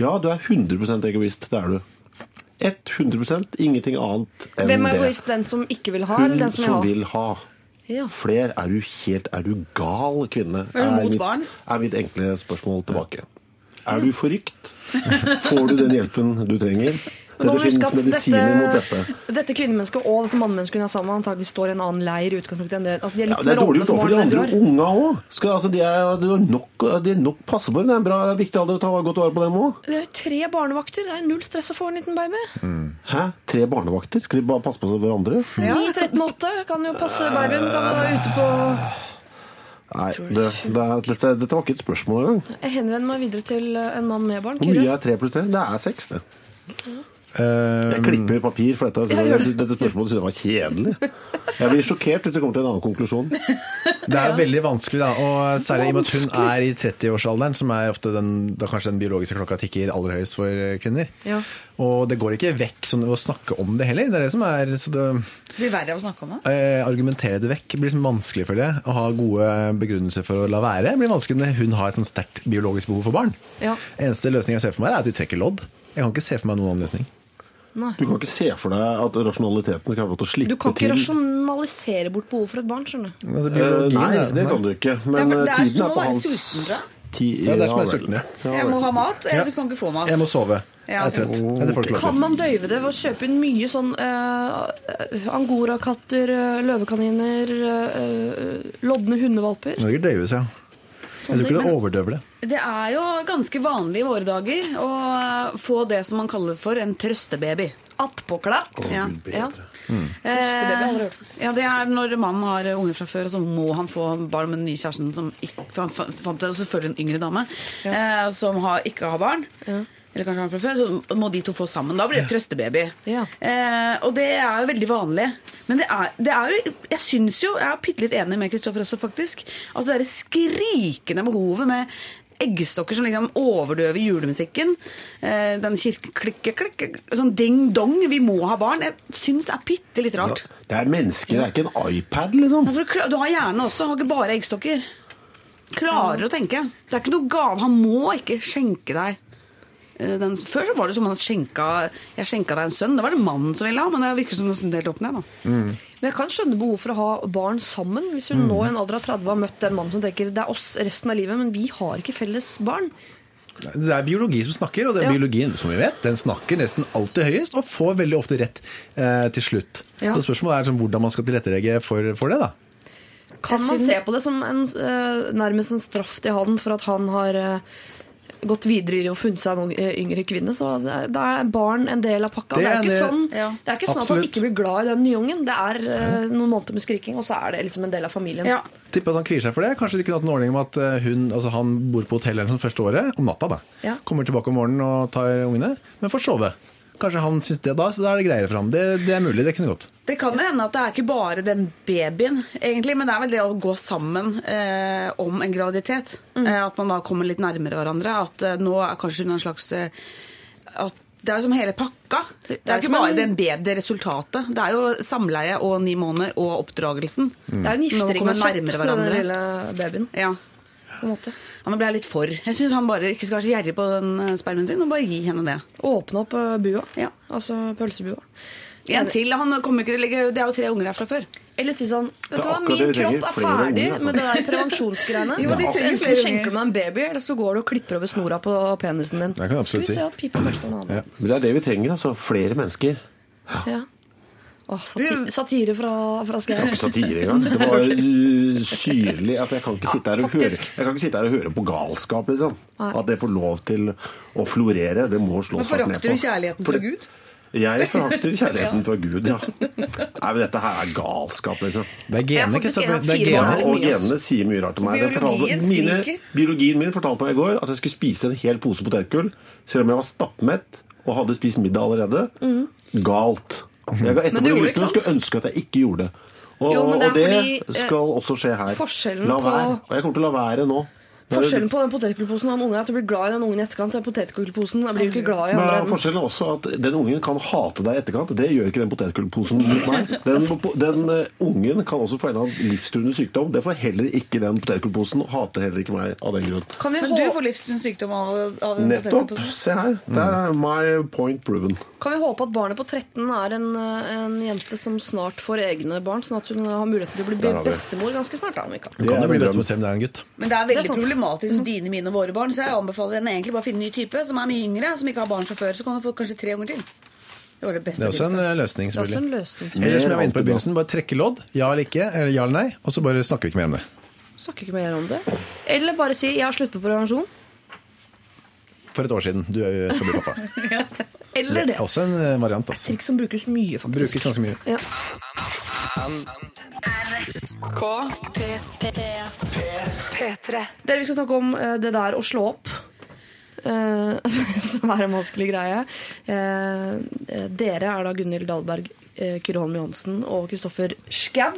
S4: ja, du er 100 egoist. Det er du. 100 Ingenting annet enn det.
S3: Hvem er egoist? Den som ikke vil ha,
S4: Hun
S3: eller den som,
S4: som
S3: vil
S4: ha.
S3: Ja.
S4: Fler er du helt Er du gal, kvinne?
S5: Er mot
S4: mitt,
S5: barn?
S4: er mitt enkle spørsmål tilbake. Er du forrykt? Får du den hjelpen du trenger? Det
S3: huske
S4: finnes
S3: at
S4: dette, mot dette.
S3: Dette kvinnemennesket og dette mannemennesket hun er sammen med, antagelig står i en annen leir i utgangspunktet enn det. Altså, de er
S4: Ja, det er dårlig
S3: for
S4: overfor de andre unga òg. Altså, de er, nok, de er nok passe på dem. Det er, bra, det er viktig alder å ta godt vare på dem òg.
S3: Det er jo tre barnevakter. Det er null stress å få en liten baby.
S4: Hæ? Tre barnevakter? Skal de bare passe på hverandre?
S3: 9, 13, 8 kan jo passe babyen. Kan være ute på
S4: Nei, det, det er, dette, dette var ikke et spørsmål engang.
S3: Jeg henvender meg videre til eh, en mann med barn.
S4: Hvor mye er tre pluss tre? Det er seks, det.
S6: Eh,
S4: Jeg klipper papir for dette. *laughs* Jeg, dette spørsmålet synes jeg var kjedelig. Jeg blir sjokkert hvis du kommer til en annen konklusjon.
S6: Det er veldig vanskelig, da. Og særlig i og med at hun er i 30-årsalderen, som er ofte den, da kanskje den biologiske klokka tikker aller høyest for eh, kvinner.
S3: Ja.
S6: Og det går ikke vekk sånn, å snakke om det heller. Det er det som er så det,
S5: Det blir verre av å snakke om det.
S6: eh, Argumentere det vekk blir liksom vanskelig, føler jeg. Å ha gode begrunnelser for å la være blir vanskelig når hun har et sånn sterkt biologisk behov for barn.
S3: Ja.
S6: Eneste løsning jeg ser for meg, er at vi trekker lodd. Jeg kan ikke se for meg noen annen løsning.
S4: Du kan ikke se for deg at rasjonaliteten skal få til å slippe til.
S3: Du kan ikke
S4: til.
S3: rasjonalisere bort behov for et barn, skjønner du.
S6: Altså,
S4: Eh,
S6: biologien,
S4: nei, det kan du ikke.
S5: Det er,
S4: eh,
S5: det er
S4: tiden er på hans
S5: jeg.
S4: ti,
S6: Ja, det er som
S4: er
S6: sulten, ja.
S4: Ja,
S5: Jeg må ha mat, eller
S6: Ja.
S5: du kan ikke få mat.
S6: Jeg må sove. Jeg er trøtt. Ja, du ikke lov
S3: Kan man døyve det ved å kjøpe inn mye sånn uh, angorakatter, eh, løvekaniner, uh, lodne hundevalper?
S6: Det døyves, ja. Jeg tror ikke det overdøver det.
S5: Det er jo ganske vanlig i våre dager å få det som man kaller for en trøstebaby.
S3: Attpåklatt.
S5: Ja.
S3: Ja.
S5: Mm.
S3: Trøstebaby hørt,
S5: ja, det er når mannen har unger fra før, og så må han få barn med den nye kjæresten som ikke, for Han fa- fant selvfølgelig en yngre dame eh, som har, ikke har barn. Eller kanskje han fra før, så må de to få sammen. Da blir det trøstebaby.
S3: Ja.
S5: Eh, og det er jo veldig vanlig. Men det er, det er jo Jeg syns jo, jeg er bitte litt enig med Kristoffer også, faktisk, at det derre skrikende behovet med eggstokker som liksom overdøver julemusikken. Eh, den kirkeklikke Sånn ding-dong, vi må ha barn. Jeg syns det er bitte litt rart.
S4: Det er mennesker, det er ikke en iPad, liksom.
S5: Ja, du har hjerne også, har ikke bare eggstokker. Klarer å tenke. Det er ikke noe gave. Han må ikke skjenke deg den, Før så var det som man skjenka Jeg skjenka deg en sønn. Det var det mannen som ville ha, men det virker som det er snudd opp ned. da.
S3: Men jeg kan skjønne behov for å ha barn sammen. Hvis hun nå i en alder av 30 har møtt den mannen som tenker det er oss resten av livet, men vi har ikke felles barn.
S6: Det er biologi som snakker, og det er
S3: Ja.
S6: biologien som vi vet, den snakker nesten alltid høyest og får veldig ofte rett eh, til slutt.
S3: Ja.
S6: Så spørsmålet er sånn, hvordan man skal tilrettelegge for, for det. da.
S3: Kan man se på det som en, eh, nærmest en straff til han for at han har eh, gått videre i og funnet seg en eh, yngre kvinne? Så er, da er barn en del av pakka.
S6: Det
S3: Det er,
S6: er
S3: ikke sånn,
S5: Ja.
S3: det er ikke sånn at han ikke blir glad i den nye ungen. Det er uh, noen måneder med skriking, og så er det liksom en del av familien.
S5: Ja.
S6: Tipper at han kvier seg for det. Kanskje de kunne hatt en ordning om at eh, hun, altså han bor på hotell eller første året, om natta. da.
S3: Ja.
S6: Kommer tilbake om morgenen og tar ungene, men får sove. Kanskje han syns det da, så da er det greiere for ham. Det, det er mulig, det kunne gått.
S5: Det kan jo hende at det er ikke bare den babyen, egentlig, men det er vel det å gå sammen eh, om en graviditet. Eh, at man da kommer litt nærmere hverandre. At eh, nå er kanskje hun en slags eh, at Det er jo som hele pakka. Det er,
S3: er
S5: ikke bare
S3: en-
S5: den baby, det resultatet. Det er jo samleie og ni måneder og oppdragelsen.
S3: Det er jo en giftering med kjøtt,
S5: nærmere
S3: den lille babyen.
S5: Ja.
S3: På en måte.
S5: Ja, Nå ble jeg litt for. Jeg syns han bare ikke skal være så gjerrig på den eh, spermen sin, og bare gi henne det.
S3: Åpne opp eh, bua.
S5: Ja.
S3: Altså pølsebua.
S5: En til. Han kommer ikke til å legge Det er jo tre unger her fra før.
S3: Eller si sånn Vet du hva, min kropp er ferdig
S4: unger, altså.
S3: med det der *laughs* prevensjonsgreiene.
S5: Jo, de trenger
S3: Enten skjenker du meg en baby, eller så går du og klipper over snora på penisen din.
S6: Det kan jeg absolutt si. Ja.
S4: Men det er det vi trenger, altså. Flere mennesker.
S3: Ja. Åh, sati satire fra, fra
S4: Det var ikke
S3: Skau.
S4: satire engang. *laughs* Det var syrlig. Altså, jeg, kan ikke sitte her og høre, jeg kan ikke sitte her og høre på galskap, liksom. At det får lov til å florere. Det må slås
S5: Men
S4: hardt ned
S5: forakter du kjærligheten
S4: For
S5: fra Gud?
S4: Jeg forakter kjærligheten *laughs* fra Gud, ja. Nei, men dette her er galskap, liksom.
S6: Det er
S3: Jeg
S6: genene, ikke
S3: sant?
S4: Og genene sier mye rart til meg.
S5: Biologien
S4: mine, biologien min fortalte meg i går at jeg skulle spise en hel pose potetgull, selv om jeg var stappmett og hadde spist middag allerede. Galt. Jeg ga
S3: Mm. Men du
S4: etterpå lyst til å skulle ønske at jeg ikke gjorde det. Og,
S3: Jo, det
S4: og det
S3: fordi, eh,
S4: skal også skje her.
S3: forskjellen
S4: La
S3: på-
S4: være. Og jeg kommer til å la være nå.
S3: Forskjellen på den potetgullposen og den ungen er at du blir glad i den ungen i etterkant. Den potetgullposen blir du ikke glad i
S4: Men
S3: andre
S4: er forskjellen er også at Den ungen kan hate deg i etterkant. Det gjør ikke den potetgullposen mot meg. Den, den eh, ungen kan også få en livstruende sykdom. Det får heller ikke den potetgullposen, og hater heller ikke meg av den grunn.
S3: Kan vi,
S5: Men du får livstruende sykdom av, av den
S4: Nettopp. Se her. Der er my point proven.
S3: kan vi håpe at barnet på 13 er en, eh, en jente som snart får egne barn, sånn at hun har muligheten til å bli bestemor ganske snart? da, om ikke.
S6: Det kan jo bli se om det er en gutt.
S5: Men det er
S3: Det
S5: veldig
S3: er sant.
S5: Problematisk som dine, mine og våre barn, så jeg anbefaler henne egentlig bare å finne en ny type som er mye yngre, som ikke har barn fra før. Så kan du få kanskje tre unger til. Det var det beste
S6: Det er også en
S5: tipset.
S6: eh, løsning,
S3: Det er også en
S6: selvfølgelig.
S3: løsning.
S6: Eller som jeg var inne på i begynnelsen, bare trekke lodd. Ja eller ikke, eller ja eller nei, og så bare snakker vi ikke mer om det.
S3: Snakker ikke mer om det. Eller bare si 'jeg har slutt på prevensjon'.
S6: For et år siden. Du er jo- skal bli pappa. *laughs* *laughs*
S3: Eller det.
S6: Også en eh, variant, altså.
S3: Trikk som brukes mye, faktisk.
S6: Brukes ganske mye.
S3: Ja.
S1: P3.
S3: Dere, vi skal snakke om eh, det der å slå opp. eh, som er en vanskelig greie. Eh, eh, dere er da Gunhild Dahlberg, eh, Kyrre Holm Johansen og Kristoffer Schau.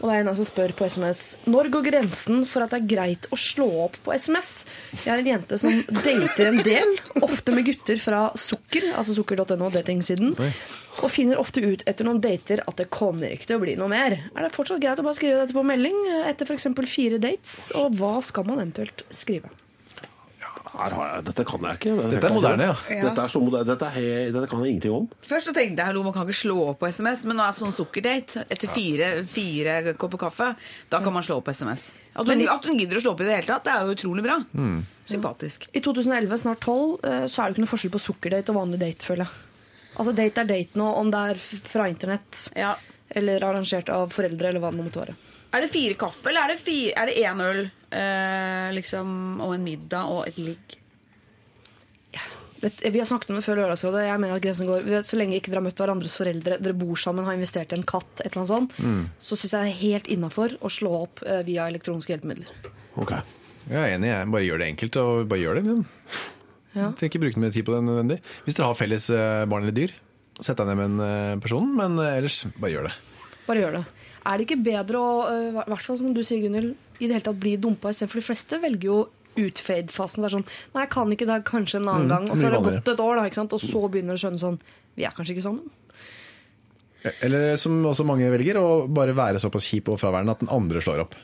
S3: Og det er en som spør på SMS Når går grensen for at det er greit å slå opp på SMS? Jeg er en jente som dater en del, ofte med gutter fra Sukker, altså sukker.no, datingsiden, og finner ofte ut etter noen dater at det kommer ikke til å bli noe mer. Er det fortsatt greit å bare skrive dette på melding eh, etter f.eks. fire dates? Og hva skal man eventuelt skrive?
S4: Her har jeg, dette kan jeg ikke. Dette,
S6: Dette er moderne, ja.
S4: Dette, er så moderne. Dette, er dette kan jeg ingenting om.
S5: Først så tenkte jeg hallo, man kan ikke slå opp på SMS, men nå er sånn sukkerdate. Etter fire, fire kopper kaffe, da kan man slå opp på SMS. At hun, at hun gidder å slå opp i det hele tatt, det er jo utrolig bra. Sympatisk.
S3: I 2011, snart 12, eh, så er det ikke noe forskjell på sukkerdate og vanlig date, føler jeg. Altså Date er date nå, om det er fra internett
S5: Ja.
S3: eller arrangert av foreldre, eller hva det måtte være.
S5: Er det fire kaffe, eller er det, fire, er det én øl eh, liksom, og en middag og et ligg?
S3: Det, vi har snakket om det før Lørdagsrådet. Jeg mener at grensen går Så lenge ikke dere har møtt hverandres foreldre, dere bor sammen, har investert i en katt, et eller annet sånt, så syns jeg det er helt innafor å slå opp eh, via elektroniske hjelpemidler.
S4: Ok.
S6: Jeg er enig, jeg. Bare gjør det enkelt, og bare gjør det. Liksom.
S3: Ja.
S6: Trenger ikke bruke mer tid på det nødvendig. Hvis dere har felles eh, barn eller dyr, sett deg ned med en eh, person, men eh, ellers, bare gjør det.
S3: Bare gjør det. Er det ikke bedre å, eh, i hvert fall som du sier, Gunhild, i det hele tatt bli dumpa istedenfor de fleste velger jo utfade-fasen. Det er sånn Nei, jeg kan ikke det, kanskje en annen
S6: Mm,
S3: gang. Og så har det gått et år, da, og så begynner du å skjønne sånn Vi er kanskje ikke sammen.
S6: Eller som også mange velger, å bare være såpass kjip og fraværende at den andre slår opp.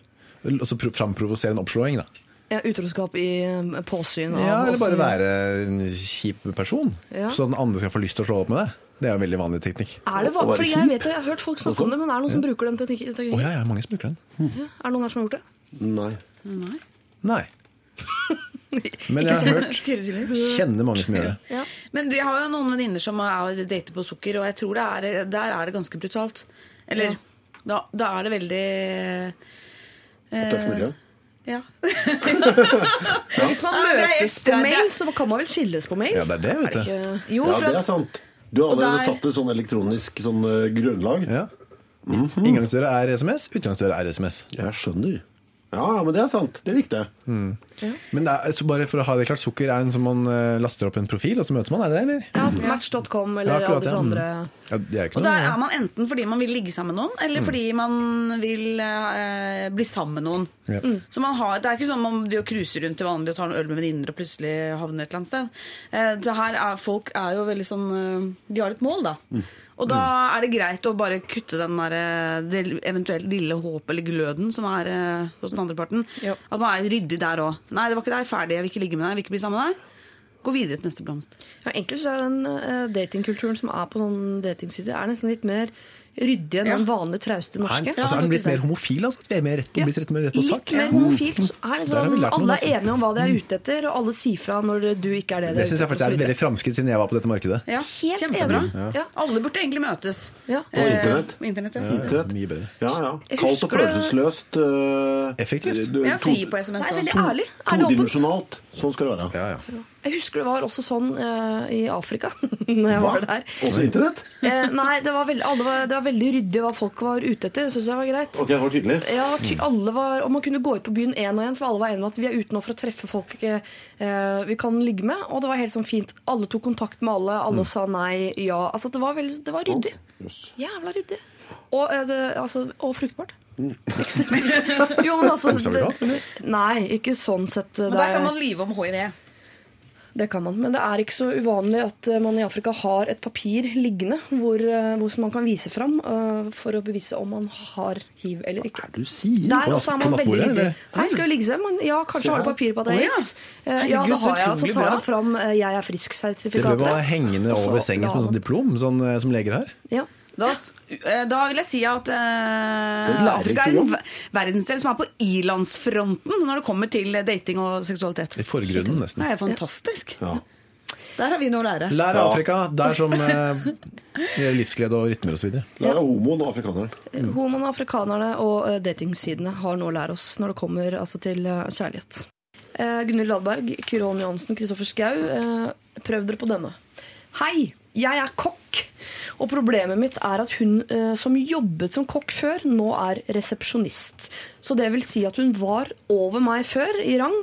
S6: Altså pro- framprovosere en oppslåing, da.
S3: Ja, utroskap i eh, påsyn. av
S6: Ja, eller bare være en kjip person,
S3: Ja.
S6: så den andre skal få lyst til å slå opp med deg. Det er en veldig vanlig teknikk.
S3: Er det vanlig? Fordi jeg vet jeg har hørt folk snakke om det, men er det noen som bruker den teknikken?
S6: Å ja, ja, mange som bruker den.
S3: Ja, Er det noen her som har gjort det?
S4: Nei.
S6: Nei. *laughs* Men jeg har hørt. Kjenner mange som gjør det.
S3: Ja.
S5: Men jeg har jo noen venninner som er dater på sukker, og jeg tror det er, der er det ganske brutalt. Eller
S3: Ja.
S5: da, da er det veldig eh,
S4: Tøff miljø.
S5: Ja. *laughs*
S3: Hvis man møtes på mail, så kan man vel skilles på mail?
S6: Ja, det er det, vet du.
S5: Jo,
S4: Ja, det er sant. Du har allerede
S5: der-
S4: satt et sånn elektronisk sånn eh, grunnlag.
S6: Ja. Inngangsdøra er SMS, utgangsdøra er SMS.
S4: Jeg skjønner. Ja, ja, men det er sant. Det likte jeg.
S6: Men det er, så bare for å ha det klart, sukker er en som man eh, laster opp en profil, og så møtes man, er det det, eller?
S3: Ja, altså Match.com eller
S6: Ja, akkurat,
S3: alle disse
S6: ja.
S3: andre
S6: Ja, det er ikke
S5: og
S6: noe
S5: der er man enten fordi man vil ligge sammen med noen, eller fordi man vil eh, bli sammen med noen.
S6: Ja.
S5: Så man har, Det er ikke sånn man driver cruiser rundt til vanlig og tar en øl med venninner og plutselig havner et eller annet sted. Eh, det her er, folk er jo veldig sånn eh, De har et mål, da. Og da er det greit å bare kutte den der, eh, det eventuelt lille håpet eller gløden som er eh, hos den andre parten.
S3: Jo.
S5: At man er ryddig der òg. 'Nei, det var ikke deg. Ferdig. Jeg vil ikke ligge med deg. Jeg vil ikke bli sammen med deg.' Gå videre til neste blomst.
S3: Ja, Egentlig så er den uh, datingkulturen som er på sånne datingsider, er nesten litt mer ryddig enn
S5: Ja.
S3: den vanlige trauste
S6: Er,
S3: norske.
S6: altså, er den blitt mer homofil? Altså, vi er mer rett,
S3: Ja.
S6: blitt rett, mer rett på sak?
S3: Litt mer homofilt. så Er det
S6: Så
S3: sånn,
S6: lært
S3: alle er
S6: altså.
S3: enige om hva de er ute etter, og alle sier fra når du ikke er det de
S6: Det
S3: er
S6: syns jeg faktisk er et veldig framskritt siden jeg var på dette markedet.
S5: Ja,
S3: Helt
S5: Kjempebra.
S3: enig. Ja.
S5: Alle burde egentlig møtes.
S3: Ja.
S4: På internett.
S5: Eh, på internett ja.
S4: Internett.
S6: Mye bedre.
S4: Ja, ja. Kaldt og følelsesløst. Uh,
S6: Effektivt.
S4: du-
S5: Ja, fri på SMS.
S3: Det er veldig ærlig.
S4: Todimensjonalt. Sånn skal det være.
S6: Ja, ja.
S3: Jeg husker det var også sånn uh, i Afrika, *laughs* når jeg var der.
S4: Også internett?
S3: Eh, nei, det var, veldig, alle var, det var veldig ryddig hva folk var ute etter. Det syns jeg var greit.
S4: Ok, det var tydelig.
S3: Ja, ty alle var, og Man kunne gå ut på byen én og én, for alle var enige om at vi er ute nå for å treffe folk eh, vi kan ligge med. Og det var helt sånn fint. Alle tok kontakt med alle, alle sa nei, ja. Altså, det var, veldig, det var ryddig.
S4: Jøss.
S3: Jævla ryddig. Og, eh, det, altså, og fruktbart. *laughs* jo, men altså det, Nei, ikke sånn sett.
S5: Men der kan man lyve om hiv.
S3: Det kan man. Men det er ikke så uvanlig at eh, man i Afrika har et papir liggende hvor, eh, hvor man kan vise fram uh, for å bevise om man har hiv eller ikke.
S4: Hva er det Du sier
S3: Der også er man veldig ryddig. Nei, skal jo ligge seg, men ja, kanskje har du papir på at det er
S5: ja.
S3: aids. Ja, det har jeg. Så tar
S5: bra.
S3: han fram 'jeg er
S6: Det
S3: frisk'-sertifikatet.
S6: bør være hengende over sengen som et sånt diplom, sånn som leger har.
S3: Ja.
S5: Da, eh, da vil jeg si at eh, Afrika er en verdensdel som er på ilandsfronten når det kommer til dating og seksualitet.
S6: I forgrunnen,
S5: Det er fantastisk.
S4: Ja.
S7: Der har vi noe å lære.
S6: Lær
S4: av
S6: Afrika. Der som eh, livsglede og rytmer osv.
S4: Lær av homoen og afrikaneren.
S3: og afrikanerne og eh, datingsidene har noe å lære oss når det kommer altså, til eh, kjærlighet. Uh, Gunhild Ladberg, Kyrre Holm Johansen, Kristoffer Schou. eh, prøv dere på denne. Hei, jeg er kokk, og problemet mitt er at hun eh, som jobbet som kokk før, nå er resepsjonist. Så det vil si at hun var over meg før i rang,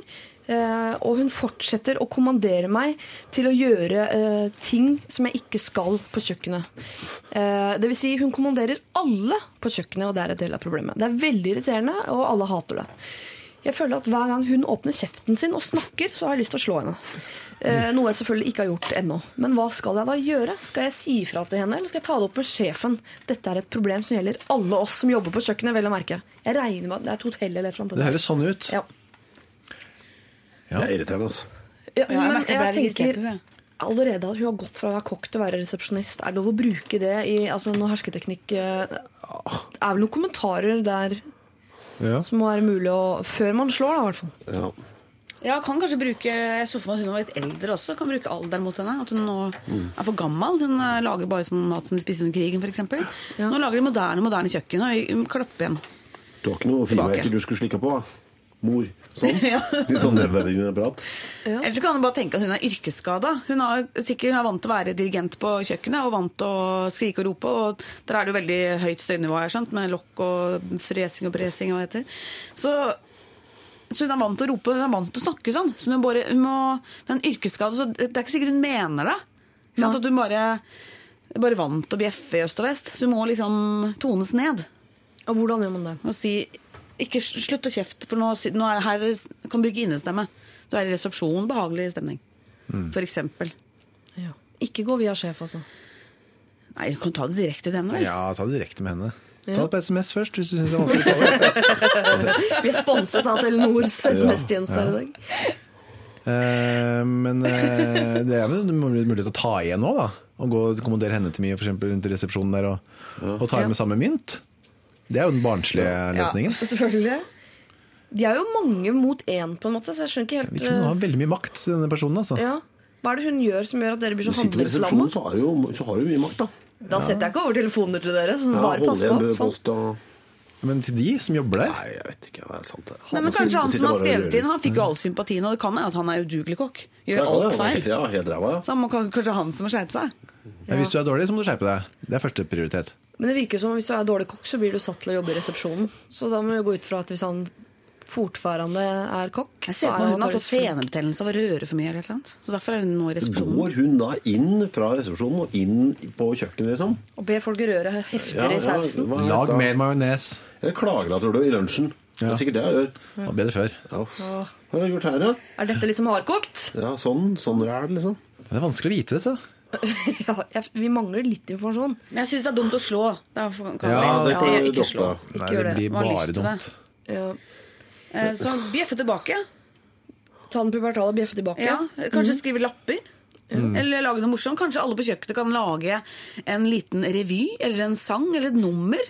S3: eh, og hun fortsetter å kommandere meg til å gjøre eh, ting som jeg ikke skal på kjøkkenet. Eh, det vil si, hun kommanderer alle på kjøkkenet, og det er et del av problemet. Det er veldig irriterende, og alle hater det. Jeg føler at Hver gang hun åpner kjeften sin og snakker, så har jeg lyst til å slå henne. Eh, noe jeg selvfølgelig ikke har gjort ennå. Men hva skal jeg da gjøre? Skal jeg si ifra til henne, eller skal jeg ta det opp med sjefen? Dette er et problem som gjelder alle oss som jobber på kjøkkenet. vel å merke. Jeg regner med at det er et hotell eller et eller annet.
S6: Det høres sånn ut.
S3: Ja.
S6: Ja.
S4: Det er irriterende, altså.
S3: Ja, men
S7: jeg
S3: tenker allerede at hun har gått fra å være kokk til å være resepsjonist. Er det lov å bruke det i altså, noe hersketeknikk? eh, Det er vel noen kommentarer der
S6: Ja.
S3: som må være mulig å Før man slår, da, i hvert fall.
S4: Ja.
S5: Ja, kan kanskje bruke Jeg så for meg at hun var litt eldre også. Kan bruke alderen mot henne. At hun nå er for gammel. Hun eh, lager bare sånn mat som de spiste under krigen, f.eks.
S3: Ja.
S5: Nå lager de moderne, moderne kjøkken. Og klapper igjen.
S4: Du har ikke noe frimerker du skulle slikke på? da? Mor. Sånn. *laughs*
S5: Ja.
S4: Litt sånn nedverdigende prat.
S5: Ellers så kan du bare tenke at hun er yrkesskada. Hun er sikkert hun er vant til å være dirigent på kjøkkenet og vant til å skrike og rope. Og der er det jo veldig høyt støynivå her, sant? med lokk og fresing og presing. og hva det heter. Så, så hun er vant til å rope, hun er vant til å snakke sånn. Så hun, bare, hun må, det er en yrkesskade, så det er ikke sikkert hun mener det. Ja. At hun bare, bare vant til å bjeffe i øst og vest. Så hun må liksom tones ned.
S3: Og hvordan gjør man det?
S5: Og si ikke slutt å kjefte, for nå, nå er her kan bygge innestemme. Du er i resepsjonen, behagelig stemning. For eksempel.
S3: Ja. Ikke gå via sjef, altså.
S5: Nei, du kan ta det direkte til henne. vel?
S6: ja, ta det direkte med henne. Ta det på SMS først, hvis du syns det er vanskelig å ta det. *laughs*
S3: Vi er sponset av Telenors SMS-tjeneste her i dag.
S6: Eh, men eh, det er vel mulighet til å ta igjen nå, da. Og gå og kommandere henne til mye, f.eks. rundt i resepsjonen der, og, og ta
S3: Ja.
S6: med samme mynt. Det er jo den barnslige løsningen.
S3: Ja, selvfølgelig. De er jo mange mot én, på en måte, så jeg skjønner ikke
S6: Jeg
S3: helt
S6: vet ikke hun har veldig mye makt, denne personen. altså.
S3: ja. Hva er det hun gjør som gjør at dere blir så handlingslamma?
S4: så har, jo, så har du mye makt, da.
S3: Da setter jeg ikke over telefonene til dere, Så
S4: Ja,
S3: bare
S4: pass
S3: på. Sånn.
S4: post og
S6: Men til de som jobber der
S4: Nei, jeg vet ikke. Det er sant, det.
S5: Nei, men kanskje han som har skrevet inn, han fikk jo all sympatien, og det kan hende at han er udugelig kokk. Gjør
S4: ja,
S5: alt feil.
S4: Ja, helt ræva, ja.
S5: Så han må, kanskje han som må skjerpe seg.
S6: ja, Hvis du er dårlig, så må du skjerpe deg. Det er første prioritet.
S3: Men det virker som hvis du er dårlig kokk, så blir du satt til å jobbe i resepsjonen. Så da må vi gå ut fra at hvis han fortfarande er kokk
S5: Jeg ser for meg hun har fått senebetennelse av å røre for mye. eller noe. Så derfor er hun nå i resepsjonen.
S4: Går hun da inn fra resepsjonen og inn på kjøkkenet, liksom?
S3: Og ber folk røre heftigere i sausen.
S4: hva er
S6: Lag
S4: dette?
S6: mer majones.
S4: Eller klager da, tror du, i lunsjen. Det
S6: Ja.
S4: er sikkert det jeg gjør.
S6: Det var bedre før.
S4: Ja, uff. Hva har jeg gjort her, da?
S3: Er dette litt som hardkokt?
S4: Ja, sånn, sånn er det, liksom.
S6: Det er vanskelig å vite det, så. *laughs*
S3: Ja, jeg, vi mangler litt informasjon.
S5: Men jeg syns det er dumt å slå. Derfor kan
S6: Ja,
S5: si.
S4: det kan ja,
S5: ikke slå.
S6: Nei,
S3: Ikke
S6: det
S3: det.
S6: blir bare dumt.
S3: Ja.
S5: Eh, Så bjeffe tilbake.
S3: Ta den pubertale bjeffe tilbake.
S5: Ja, kanskje skrive lapper. Eller lage noe morsomt. Kanskje alle på kjøkkenet kan lage en liten revy eller en sang eller et nummer.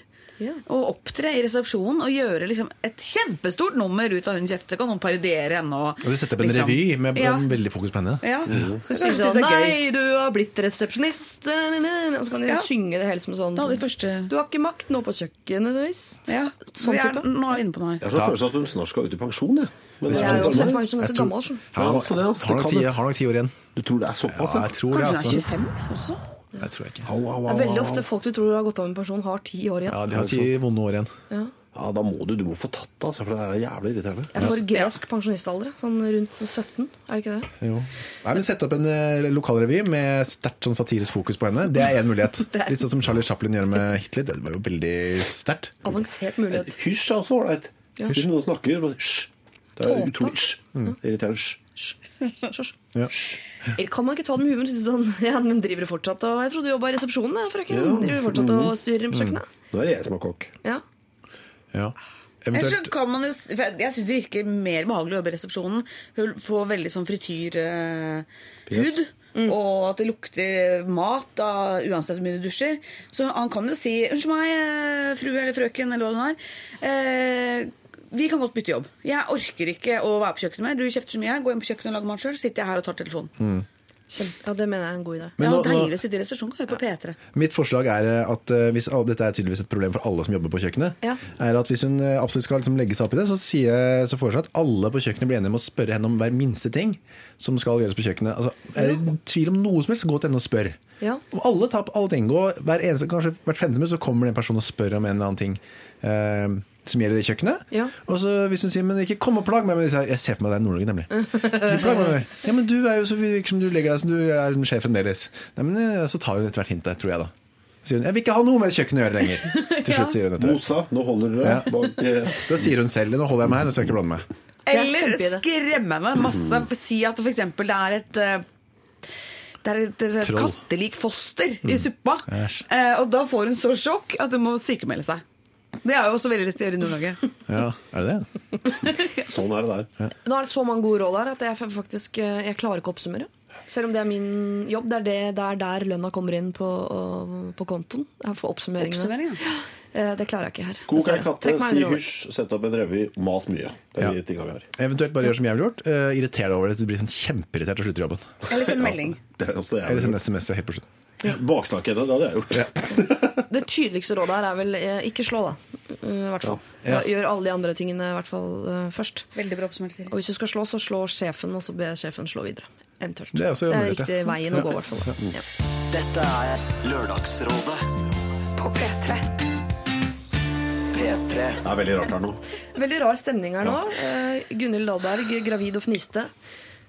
S3: Ja.
S5: Og opptre i resepsjonen og gjøre liksom et kjempestort nummer ut av hun kjefter. Kan noen parodiere henne? Og,
S6: Og de setter opp en
S5: liksom-
S6: revy med
S5: ja.
S6: veldig fokus på henne.
S5: Ja.
S3: Så
S5: Kanskje
S3: de sånn
S5: det.
S3: Nei, du har blitt resepsjonist. Og så kan de
S5: Ja.
S3: synge det helt som sånn
S5: Da de første
S3: Du har ikke makt nå på kjøkkenet, visst.
S5: ja.
S3: Sånn
S5: er,
S3: type.
S5: Nå er vi inne på noe her.
S4: Jeg har sånn følelse av at hun snart skal ut i pensjon, jeg. Men
S3: Jeg er
S4: er
S3: jo meg ut som ganske gammel. sånn.
S4: Altså, det, altså,
S6: Har nok ti,
S4: det.
S6: år igjen.
S4: Du tror det er såpass,
S6: Ja, jeg tror det,
S5: Kanskje er
S6: altså.
S5: 25 også?
S6: Jeg tror ikke.
S4: Au, au,
S3: Det er veldig ofte folk du tror har gått av med pensjon, har ti år igjen.
S6: Ja, de har ti vonde år igjen.
S3: Ja.
S4: Ja, da må du, du må få tatt det, altså, for det er jævlig irriterende.
S3: Jeg får gresk pensjonistalder, sånn rundt 17. Er det ikke det?
S6: Jo. Nei, men Sett opp en eh, lokalrevy med sterkt sånn satirisk fokus på henne. Det er én mulighet. *laughs*
S3: Er-
S6: Litt sånn som Charlie Chaplin gjør med Hitler. Det var jo veldig sterkt.
S3: Avansert mulighet.
S4: Hysj er også ålreit.
S3: Ja.
S4: Hvis noen snakker, bare hysj. Det er utrolig hysj. Irriterende hysj.
S6: Ja.
S3: Eller kan man ikke ta det med huet? Sånn, *laughs* ja, men driver du fortsatt og Jeg trodde du jobba i resepsjonen, jeg, frøken.
S4: Ja.
S3: Driver du fortsatt og styrer på kjøkkenet?
S4: Nå er det jeg som er kokk.
S3: Ja.
S6: Ja. Eventuelt
S5: kan man jo, jeg synes syns det virker mer behagelig å jobbe i resepsjonen. Få veldig sånn frityrhud. Og at det lukter mat da, uansett hvor mye du dusjer. Så han kan jo si 'Unnskyld meg, eh, frue eller frøken', eller hva hun er. Eh, vi kan godt bytte jobb. Jeg orker ikke å være på kjøkkenet mer. Du kjefter så mye. Gå inn på kjøkkenet og lag mat sjøl. Sitter jeg her og tar telefonen.
S3: Mm. ja, det mener jeg er en god idé.
S6: Men nå- ja,
S7: Deilig å sitte i resepsjon Kan høre på P3.
S6: Mitt forslag er eh, at eh, hvis alle, dette er tydeligvis et problem for alle som jobber på kjøkkenet,
S3: Ja.
S6: er at hvis hun eh, absolutt skal liksom legge seg opp i det, så, sier, så foreslår jeg at alle på kjøkkenet blir enige om å spørre henne om hver minste ting som skal gjøres på kjøkkenet. Altså, er det tvil om noe som helst, gå til henne og spør.
S3: Ja.
S6: Om alle tar på alle ting, og hver eneste, kanskje hvert femte minutt så kommer det en person og spør om en eller annen ting eh, som gjelder i kjøkkenet.
S3: Ja.
S6: Og så hvis hun sier 'men ikke kom og plag meg', men jeg ser for meg det er Nord-Norge, nemlig. Du plager meg. Ja, men du er jo så virker som du legger deg som du er en sjef fremdeles. Nei, men eh, Så tar hun etter hvert hintet, tror jeg da. Så sier hun 'jeg vil ikke ha noe med kjøkkenet å gjøre lenger'. *laughs* Til slutt sier hun dette.
S4: Mosa, nå holder dere
S6: Ja.
S4: bak eh,
S6: Da sier hun selv 'nå holder jeg meg her, nå skal jeg ikke blande meg'.
S3: er
S7: Eller
S3: kjempeidé.
S7: skremme meg masse. Si at for eksempel det er et eh, det er et, et kattelik foster i suppa.
S6: Æsj.
S7: Eh, og da får hun så sjokk at hun må sykemelde seg. Det er jo også veldig lett å gjøre i Nord-Norge. *laughs*
S6: Ja, er det det? *laughs*
S4: Sånn er det der.
S3: Nå er det så mange gode råd her at jeg faktisk eh, jeg klarer ikke å oppsummere. Selv om det er min jobb. Det er, det, det er der lønna kommer inn på, på kontoen. For oppsummeringene.
S7: Oppsummeringen.
S3: ja. *gasps* Det klarer jeg ikke her.
S4: Kok ei katte, si hysj, sett opp en revy, mas mye. Det er
S6: Ja.
S4: tinga vi har.
S6: Eventuelt bare gjør som jeg ville gjort. Uh, irriter deg over det, så du blir sånn kjempeirritert og slutter jobben.
S7: Eller send *laughs* melding.
S4: Jeg
S6: Eller send. SMS helt på slutten.
S4: Baksnakke henne, det hadde jeg gjort.
S3: Det tydeligste rådet her er vel eh, ikke slå, da. Eh, I hvert fall.
S6: Ja.
S3: Gjør alle de andre tingene i hvert fall eh, først.
S7: Veldig bra oppsummert,
S3: Og hvis du skal slå, så slå sjefen, og så be sjefen slå videre. Eventuelt.
S6: Det er
S3: det er
S6: ja.
S3: riktig veien å gå, i hvert fall. Ja.
S1: Dette er Lørdagsrådet
S2: På P3.
S1: P3.
S4: Det er veldig rart her nå.
S3: Veldig rar stemning her nå. Eh, Gunhild Dahlberg, gravid og fniste.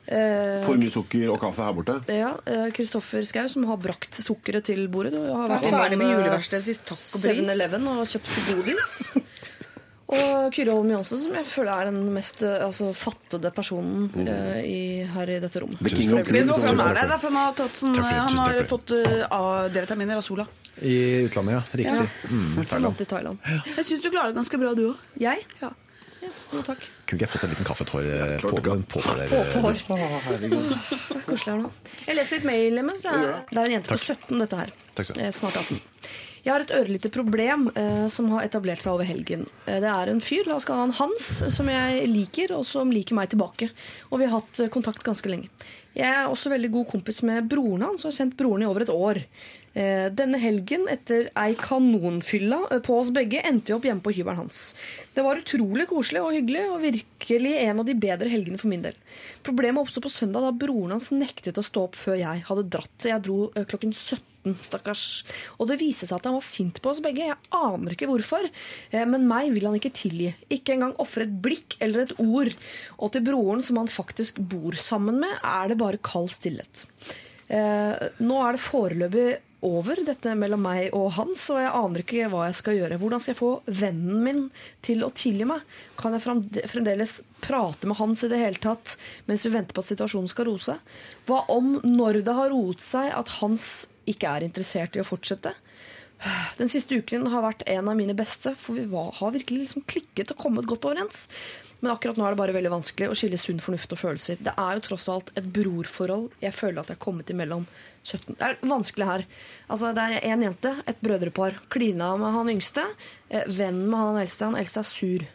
S3: Eh,
S4: For mye sukker og kaffe her borte.
S3: Ja, eh, Kristoffer Schou, som har brakt sukkeret til bordet. Du har vært
S7: Ferdig med
S3: eh,
S7: juleverkstedet sist. Takk og pris.
S3: 7-Eleven og kjøpt godis. *laughs* Og Kyrre Holm Johansen, som jeg føler er den mest eh, altså, fattede personen eh, i, her i dette rommet.
S4: The
S7: Men er det? Det er han har, tatt sånn,
S6: for
S7: han har fått uh, A-D-vitaminer av sola.
S6: I utlandet, ja. Riktig. Mm, Thailand.
S3: Thailand. Ja.
S7: Jeg syns du klarer det ganske bra, du òg.
S3: Jeg?
S7: Ja.
S3: Ja, jo, takk.
S6: Kunne ikke jeg fått en liten kaffetår eh, på den på der? *laughs*
S3: Koselig her nå. Jeg leser litt mail imens. Det er en jente på 17, dette her.
S6: Takk skal du.
S3: Eh, Snart 18. Jeg har et ørlite problem eh, som har etablert seg over helgen. Eh, det er en fyr, la oss kalle han Hans, som jeg liker, og som liker meg tilbake. Og vi har hatt eh, kontakt ganske lenge. Jeg er også veldig god kompis med broren hans, og har kjent broren i over et år. Eh, denne helgen, etter ei kanonfylla eh, på oss begge, endte vi opp hjemme på hybelen hans. Det var utrolig koselig og hyggelig, og virkelig en av de bedre helgene for min del. Problemet oppsto på søndag da broren hans nektet å stå opp før jeg hadde dratt. Jeg dro eh, klokken 17 stakkars. Og det viste seg at han var sint på oss begge. Jeg aner ikke hvorfor. Men meg vil han ikke tilgi. Ikke engang ofre et blikk eller et ord. Og til broren som han faktisk bor sammen med, er det bare kald stillhet. Nå er det foreløpig over, dette mellom meg og Hans, og jeg aner ikke hva jeg skal gjøre. Hvordan skal jeg få vennen min til å tilgi meg? Kan jeg fremdeles prate med Hans i det hele tatt mens vi venter på at situasjonen skal roe seg? Hva om når det har roet seg at Hans ikke er interessert i å fortsette? Den siste uken har vært en av mine beste, for vi har virkelig liksom klikket og kommet godt overens. Men akkurat nå er det bare veldig vanskelig å skille sunn fornuft og følelser. Det er jo tross alt et brorforhold. Jeg føler at jeg har kommet imellom 17 Det er vanskelig her. Altså, det er én jente, et brødrepar. Klina med han yngste. vennen venn med han eldste. Han eldste er sur.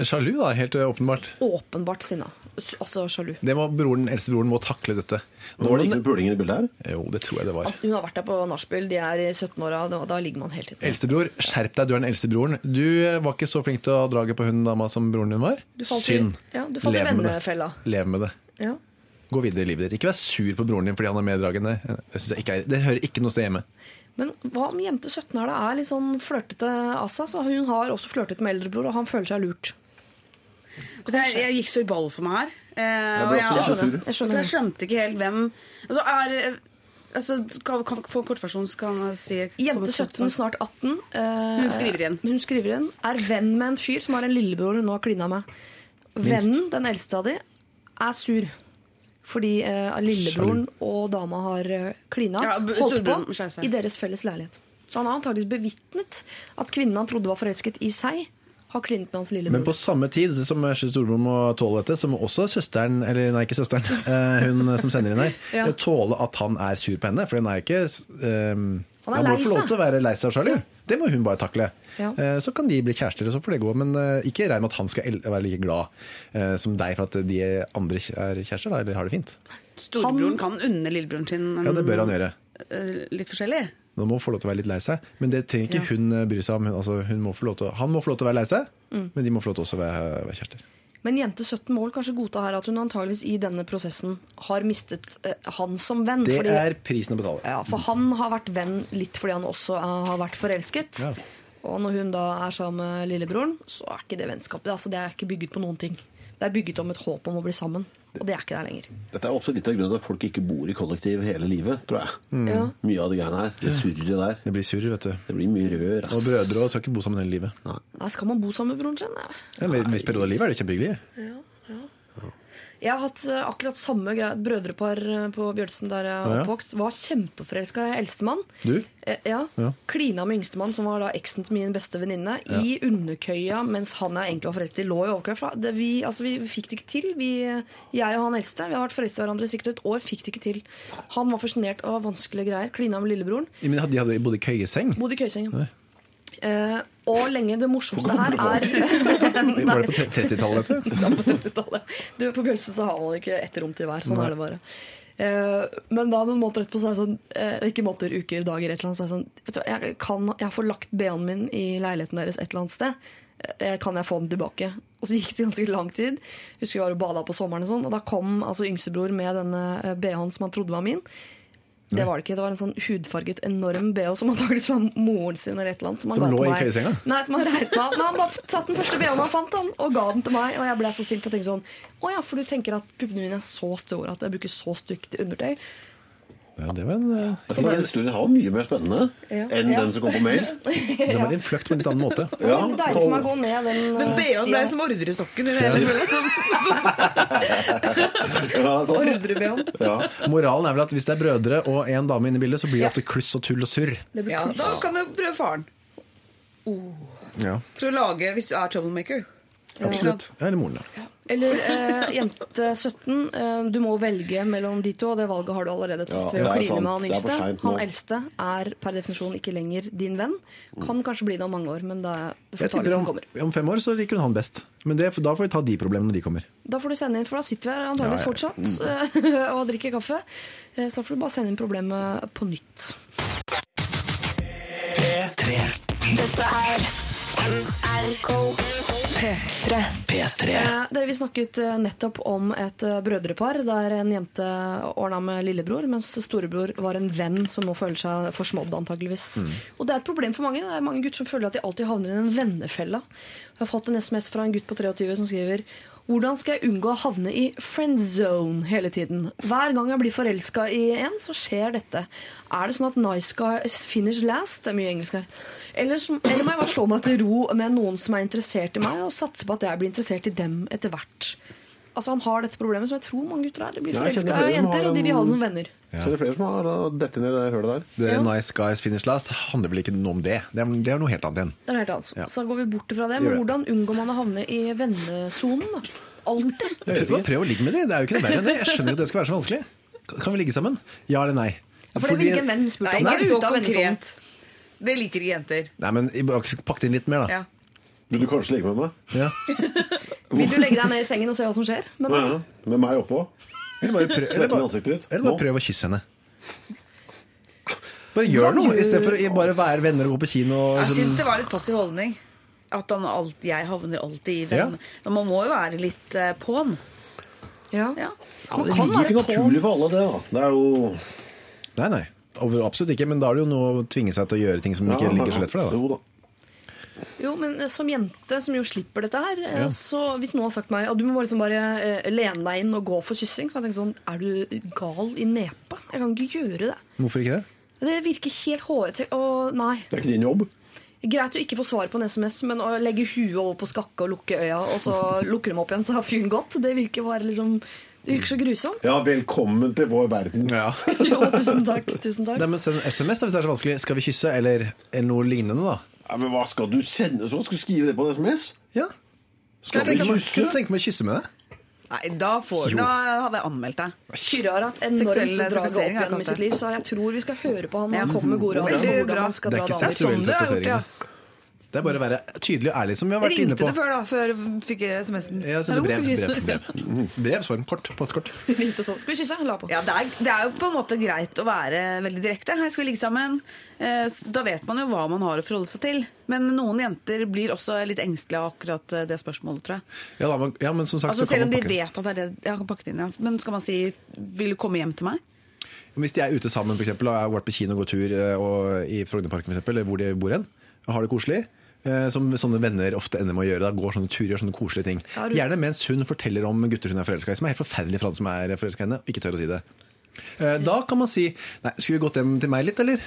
S6: Sjalu, da, helt eh, åpenbart.
S3: Åpenbart sinna. S- Altså sjalu.
S6: Det må broren, Eldstebroren må takle dette.
S4: Nå var det ikke noe puling i bildet her.
S6: Jo, det tror jeg det var.
S3: Hun har vært der på nachspiel. De er i 17-åra. Da, da ligger man hele tiden.
S6: Eldstebror, skjerp deg, du er den eldste broren. Du eh, var ikke så flink til å drage på hun dama som broren din var.
S3: Du i-
S6: Synd.
S3: ja, du falt
S6: Lev det.
S3: vennefella.
S6: Lev med det.
S3: Ja.
S6: Gå videre i livet ditt. Ikke vær sur på broren din fordi han er meddragende. Det, synes jeg ikke er, det hører ikke noe sted hjemme.
S3: Men hva om jente 17 her da er litt sånn flørtete av seg? Så hun har også flørtet med eldrebror, og han føler seg lurt.
S7: Jeg, gikk så i ball for meg her. Eh, jeg, jeg.
S3: Jeg skjønner
S7: jeg skjønte ikke helt hvem altså, er, altså, Kan kan få en kortversjon, så kan jeg si
S3: Jente 17, snart 18. eh,
S7: Hun skriver igjen.
S3: Hun skriver igjen. Er venn med en fyr som har en lillebror hun nå har klina med. Vennen, den eldste av de, er sur. Fordi eh, lillebroren og dama har eh, klina.
S7: Ja,
S3: holdt på i deres felles leilighet. Så han har antakeligvis bevitnet at kvinnen han trodde var forelsket i seg, har klinet med hans
S6: Men på samme tid som storebror må tåle dette, så må også søsteren, eller nei, ikke søsteren, *laughs* eh, hun som sender inn her, *laughs*
S3: Ja.
S6: tåle at han er sur på henne. For hun er ikke um,
S3: Han er
S6: Han må få lov til å være lei seg og sjalu. Det må hun bare takle.
S3: Ja.
S6: Eh, Så kan de bli kjærester, og så får det gå. Men eh, ikke regn med at han skal være like glad eh, som deg for at de andre er kjærester, da, eller har det fint.
S5: Storebroren kan unne lillebroren sin en,
S6: Ja, det bør han gjøre.
S5: litt forskjellig.
S6: Nå må hun få lov til å være litt lei seg, men det trenger ikke hun eh, bry seg om. Altså, hun må å, han må få lov til å være lei seg,
S3: Mm.
S6: men de må få lov til også å være, være kjærester.
S3: Men jente 17 må kanskje godta her at hun antageligvis i denne prosessen har mistet eh, han som venn.
S6: Det
S3: fordi,
S6: er prisen å betale.
S3: ja, For han har vært venn litt fordi han også eh, har vært forelsket.
S6: Ja.
S3: Og når hun da er sammen med lillebroren, så er ikke det vennskapet. Altså, det er ikke bygget på noen ting. Det er bygget om et håp om å bli sammen. Og det er ikke der lenger.
S4: Dette er også litt av grunnen til at folk ikke bor i kollektiv hele livet, tror jeg.
S6: Mm.
S3: Ja.
S4: Mye av det greiene her. Det surret der.
S6: Det blir surr, vet du.
S4: Det blir mye rør.
S6: Og brødre også skal ikke bo sammen hele livet.
S3: Nei, skal man bo sammen med broren sin? Nei.
S6: Ja, en viss periode av livet er det kjempehyggelig.
S3: Jeg har hatt eh, akkurat samme greie. Brødrepar eh, på Bjølsen der jeg er
S6: Ja, ja.
S3: oppvokst. Var kjempeforelska i eldstemann.
S6: Du?
S3: Eh, ja.
S6: Ja.
S3: Klina med yngstemann, som var da eksen til min beste venninne, i underkøya mens han jeg egentlig var forelsket i, lå i overkøya. Det, vi, altså, vi fikk det ikke til. Vi, jeg og han eldste vi har vært forelsket i hverandre sikkert et år. Fikk det ikke til. Han var fascinert av vanskelige greier. Klina med lillebroren.
S6: Men de hadde bodd i køyeseng.
S3: Bodde i køyeseng. Eh, og lenge det morsomste her er *laughs*
S6: Var det på 30-tallet, vet du?
S3: Ja, på 30-tallet. Du, På Bjølse så har man ikke ett rom til hver. Sånn er det bare. Eh, men da noen måter etterpå så er det sånn eh, Ikke måter, uker, dager, et eller annet. Så er det sånn, vet jeg, kan, jeg får lagt BH-en min i leiligheten deres et eller annet sted. Eh, kan jeg få den tilbake? Og så gikk det ganske lang tid. Husker vi var og bada på sommeren, og sånn Og da kom altså yngstebror med denne eh, BH-en som han trodde var min. Det var det ikke. Det var en sånn hudfarget enorm BH som antakeligvis var moren sin. eller et eller annet Som, han
S6: Som lå i køyesenga?
S3: Nei, som han reit meg. Men han bare tatt den første BH-en han fant, han, og ga den til meg. Og jeg ble så sint og tenkte sånn Å ja, for du tenker at puppene mine er så store at jeg bruker så stygt undertøy.
S6: Ja, det var en, eh,
S4: Jeg Den historien her var mye mer spennende
S3: Ja.
S4: enn
S3: Ja.
S4: den som kom på mail. *laughs*
S6: det var en fløkt på en litt annen måte.
S3: Det var ikke deilig for meg å gå ned den
S5: Men
S3: eh,
S5: BH-en ble
S3: stien.
S5: som ordresokken. under hele følelsen.
S4: Ja, sånn.
S3: Ordre-BH-en.
S4: ja.
S6: Moralen er vel at hvis det er brødre og en dame inne i bildet, så blir det ofte kluss og tull og surr.
S3: Det blir
S5: ja, da kan du prøve faren.
S6: Ja,
S5: For å lage, hvis du er troublemaker.
S6: Absolutt. Ja, eller moren, ja.
S3: Eller eh, jente 17. Eh, du må velge mellom de to, og det valget har du allerede tatt
S4: Ja,
S3: ved å kline
S4: sant.
S3: med han
S4: er
S3: yngste. Han eldste er per definisjon ikke lenger din venn. Kan kanskje bli det om mange år, men det, får ta det som kommer.
S6: om fem år så liker hun han best. Men det, da får vi ta de problemene når de kommer.
S3: Da får du sende inn, for da sitter vi her antakeligvis
S6: Ja, ja.
S3: fortsatt eh, *laughs* og drikker kaffe. Eh, Så da får du bare sende inn problemet på nytt.
S2: Dette er NRK P3.
S1: P3.
S3: Eh, Dere, Vi snakket eh, nettopp om et eh, brødrepar der en jente ordna med lillebror, mens storebror var en venn som nå føler seg forsmådd, antageligvis. Og det er et problem for mange. Det er mange gutter som føler at de alltid havner i en vennefelle. Jeg har fått en SMS fra en gutt på 23 som skriver hvordan skal jeg unngå å havne i friend zone hele tiden? Hver gang jeg blir forelska i en, så skjer dette. Er det sånn at nice guys finish last? Det er mye engelsk her. Eller, eller må jeg bare slå meg til ro med noen som er interessert i meg, og satse på at jeg blir interessert i dem etter hvert? Altså Han har dette problemet som jeg tror mange gutter har. De blir
S4: Ja, jeg
S3: forelska i jenter,
S4: har
S3: og de vil ha det som venner.
S4: Så det er flere som har dette ned i det hølet der.
S6: Det
S3: Ja.
S6: Nice Guys Finish Last handler vel ikke noe om det. Det er, det er noe helt annet igjen.
S3: Det er noe helt annet.
S6: Ja.
S3: Så da går vi bort fra det. Men
S6: det.
S3: hvordan unngår man å havne i vennesonen? da? Alltid.
S6: Prøv, prøv å ligge med dem. Det er jo ikke noe verre enn det. Jeg skjønner jo at det skal være så vanskelig. Kan vi ligge sammen? Ja eller nei?
S3: Ja, for det vil ikke en venn spurt om. det er
S5: ikke så konkret. Det liker ikke jenter.
S6: Nei, men pakk det inn litt mer, da.
S5: Ja.
S4: Vil du kanskje ligge med meg?
S6: Ja. *laughs*
S3: Vil du legge deg ned i sengen og se hva som skjer? Men,
S4: Ja, med meg oppå?
S6: Eller bare prøv, eller bare, eller bare prøv å kysse henne. Bare gjør noe, i stedet for å bare være venner og gå på kino. Og
S5: Jeg
S6: sånn.
S5: syns det var litt passiv holdning. At han alt, jeg havner alltid i den. Men man må jo være litt uh, på'n.
S3: ja.
S5: Ja.
S4: Ja, det ligger jo ikke naturlig for alle, det. da. Det er jo
S6: Nei, nei. Absolutt ikke, men da er det jo noe å tvinge seg til å gjøre ting som ikke ligger så lett for deg. Da.
S4: Jo da.
S3: Jo, men eh, som jente som jo slipper dette her, eh,
S6: Ja.
S3: så hvis noen har sagt meg at du må liksom bare eh, lene deg inn og gå for kyssing, så har jeg tenkt sånn Er du gal i nepa? Jeg kan ikke gjøre det.
S6: Hvorfor ikke det?
S3: Det virker helt hårete. Og nei.
S4: Det er ikke din jobb.
S3: Greit å ikke få svar på en SMS, men å legge huet over på skakke og lukke øya, og så *laughs* lukker de opp igjen, så har fyren gått, det virker bare liksom Det virker så grusomt.
S4: Ja, velkommen til vår verden.
S6: Ja. *laughs*
S3: Jo, tusen takk. Tusen takk.
S6: Nei, men Send SMS da, hvis det er så vanskelig. Skal vi kysse, eller, eller noe lignende, da?
S4: Ja, men hva skal du sende så? Skal du skrive det på en SMS?
S6: Ja.
S4: Skal
S6: du
S4: vi kysse?
S6: kunne tenke meg å kysse med deg.
S5: Nei, da, får, da hadde jeg anmeldt deg.
S3: Kyrre har hatt enormt drag opp gjennom i sitt liv, så jeg tror vi skal høre på han når han kommer med gode råd
S6: Det er ikke seksuell
S5: Sånn
S6: trakassering. Det er bare å være tydelig og ærlig, som vi har vært inne på.
S5: Ringte du før, da? Før jeg fikk SMS-en?
S6: Ja, så
S5: det
S6: brev, brev, brev. Brevsform. Kort. Postkort. *laughs*
S3: Skal vi kysse? La på.
S5: Ja, det er, det er jo på en måte greit å være veldig direkte. Her skal vi ligge sammen. Eh, Da vet man jo hva man har å forholde seg til. Men noen jenter blir også litt engstelige av akkurat eh, det spørsmålet, tror jeg.
S6: Ja, da, men, ja, men som sagt,
S5: Altså
S6: så kan
S5: Selv om de vet at det er det Jeg har pakke det inn, ja. Men skal man si 'vil du komme hjem til meg'?
S6: Hvis de er ute sammen, for eksempel, og har vært på kino og går tur eh, og i Frognerparken, eller hvor de bor hen, og har det koselig, som sånne venner ofte ender med å gjøre, da går sånne turer, gjør sånne koselige ting.
S3: Ja, du-
S6: Gjerne mens hun forteller om gutter hun er forelska i, som er helt forferdelig for han som er forelska i henne, og ikke tør å si det. Eh, Da kan man si Nei, skulle vi gått hjem til meg litt, eller?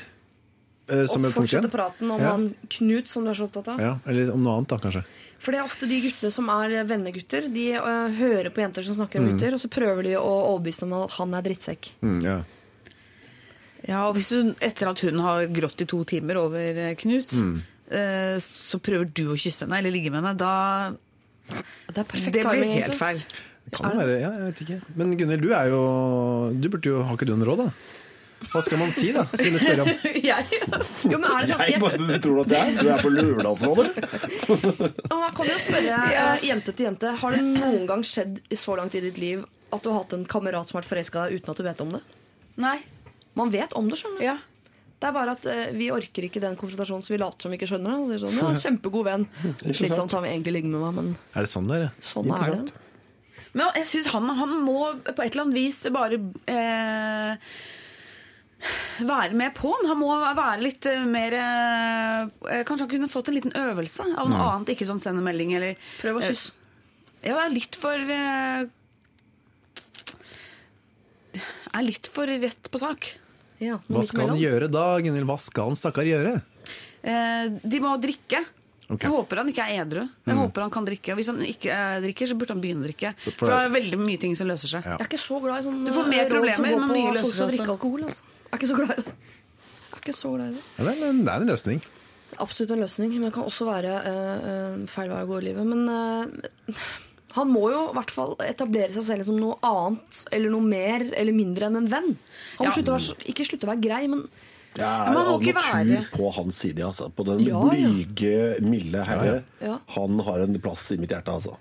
S6: Eh, Som
S3: Og fortsette praten om
S6: Ja.
S3: han Knut, som du er så opptatt av.
S6: Ja, eller om noe annet, da, kanskje.
S3: For det er ofte de guttene som er vennegutter. De uh, hører på jenter som snakker om
S6: Mm.
S3: gutter, og så prøver de å overbevise dem om at han er drittsekk.
S6: Mm, ja.
S5: Ja, og hvis hun, Etter at hun har grått i to timer over eh, Knut, eh, så prøver du å kysse henne eller ligge med henne, da
S3: Det er perfekt
S5: Det blir helt
S3: egentlig.
S5: feil.
S6: Det kan være, ja, jeg vet ikke. Men Gunhild, du er jo Du burde jo Har ikke du en råd, da? Hva skal man si, da? Skulle jeg spørre om. *laughs*
S5: Jeg
S3: Jo, men er det sånn,
S4: Jeg
S3: jeg,
S4: bare tror du at jeg er? Du er på Lørdagsrådet?
S3: man kan jo spørre øh, jente til jente Har det noen gang skjedd i så langt i ditt liv at du har hatt en kamerat som har vært forelska uten at du vet om det?
S5: Nei.
S3: Man vet om det, skjønner du.
S5: Ja.
S3: Det er bare at øh, vi orker ikke den konfrontasjonen, så vi later som vi ikke skjønner det. Og sier sånn, ja, *laughs* kjempegod venn. Slitsomt, han vil egentlig ligge med meg, men
S6: Er det sånn det er? ja?
S3: sånn er det.
S5: Men jeg syns han, han må på et eller annet vis bare eh, være med på den. Han må være litt eh, mer eh, Kanskje han kunne fått en liten øvelse av noe annet. Ikke sånn send en melding eller
S3: Prøv å
S5: eh,
S3: kysse.
S5: Ja, det er litt for eh, Er litt for rett på sak.
S3: Ja,
S6: Hva skal han gjøre da, Gunhild? Hva skal han stakkar gjøre?
S5: Eh, de må drikke.
S6: Okay.
S5: Jeg håper han ikke er edru. Jeg håper han kan drikke. Og hvis han ikke eh, drikker, så burde han begynne å drikke.
S6: For-
S5: For det er veldig mye ting som løser seg.
S6: Ja.
S3: Jeg er ikke så glad i sånn
S5: Du får mer
S3: eh,
S5: problemer, men
S3: på
S5: mye løser seg Drikke
S3: alkohol. Altså. Jeg er ikke så glad i det. Jeg er ikke så glad i det.
S6: Ja, det, er en, det er en løsning.
S3: Absolutt en løsning, men det kan også være eh, en feil vei å gå i livet. Men eh, han må jo i hvert fall etablere seg selv som noe annet eller noe mer eller mindre enn en venn. Han må
S5: Ja.
S3: slutte å være, ikke slutte å være grei, men
S4: Jeg er av natur på hans side. Altså. På den
S3: Ja, ja.
S4: milde herre.
S3: Ja.
S4: Han har en plass i mitt hjerte, altså.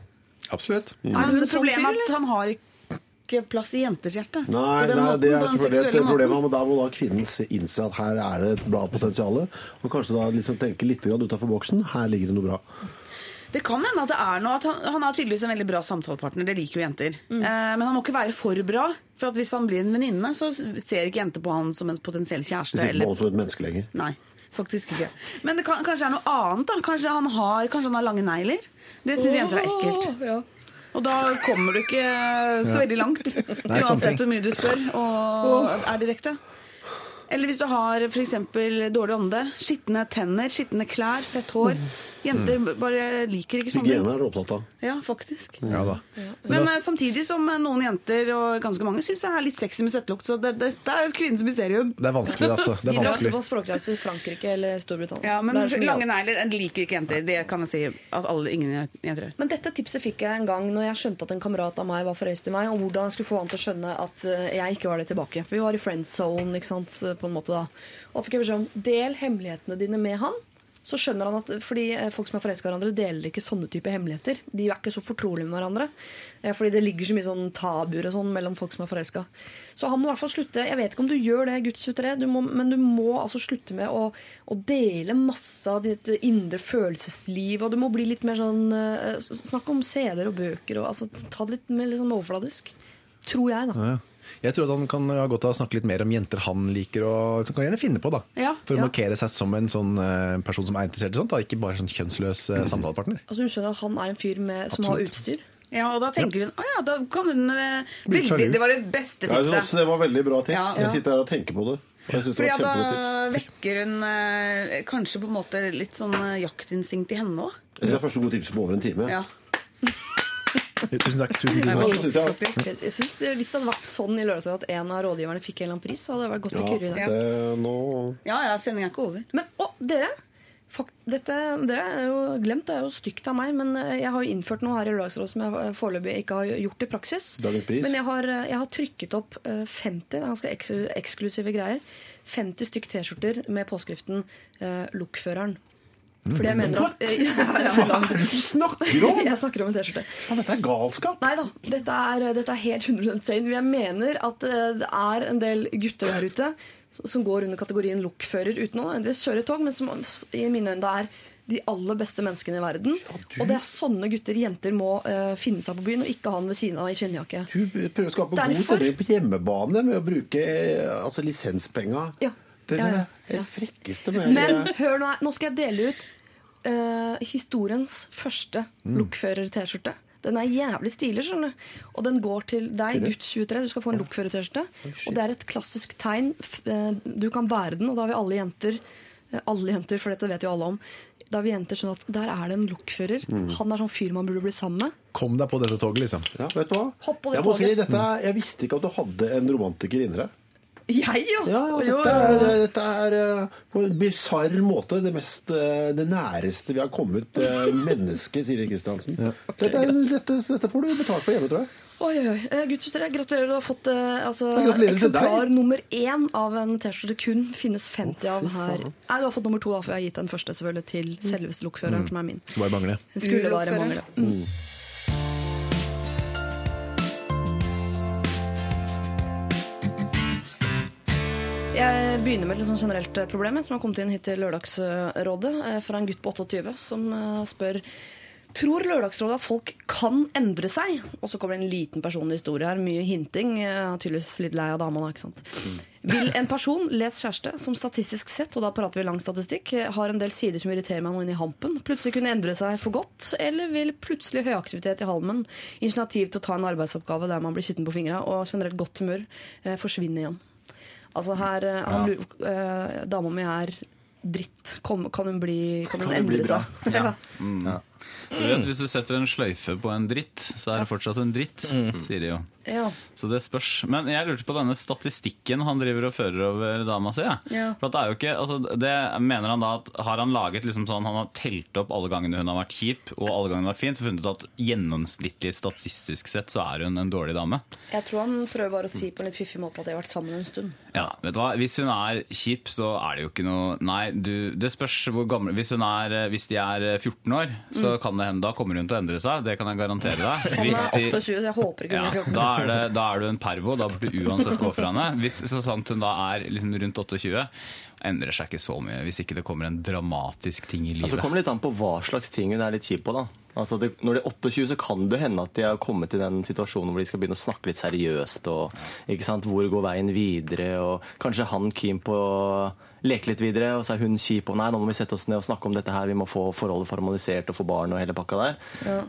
S6: Absolutt.
S3: er
S5: Men
S3: hun
S5: det
S3: sånn
S5: problemet er at han har ikke plass i jenters hjerte.
S4: Nei,
S5: på den
S4: nei
S5: måten,
S4: det er selvfølgelig et problem. Men da må da kvinnen se- innse at her er det et bra potensial. Og kanskje da liksom tenke litt utafor boksen. Her ligger det noe bra.
S5: Det kan hende at det er noe at han, han er tydeligvis en veldig bra samtalepartner. Det liker jo jenter.
S3: Mm.
S5: Eh, men han må ikke være for bra. For at hvis han blir en venninne, så ser ikke jenter på han som en potensiell kjæreste.
S4: Det sitter
S5: Eller...
S4: som et menneske lenger.
S5: Nei, faktisk ikke. Men det kan, kanskje er noe annet. da Kanskje han har, kanskje han har lange negler. Det syns jenter er ekkelt.
S3: Ja.
S5: Og da kommer du ikke så veldig langt.
S6: Nei.
S5: Uansett hvor mye du spør og er direkte. Eller hvis du har f.eks. dårlig ånde, skitne tenner, skitne klær, fett hår. Jenter bare liker ikke sånne ting.
S4: Hygiene er du opptatt av.
S5: Ja, faktisk.
S6: Ja da.
S5: Men eh, samtidig som eh, noen jenter og ganske mange syns det er litt sexy med svettelukt. Så det- dette er kvinnens mysterium.
S6: Det er vanskelig, altså. Det *laughs*
S3: De
S6: er
S3: drar
S6: vanskelig.
S3: på språkreise til Frankrike eller Storbritannia.
S5: Ja, Men
S3: Der er det så mye
S5: lange negler eh, liker ikke jenter. Det kan jeg si at alle, ingen jenter gjør.
S3: Men dette tipset fikk jeg en gang når jeg skjønte at en kamerat av meg var forelsket i meg, og hvordan jeg skulle få han til å skjønne at eh, jeg ikke var det tilbake. For vi var i friend zone, ikke sant, på en måte da. Og da fikk jeg beskjed om del hemmelighetene dine med han. Så skjønner han at fordi eh, folk som er forelska i hverandre, deler ikke sånne type hemmeligheter. De er ikke så fortrolige med hverandre. Eh, Fordi det ligger så mye sånn tabuer og sånn mellom folk som er forelska. Så han må i hvert fall slutte. Jeg vet ikke om du gjør det, guttsutere, men du må altså slutte med å, å dele masse av ditt indre følelsesliv. Og du må bli litt mer sånn eh, Snakk om CD-er og bøker og altså, ta det litt mer liksom overfladisk. Tror jeg, da.
S6: Ja, ja. Jeg tror at han kan ha godt av å snakke litt mer om jenter han liker, og som kan gjerne finne på, da.
S5: Ja,
S6: For å
S3: ja.
S6: markere seg som en sånn eh, person som er interessert i sånt, da. ikke bare sånn kjønnsløs eh, samtalepartner. *clears throat*
S3: Altså Hun skjønner at han er en fyr med, som har utstyr.
S5: Ja, og da tenker hun Å ja, da kan hun eh, veldig. Det var det beste
S4: Ja,
S5: tipset.
S4: også det var veldig bra tips.
S5: Ja.
S4: Jeg sitter her og tenker på det.
S5: Fordi
S4: var
S5: da vekker hun eh, kanskje på en måte litt sånn jaktinstinkt i henne òg.
S4: Det er første gode tipset på over en time.
S5: Ja.
S6: Tusen takk. tusen, tusen takk.
S4: jeg.
S3: synes, Hvis det hadde vært sånn i Lørdagsrådet at en av rådgiverne fikk en eller annen pris, så hadde det vært godt å
S4: Ja,
S3: kurre i det.
S4: det, nå
S5: ja, ja, sendinga er ikke over.
S3: Men å, dere! Fakt, dette det er jo glemt, det er jo stygt av meg, men eh, jeg har jo innført noe her i Lørdagsrådet som jeg eh, foreløpig ikke har gjort i praksis.
S4: Pris.
S3: Men jeg har, eh, jeg har trykket opp eh, 50, det er ganske eks eksklusive greier, 50 stykk T-skjorter med påskriften eh, 'Lokføreren'. Fordi jeg mener at *laughs* ja, ja,
S4: er det du snakker om? *laughs*
S3: Jeg snakker om en T-skjorte.
S4: Dette er galskap.
S3: Nei da, dette er, dette er helt 100 sane. Jeg mener at eh, det er en del gutter der ute som går under kategorien lokfører uten å nødvendigvis kjøre tog, men som i mine øyne er de aller beste menneskene i verden. Og det er sånne gutter jenter må uh, finne seg på byen og ikke ha han ved siden av i skinnjakke.
S4: Du prøver å skape god stemning på hjemmebane med å bruke eh, altså, lisenspenga.
S3: Ja.
S4: Det er
S3: ja,
S4: det frekkeste med
S3: Men hør nå, nå skal jeg dele ut uh, historiens første lokfører-T-skjorte. Den er jævlig stilig, skjønner du. Og den går til deg, gutt 23. Du skal få en lokfører-T-skjorte. Og det er et klassisk tegn. Eh, Du kan bære den, og da har vi alle jenter eh, Alle jenter, for dette vet jo alle om. Da vi jenter sånn at der er det en lokfører. Han er sånn fyr man burde bli sammen med.
S6: Kom deg på dette toget, liksom.
S4: Ja, vet du hva?
S3: Hopp på det
S4: jeg, toget. si, dette, jeg visste ikke at du hadde en romantiker inni deg.
S3: Jeg, jo!
S4: Ja, ja, dette er, dette er eh, på en bisarr måte det, mest, eh, det næreste vi har kommet eh, mennesket, Siri Kristiansen. Dette, Okay, dette, dette får du betalt for hjemme, tror jeg.
S3: Oi, oi, oi. Eh, Gutt 23, gratulerer. Du har fått eh, altså,
S4: Ja,
S3: eksemplar nummer én av en T-skjorte. Kun finnes 50 av her. Nei, du har fått nummer to, da, for jeg har gitt den første selvfølgelig til selveste lokføreren, som er min.
S6: Bare mangle.
S3: Den skulle bare mangle. Mm. Jeg begynner med et sånn generelt eh, problem som har kommet inn hit til Lørdagsrådet eh, fra en gutt på 28 som eh, spør Tror Lørdagsrådet at folk kan endre seg? Og så kommer det en liten personlig historie her. Mye hinting. Jeg er tydeligvis litt lei av damene. ikke sant? Vil en person, les kjæreste, som statistisk sett, og da prater vi lang statistikk, har en del sider som irriterer meg nå inni hampen, plutselig kunne endre seg for godt, eller vil plutselig høyaktivitet i halmen, initiativ til å ta en arbeidsoppgave der man blir skitten på fingra, og generelt godt humør, forsvinne igjen? Altså her, eh, han lurer, eh, Dama mi er dritt. Kan, kan hun bli Kan hun
S8: Kan
S3: endre
S8: bra? *laughs*
S3: Ja, Ja.
S8: Du vet, Hvis du setter en sløyfe på en dritt, så er det fortsatt en dritt, sier de jo.
S3: Ja.
S8: Så det spørs. Men jeg lurte på denne statistikken han driver og fører over dama si. jeg.
S3: Ja.
S8: For at det er jo ikke, altså det Mener han da at har han laget liksom sånn, han har telt opp alle gangene hun har vært kjip og alle gangene hun har vært fint, og funnet ut at gjennomsnittlig statistisk sett så er hun en dårlig dame?
S3: Jeg tror han prøver bare å si på en litt fiffig måte at de har vært sammen en stund.
S8: Ja, vet du hva? Hvis hun er kjip, så er det jo ikke noe Nei, du, det spørs hvor gammel Hvis, hun er, hvis de er 14 år, så kan det hende da kommer hun til å endre seg. Det kan jeg garantere deg. Hvis
S3: er
S8: de-
S3: 28, så jeg håper ikke
S8: ja,
S3: hun 14.
S8: da, er det, da er du en pervo. Da burde du uansett gå for henne. Hvis så sant hun da er liksom rundt 28, endrer seg ikke så mye. Hvis ikke det kommer en dramatisk ting i
S9: Altså,
S8: livet.
S9: det kommer litt an på hva slags ting hun er litt kjip på. da. Altså, det, når de er 28, så kan det hende at de har kommet til den situasjonen hvor de skal begynne å snakke litt seriøst. og ikke sant, Hvor går veien videre? og Kanskje han keen på leke litt videre, og så er hun kjip og nei, nå må vi sette oss ned og snakke om dette her, vi må få forholdet formalisert og få barn og hele pakka der.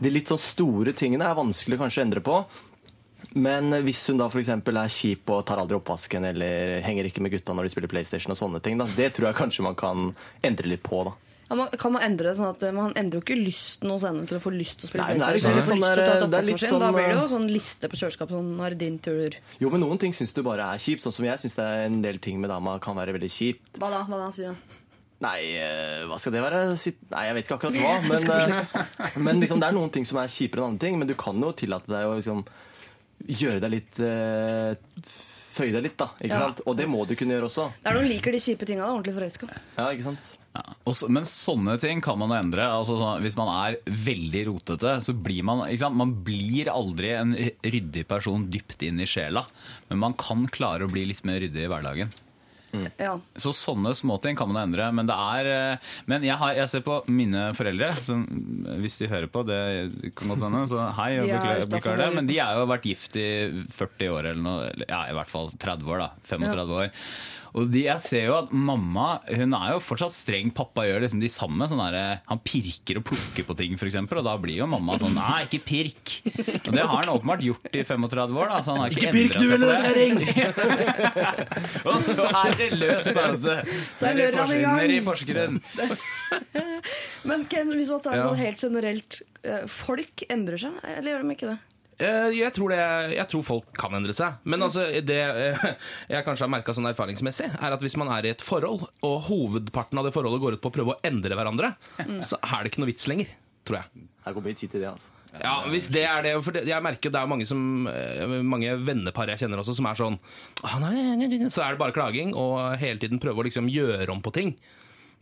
S9: De litt sånn store tingene er vanskelig kanskje å endre på. Men hvis hun da f.eks. er kjip og tar aldri oppvasken eller henger ikke med gutta når de spiller PlayStation og sånne ting, da, det tror jeg kanskje man kan endre litt på. da.
S3: Man, kan man endre det sånn at Man endrer jo ikke lysten hos henne til å få lyst til å spille
S9: Nei,
S3: PlayStation.
S9: liksom
S3: Eller få
S9: sånn der- er litt
S3: oppvaskmaskin. Da
S9: sånn,
S3: blir det jo
S9: eh,
S3: sånn liste på kjøleskapet. Sånn, nå er din tur.
S9: Jo, men noen ting syns du bare er kjipt. Sånn som jeg syns en del ting med dama kan være veldig kjipt.
S3: Hva da? Hva da? Si det.
S9: Nei, eh, hva skal det være? Nei, jeg vet ikke akkurat hva. *laughs* Men, eh, men liksom, det er noen ting som er kjipere enn andre ting. Men du kan jo tillate deg å liksom gjøre deg litt eh, Føye deg litt, da. Ikke
S3: Ja.
S9: sant? Og det må du kunne gjøre også.
S3: Det er noen liker de kjipe tinga. Ordentlig forelska.
S9: Ja, ikke sant?
S8: Ja, men sånne ting kan man endre. Altså, sånn, hvis man er veldig rotete, så blir man ikke sant? Man blir aldri en ryddig person dypt inn i sjela. Men man kan klare å bli litt mer ryddig i hverdagen.
S3: Ja.
S8: Så sånne småting kan man endre. Men det er eh, Men jeg, har, jeg ser på mine foreldre, som, hvis de hører på, det kan godt hende, så hei, og
S3: De er
S8: beklager, beklager det. Men de har jo vært gift i 40 år eller noe. Ja, i hvert fall 30 år, da. 35 år. Og de, jeg ser jo at mamma hun er jo fortsatt streng. Pappa gjør liksom de samme. Sånn der, han pirker og plukker på ting, f.eks. Og da blir jo mamma sånn Nei, ikke pirk. Og det har han åpenbart gjort i 35 år. da Så han har ikke,
S9: pirk,
S8: endret
S9: du,
S8: på det. *laughs* og så er det løst, da.
S3: Så er
S8: i
S3: røra i
S8: Porsgrunn. *laughs*
S3: Men Ken, hvis man tar det sånn helt generelt eh, Folk endrer seg, eller gjør de ikke det?
S10: Eh, Jeg tror, det, jeg tror folk kan endre seg. Men altså, det eh, jeg kanskje har merka sånn erfaringsmessig, er at hvis man er i et forhold, og hovedparten av det forholdet går ut på å prøve å endre hverandre, så er det ikke noe vits lenger. Tror jeg.
S9: Her går mye tid til det, altså.
S10: Ja, hvis det er det, for jeg merker det er mange, som, eh, mange vennepar jeg kjenner også, som er sånn «Ah, nei, nei, nei, nei», Så er det bare klaging, og hele tiden prøve å liksom gjøre om på ting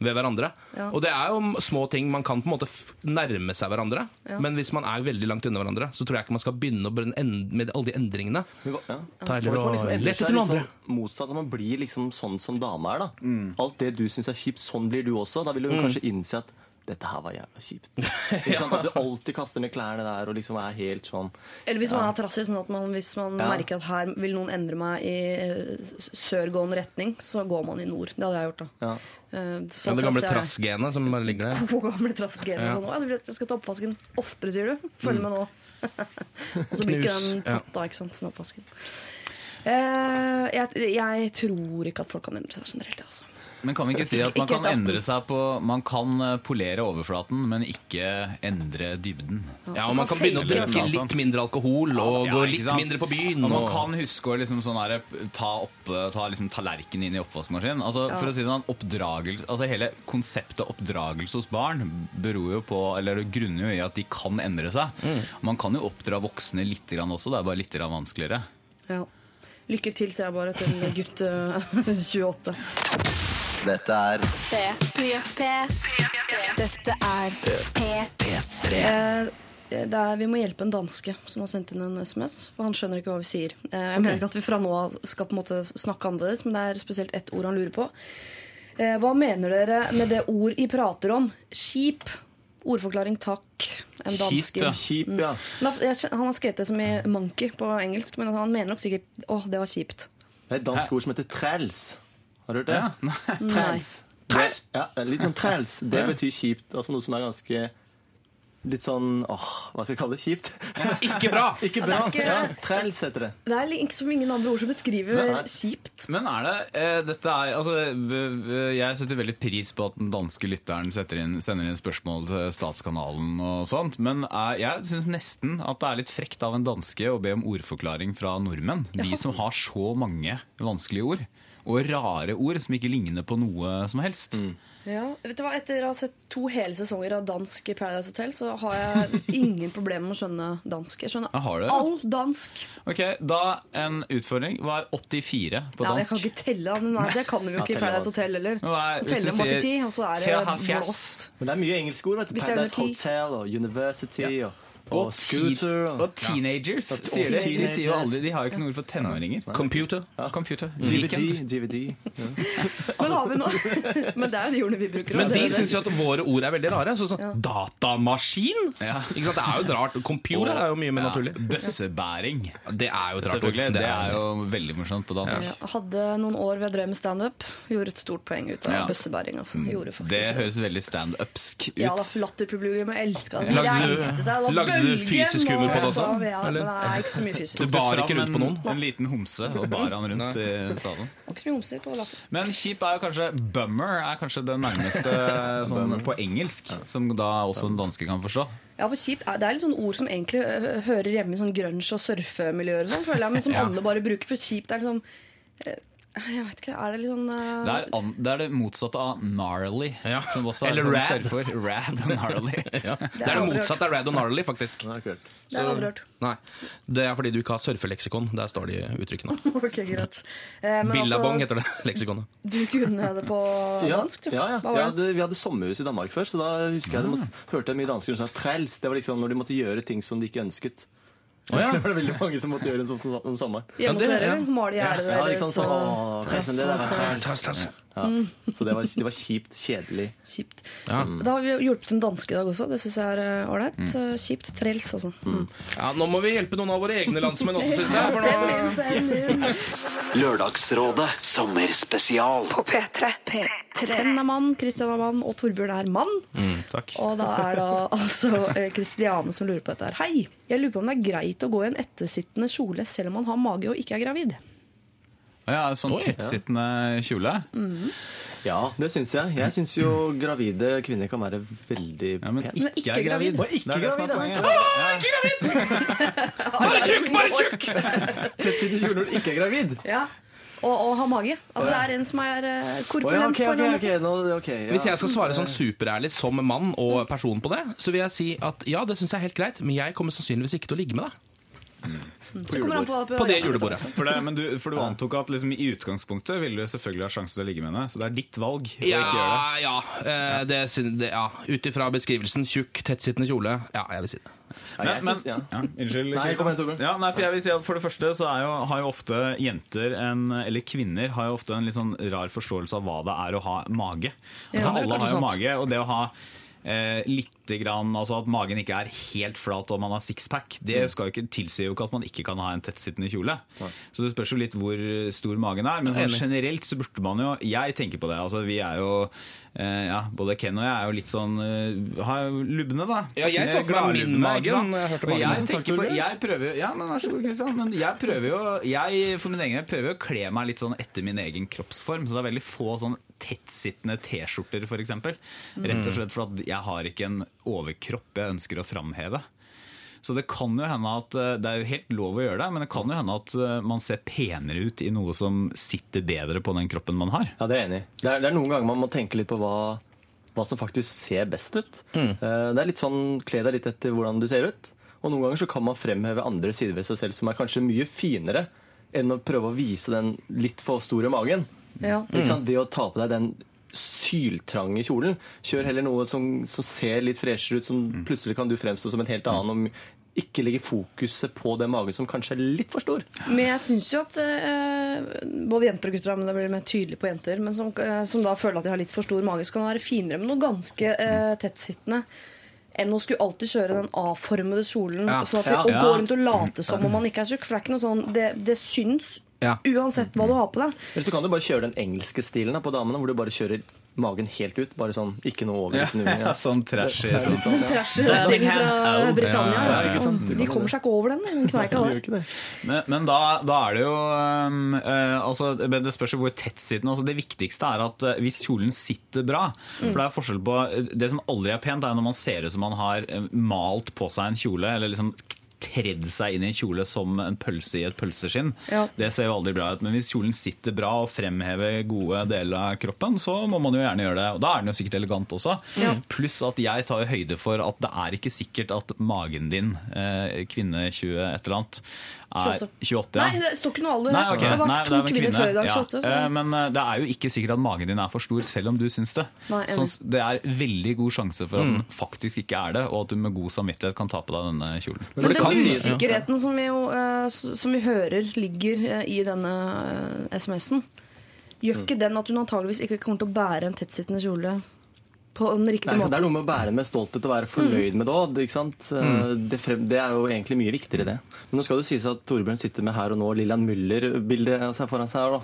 S10: ved hverandre.
S3: Ja.
S10: Og det er jo små ting man kan på en måte nærme seg hverandre,
S3: Ja.
S10: men hvis man er veldig langt unna hverandre, så tror jeg ikke man skal begynne å brenne end- med alle de endringene.
S9: Ja.
S10: Ta heller
S9: Og liksom
S10: lete
S9: seg
S10: etter noen andre.
S9: liksom motsatt, at man blir liksom sånn som dame er, da. Alt det du syns er kjipt, sånn blir du også. Da vil du
S10: Mm.
S9: kanskje innse at dette her var jævla kjipt. *laughs* Ikke sant? At du alltid kaster ned klærne der og liksom er helt sånn
S3: Eller hvis man er trassig, sånn at man, hvis man
S9: Ja.
S3: merker at her vil noen endre meg i eh, sørgående retning, så går man i nord. Det hadde jeg gjort, da.
S9: Ja.
S3: Eh, så
S10: Ja, det gamle trassgenet som bare ligger der. *laughs*
S3: Gode gamle trassgener.
S10: Ja.
S3: Sånn, «Å, jeg skal ta oppvasken oftere, sier du. Følg med nå. Og *laughs* så blir ikke den tatt av, ikke sant, oppvasken. Eh, jeg, jeg tror ikke at folk kan endre seg generelt, altså.
S8: Men kan vi ikke si at man kan endre seg på Man kan eh, polere overflaten, men ikke endre dybden?
S10: Ja, og man kan begynne å drikke litt mindre alkohol og gå litt mindre på byen.
S8: Og man kan huske å liksom sånn her, ta, opp, ta liksom tallerkenen inn i oppvaskmaskinen. Altså, For å si det sånn, oppdragelse, altså Hele konseptet oppdragelse hos barn beror jo på, eller grunner jo i at de kan endre seg.
S10: Mm.
S8: Man kan jo oppdra voksne litt grann også, det er bare litt grann vanskeligere.
S3: Ja. Lykke til, sier jeg bare til gutt eh, *laughs* 28.
S1: Dette er
S11: Dette er
S1: P3.
S3: Eh, det er, vi må hjelpe en danske som har sendt inn en SMS, for han skjønner ikke hva vi sier. Jeg jeg mener ikke at vi fra nå av skal på en måte snakke annerledes, men det er spesielt ett ord han lurer på. Eh, hva mener dere med det ord I prater om? Skip. Ordforklaring takk. En danske.
S9: Kjip, ja. Kjip, ja.
S3: Han har skrevet det som i monkey på engelsk, men han mener nok sikkert åh, det var kjipt.
S9: Det er et dansk ord som heter træls. Har du hørt det?
S8: Ja.
S9: Træls. Det- Ja, litt sånn træls. Det betyr kjipt. Altså noe som er ganske Litt sånn åh, hva skal jeg kalle det? Kjipt?
S10: Ikke bra!
S9: Ikke *laughs* bra.
S3: ikke-
S9: Ja, træls heter det.
S3: Det er liksom ingen andre ord som beskriver
S8: Men-
S3: kjipt.
S8: Men er det eh, dette er, altså, Jeg setter veldig pris på at den danske lytteren inn, sender inn spørsmål til Statskanalen og sånt, men er, jeg syns nesten at det er litt frekt av en danske å be om ordforklaring fra nordmenn. De som har så mange vanskelige ord. Og rare ord som ikke ligner på noe som helst.
S3: Ja, vet du hva? Etter å ha sett to hele sesonger av dansk Paradise Hotel, så har jeg ingen problemer med å skjønne dansk. Jeg skjønner
S8: Ja, har
S3: all dansk.
S8: Ok, Da en utfordring. Hva er 84 på dansk?
S3: Ja, jeg kan ikke telle, men nei, det kan vi jo ikke i Paradise. Hotel heller.
S8: Er-
S3: Telle
S8: om
S3: bak i
S8: sier
S3: tid, og så er det blåst.
S9: Men det er mye engelske ord. Paradise. Hotel og University og, og,
S8: Og,
S9: Scooter.
S8: Og, og teenagers,
S9: Ja.
S8: sier de. De sier jo aldri De har jo ikke noe ord for tenåringer.
S10: Computer.
S8: Ja, computer.
S9: DVD. DVD. Ja. *laughs*
S3: Men, har vi noe? *laughs* men det er jo de ordene vi bruker.
S10: Men de
S3: det
S10: syns jo at våre ord er veldig rare. Sånn sånn datamaskin!
S8: Ja.
S10: Ikke sant? Det er jo et rart. Computer er jo mye mer
S8: Ja,
S10: naturlig.
S8: Bøssebæring.
S10: Det er jo et rart ord.
S8: Det er jo veldig morsomt på dansk.
S3: Jeg hadde noen år ved jeg drev med standup. Gjorde et stort poeng ut av
S8: Ja.
S3: bøssebæring. Altså. Gjorde faktisk
S8: Det høres veldig standupsk ut.
S3: Ja da, Latterpublikum elska det. Reiste seg. Det var bølgen,
S10: fysisk humor på det
S3: og-
S10: også,
S3: Ja,
S10: eller?
S3: Nei, ikke så mye fysisk.
S10: Du
S3: Det
S10: bar ikke rundt på noen?
S8: en liten homse og bar han rundt i salen.
S3: var ikke så mye homser på latter.
S8: Men kjip er jo kanskje Bummer er kanskje det nærmeste *laughs* sånn, på engelsk, som da også en danske kan forstå.
S3: Ja, for kjipt er, Det er litt sånn ord som egentlig hører hjemme i sånn grunge- og surfemiljøer, og sånn, føler jeg, men som alle bare bruker. For kjipt er liksom *laughs* Jeg vet ikke, er det litt sånn uh...
S8: Det er, an, det er det motsatte av gnarly,
S10: Ja.
S8: som også
S10: Eller
S8: er sånn
S10: rad.
S8: surfer. Rad og gnarly. *laughs*
S10: Ja. Det *laughs*
S3: det,
S10: er det motsatte av rad og gnarly, faktisk.
S9: Det har jeg
S3: aldri hørt.
S10: Nei, Det er fordi du ikke har surfeleksikon. Der står de uttrykkene.
S3: Ok, greit. Eh,
S10: Billabong
S3: altså,
S10: heter det leksikonet.
S3: du kunne det på
S9: Ja,
S3: dansk,
S9: ja, ja. Vi,
S3: det?
S9: hadde, vi hadde sommerhus i Danmark før, så da husker jeg det må, hørte jeg mye dansker som sa træls. Det var liksom når de måtte gjøre ting som de ikke ønsket. Det var det veldig mange som måtte gjøre sånn om sommeren.
S3: Hjemme hos dere,
S10: ja.
S3: Male gjerdet
S9: Ja,
S3: deres?
S9: liksom sånn, Ja. Så det var, det var kjipt, kjedelig.
S3: Kjipt.
S10: Ja.
S3: Da har vi hjulpet en danske i dag også. Det syns jeg er øh, ålreit. Mm. Kjipt. Trels, altså. Mm.
S10: Ja, Nå må vi hjelpe noen av våre egne landsmenn også, syns jeg. For nå...
S1: Lørdagsrådet sommerspesial.
S11: På P3. P3.
S3: Ken er mann, er og Torbjørn er mann.
S10: Mm, takk.
S3: Og da er da altså eh, Kristiane som lurer på dette her. Hei! Jeg lurer på om det er greit å gå i en ettersittende kjole selv om man har mage og ikke er gravid.
S8: Ja, sånn tettsittende kjole.
S9: Ja, det syns jeg. Jeg syns jo gravide kvinner kan være veldig
S8: Ja, men
S9: pene.
S8: ikke,
S3: ikke
S8: er gravid.
S3: gravid.
S9: Og ikke
S8: Det er det er
S9: gravid,
S8: poenget.
S9: ja.
S8: Ja. *laughs*
S10: Bare tjukk, bare tjukk!
S9: Tettsittende kjole når du ikke er gravid?
S3: Ja. Og, og ha mage. Altså, det er en som er
S9: Å
S3: korpulent
S9: ja, okay,
S3: okay, en
S9: ok,
S3: eller annen
S9: ok.
S3: måte.
S9: Nå, ok, ja.
S10: Hvis jeg skal svare sånn superærlig som mann og person på det, så vil jeg si at ja, det syns jeg er helt greit, men jeg kommer sannsynligvis ikke til å ligge med deg.
S3: Det kommer an på,
S10: På det julebordet.
S8: For, det, men du, for du antok at liksom, i utgangspunktet ville du selvfølgelig ha sjanse til å ligge med henne. Så det er ditt valg å
S10: Ja,
S8: ikke gjøre det.
S10: ja. eh, det, det, ja. Ut ifra beskrivelsen tjukk, tettsittende kjole. Ja, jeg vil si det.
S8: Men, men,
S9: synes- ja.
S8: ja, unnskyld.
S9: Nei, kom igjen,
S8: Ja, nei, for jeg vil si at for det første så er jo, har jo ofte jenter, en, eller kvinner, har jo ofte en litt sånn rar forståelse av hva det er å ha mage. Altså,
S10: Ja,
S8: alle har jo
S10: sant.
S8: mage, og det å ha Eh, litt grann, altså At magen ikke er helt flat og man har sixpack, det skal jo ikke, tilsier jo ikke at man ikke kan ha en tettsittende kjole. Så det spørs jo litt hvor stor magen er. Men sånn generelt så burde man jo Jeg tenker på det. altså Vi er jo eh, ja, Både Ken og jeg er jo litt sånn uh, har lubne, da.
S10: Ja, jeg så for meg min mage jeg
S8: jeg tenker på Jeg prøver Ja, men vær så god, Kristian. Men jeg prøver jo Jeg for min egen prøver jo å kle meg litt sånn etter min egen kroppsform. Så det er veldig få sånn tettsittende T-skjorter, f.eks. Rett og slett for at jeg har ikke en overkropp jeg ønsker å framheve. Så det kan jo hende at eh, Det er jo helt lov å gjøre det, men det kan jo hende at eh, man ser penere ut i noe som sitter bedre på den kroppen man har.
S9: Ja, det er jeg enig i. Det er, det er noen ganger man må tenke litt på hva, hva som faktisk ser best ut.
S10: Mm.
S9: Eh, Det er litt sånn, Kle deg litt etter hvordan du ser ut. Og noen ganger så kan man fremheve andre sider ved seg selv som er kanskje mye finere enn å prøve å vise den litt for store magen.
S3: Ja.
S9: Ikke sant? Det å ta på deg den syltrange kjolen. Kjør heller noe som, som ser litt freshere ut, som plutselig kan du fremstå som en helt annen. om ikke legge fokuset på den magen som kanskje er litt for stor.
S3: Men jeg syns jo at eh, både jenter og gutter men det blir mer tydelig på jenter, men som, eh, som da føler at de har litt for stor mage, så kan det være finere med noe ganske eh, tettsittende. Enn å skulle alltid kjøre den A-formede kjolen
S10: Ja.
S3: sånn at det,
S10: Ja.
S3: og
S8: Ja.
S3: gå rundt og late som om man ikke er tjukk. For det er ikke noe sånn Det, det syns
S10: Ja.
S3: uansett hva du har på deg.
S9: Eller så kan du bare kjøre den engelske stilen da, på damene, hvor du bare kjører magen helt ut. Bare sånn, ikke noe over, ikke noe.
S8: Ja, *laughs* sånn trashy.
S9: Det
S8: Sånn.
S9: sånn, ja.
S3: Trashy-stilen fra Britannia.
S8: Ja, ja?
S3: De kommer seg ikke over den. Den kneika *laughs* der.
S8: Men, men da, da er det jo um, uh, altså, Det spørs hvor tettsittende. Altså, det viktigste er at uh, hvis kjolen sitter bra For det er forskjell på Det som aldri er pent, er når man ser ut som man har eh, malt på seg en kjole. Eller liksom tredd seg inn i en kjole som en pølse i et pølseskinn.
S3: Ja.
S8: Det ser jo aldri bra ut. Men hvis kjolen sitter bra og fremhever gode deler av kroppen, så må man jo gjerne gjøre det. Og da er den jo sikkert elegant også. Pluss at jeg tar jo høyde for at det er ikke sikkert at magen din, eh, kvinne 20 et eller annet,
S3: 28.
S8: 28 ja.
S3: Nei, det står ikke noe alder.
S8: Nei, okay.
S3: Det har vært to
S8: er
S3: kvinner før i dag.
S8: Ja.
S3: 28, så.
S8: Eh, Men eh, det er jo ikke sikkert at magen din er for stor, selv om du syns det.
S3: Nei.
S8: Så det er veldig god sjanse for at den faktisk ikke er det, og at du med god samvittighet kan ta på deg denne kjolen.
S3: Men
S10: det
S3: den
S10: kan sies, ja.
S3: usikkerheten som, vi jo, eh, som vi hører ligger i denne SMS-en, gjør ikke den at hun antageligvis ikke kommer til å bære en tettsittende kjole på den riktige
S9: måten. det er noe med å bære med stolthet og være fornøyd med det òg. Det, det er jo egentlig mye viktigere, det. Men nå skal det sies at Torbjørn sitter med her og nå Lillian Müller-bildet foran seg her, da.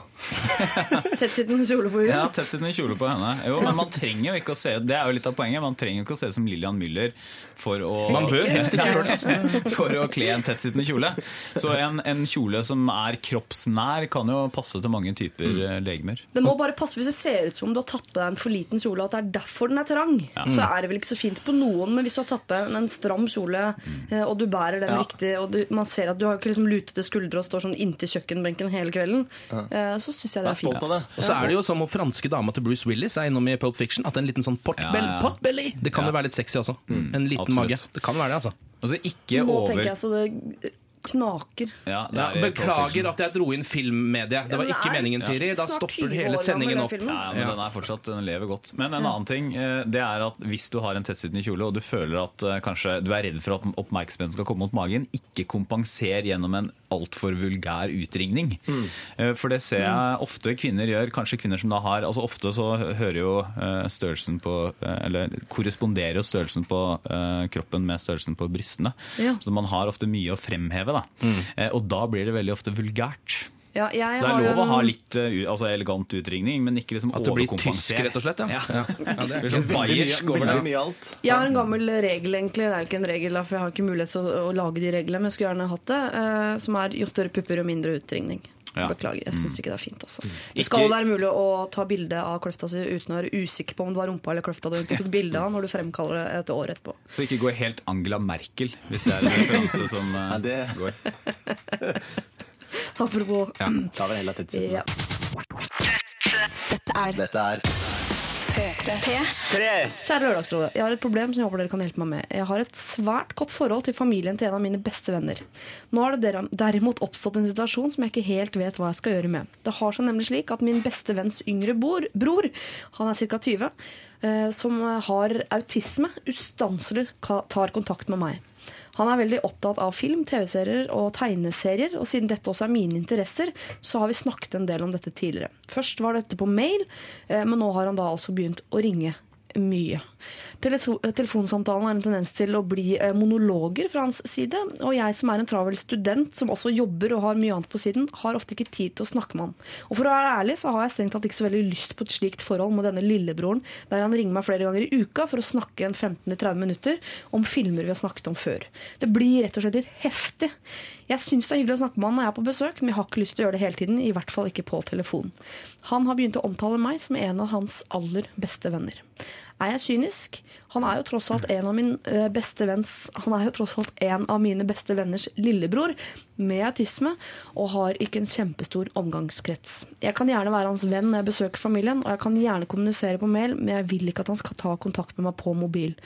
S9: *laughs*
S3: Tettsittende kjole på
S8: henne.
S3: Ja,
S8: tettsittende kjole på henne. Jo, men man trenger jo ikke å se Det er jo litt av poenget. Man trenger jo ikke å se ut som Lillian Müller for å
S10: Man bør helst ikke gjøre det.
S8: altså. For å kle en tettsittende kjole. Så en, en kjole som er kroppsnær, kan jo passe til mange typer mm. legemer.
S3: Det må bare passe Hvis det ser ut som om du har tatt på deg en for liten kjole, at det er derfor den er trang, så er det vel ikke så fint på noen. Men hvis du har tatt på en stram kjole, eh, og du bærer den
S8: Ja.
S3: riktig, og du, man ser at du har ikke liksom lutete skuldre og står sånn inntil kjøkkenbenken hele kvelden, eh, så syns jeg det er
S9: er
S3: fint.
S9: det.
S10: Og så er det jo som hun franske dama til Bruce Willis er innom i Pulp Fiction, at en liten sånn potbelly,
S8: Ja, ja.
S10: Det kan jo
S8: Ja.
S10: være litt sexy også. En liten
S8: absolutt.
S10: mage. Det kan være det, altså.
S8: Altså ikke
S3: Nå
S8: over
S3: tenker jeg så det knaker.
S8: Ja,
S10: Ja,
S8: er
S10: beklager at jeg dro inn filmmediet. Det var ikke meningen, Siri. Da stopper hele sendingen opp.
S8: Ja, men den er fortsatt, den lever godt. Men en annen ting, eh, det er at hvis du har en tettsittende kjole, og du føler at eh, kanskje du er redd for at oppmerksomheten skal komme mot magen, ikke kompenser gjennom en altfor vulgær utringning. Mm. For det ser jeg ofte kvinner gjør, kanskje kvinner som da har altså Ofte så hører jo eh, størrelsen på eh, Eller korresponderer jo størrelsen på eh, kroppen med størrelsen på brystene.
S3: Ja.
S8: Så man har ofte mye å fremheve, da. Mm. Og da blir det veldig ofte vulgært.
S3: Ja, jeg
S8: Så det er
S3: har
S8: lov å ha litt eh, altså elegant utringning, men ikke liksom
S10: At du blir tysk, rett og slett. Ja.
S8: Ja.
S10: Ja. Ja, det er
S8: sånn bayersk over det.
S3: Jeg har en gammel regel, egentlig. Det er jo ikke en regel, da, for jeg har ikke mulighet til å, å lage de reglene, men jeg skulle gjerne hatt det. Uh, som er jo større pupper, jo mindre utringning.
S8: Ja.
S3: Beklager, jeg syns ikke det er fint. Altså. Det
S10: Mm. Ikke-
S3: skal være mulig å ta bilde av kløfta si uten å være usikker på om det var rumpa eller kløfta du tok bilde av når du fremkaller det et år etterpå.
S8: Så ikke gå helt Angela Merkel, hvis det er en *laughs* referanse som uh,
S9: ja, det
S8: går. *laughs*
S3: Apropos
S9: tar vel heller tettsiden.
S3: ja.
S2: Dette er
S1: Dette er
S2: P3.
S3: Kjære Lørdagsrådet, jeg har et problem som jeg håper dere kan hjelpe meg med. Jeg har et svært godt forhold til familien til en av mine beste venner. Nå har det derimot oppstått en situasjon som jeg ikke helt vet hva jeg skal gjøre med. Det har seg nemlig slik at min beste venns yngre bror, bror han er ca. 20, eh, som har autisme, ustanselig tar kontakt med meg. Han er veldig opptatt av film, TV-serier og tegneserier, og siden dette også er mine interesser, så har vi snakket en del om dette tidligere. Først var dette på mail, eh, men nå har han da altså begynt å ringe mye. Teleso- Telefonsamtalen har en tendens til å bli eh, monologer fra hans side, og jeg som er en travel student som også jobber og har mye annet på siden, har ofte ikke tid til å snakke med han. Og for å være ærlig så har jeg strengt tatt ikke så veldig lyst på et slikt forhold med denne lillebroren, der han ringer meg flere ganger i uka for å snakke en 15-30 minutter om filmer vi har snakket om før. Det blir rett og slett litt heftig. Jeg syns det er hyggelig å snakke med han når jeg er på besøk, men jeg har ikke lyst til å gjøre det hele tiden, i hvert fall ikke på telefon. Han har begynt å omtale meg som en av hans aller beste venner. Er jeg kynisk? Han er jo tross alt en av, min, eh, beste venns, han er jo tross alt en av mine beste venners lillebror med autisme og har ikke en kjempestor omgangskrets. Jeg kan gjerne være hans venn når jeg besøker familien, og jeg kan gjerne kommunisere på mail, men jeg vil ikke at han skal ta kontakt med meg på mobil.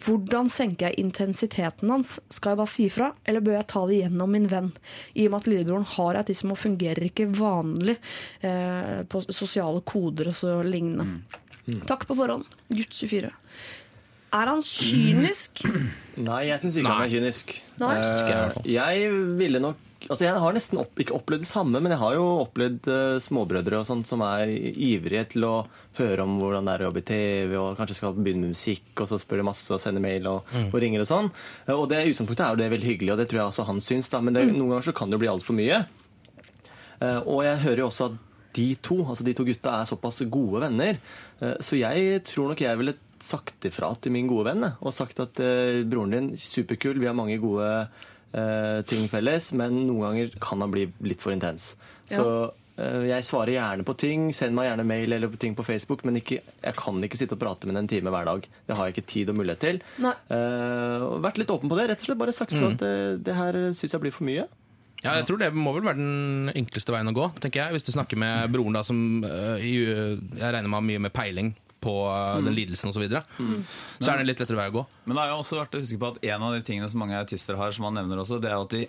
S3: Hvordan senker jeg intensiteten hans? Skal jeg bare si fra, eller bør jeg ta det gjennom min venn? I og med at lillebroren har autisme og fungerer ikke vanlig eh, på sosiale koder og så lignende. Takk på forhånd. Gutt 24. Er han kynisk? *clears throat*
S9: Nei, jeg syns ikke han er kynisk.
S3: Nei.
S9: Eh,
S10: jeg, fall.
S9: jeg ville nok Altså, Jeg har nesten opp, ikke opplevd det samme, men jeg har jo opplevd uh, småbrødre og sånt som er ivrige til å høre om hvordan det er å jobbe i TV, og kanskje skal begynne med musikk, og så spør de masse og sender mail og, og ringer og sånn. Uh, Og det utgangspunktet er jo det veldig hyggelig, og det tror jeg også han syns, da, men det, noen ganger så kan det jo bli altfor mye. Eh, Og jeg hører jo også at de to, altså de to gutta er såpass gode venner, eh, så jeg tror nok jeg ville sagt ifra til min gode venn, og sagt at eh, broren din, superkul, vi har mange gode eh, ting felles, men noen ganger kan han bli litt for intens. Så eh, jeg svarer gjerne på ting, send meg gjerne mail eller ting på Facebook, men ikke, jeg kan ikke sitte og prate med ham en time hver dag. Det har jeg ikke tid og mulighet til. Eh, vært litt åpen på det, rett og slett bare sagt mm. at det, det her syns jeg blir for mye.
S10: Ja, jeg tror det må vel være den enkleste veien å gå, tenker jeg. Hvis du snakker med broren da, som øh, jeg regner med har mye med peiling på øh, den lidelsen osv., så, videre, så er det en litt lettere vei å gå.
S8: Men det er jo også verdt å huske på at en av de tingene som mange autister har, som han nevner også, det er at de,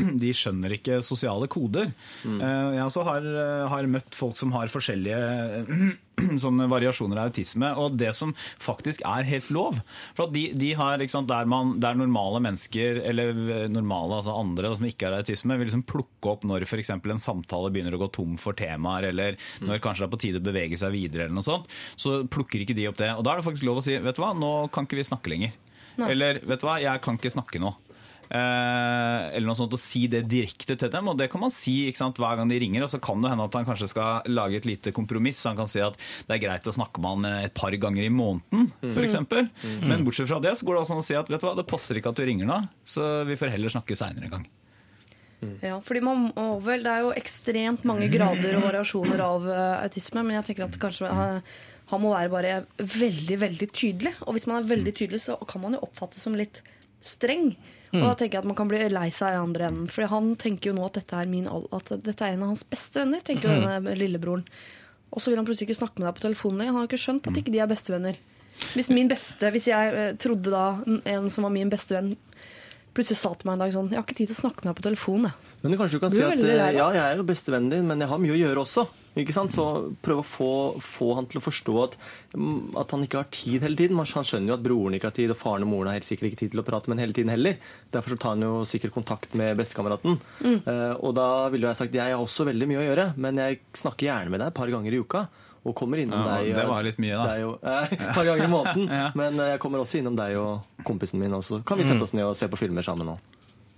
S8: *clears throat* de skjønner ikke sosiale koder. Mm. Jeg også har, eh, har møtt folk som har forskjellige *clears throat* sånne variasjoner av autisme, og det som faktisk er helt lov. For at de, de har, ikke sant, der, man, der normale mennesker, eller normale, altså andre som ikke har autisme, vil liksom plukke opp når f.eks. en samtale begynner å gå tom for temaer, eller når kanskje det er på tide å bevege seg videre, eller noe sånt, så plukker ikke de opp det. Og da er det faktisk lov å si, vet du hva, nå kan ikke vi snakke lenger. Eller, vet du hva, jeg kan ikke snakke nå. Eh, eller noe sånt, og si det direkte til dem. Og det kan man si ikke sant, hver gang de ringer. Og så kan det hende at han kanskje skal lage et lite kompromiss. Han kan si at det er greit å snakke med han et par ganger i måneden, f.eks. eksempel Men bortsett fra det så går det også an å si at vet du hva, det passer ikke at du ringer nå, så vi får heller snakke seinere en gang.
S3: Ja, fordi man må vel, Det er jo ekstremt mange grader og variasjoner av eh, autisme, men jeg tenker at kanskje han, han må være bare veldig veldig tydelig. Og hvis man er veldig tydelig, så kan man jo oppfattes som litt streng. Og da tenker jeg at man kan bli lei seg i andre enden. For han tenker jo nå at dette er, min, at dette er en av hans beste venner. tenker jo denne lillebroren. Og så vil han plutselig ikke snakke med deg på telefonen lenger. Han har jo ikke skjønt at ikke de er bestevenner. Hvis min beste, hvis jeg eh, trodde da en som var min bestevenn, plutselig sa til meg en dag sånn Jeg har ikke tid til å snakke med deg på telefonen, jeg.
S9: Men kanskje du kan
S3: du
S9: si at eh, ja, jeg er jo bestevennen din, men jeg har mye å gjøre også. Ikke sant? Så prøv å få, få han til å forstå at, mm, at han ikke har tid hele tiden. Han skjønner jo at broren ikke har tid, og faren og moren har helt sikkert ikke tid til å prate med han hele tiden heller. Derfor så tar han jo sikkert kontakt med bestekameraten.
S3: Mm.
S9: Uh, og da ville jo jeg sagt jeg har også veldig mye å gjøre, men jeg snakker gjerne med deg et par ganger i uka. Og kommer innom
S8: Ja,
S9: deg
S8: det var litt mye, da.
S9: deg og- eh, Et par ganger i måneden. *laughs*
S8: Ja.
S9: Men eh, jeg kommer også innom deg og kompisen min, og så kan vi sette oss ned og se på filmer sammen.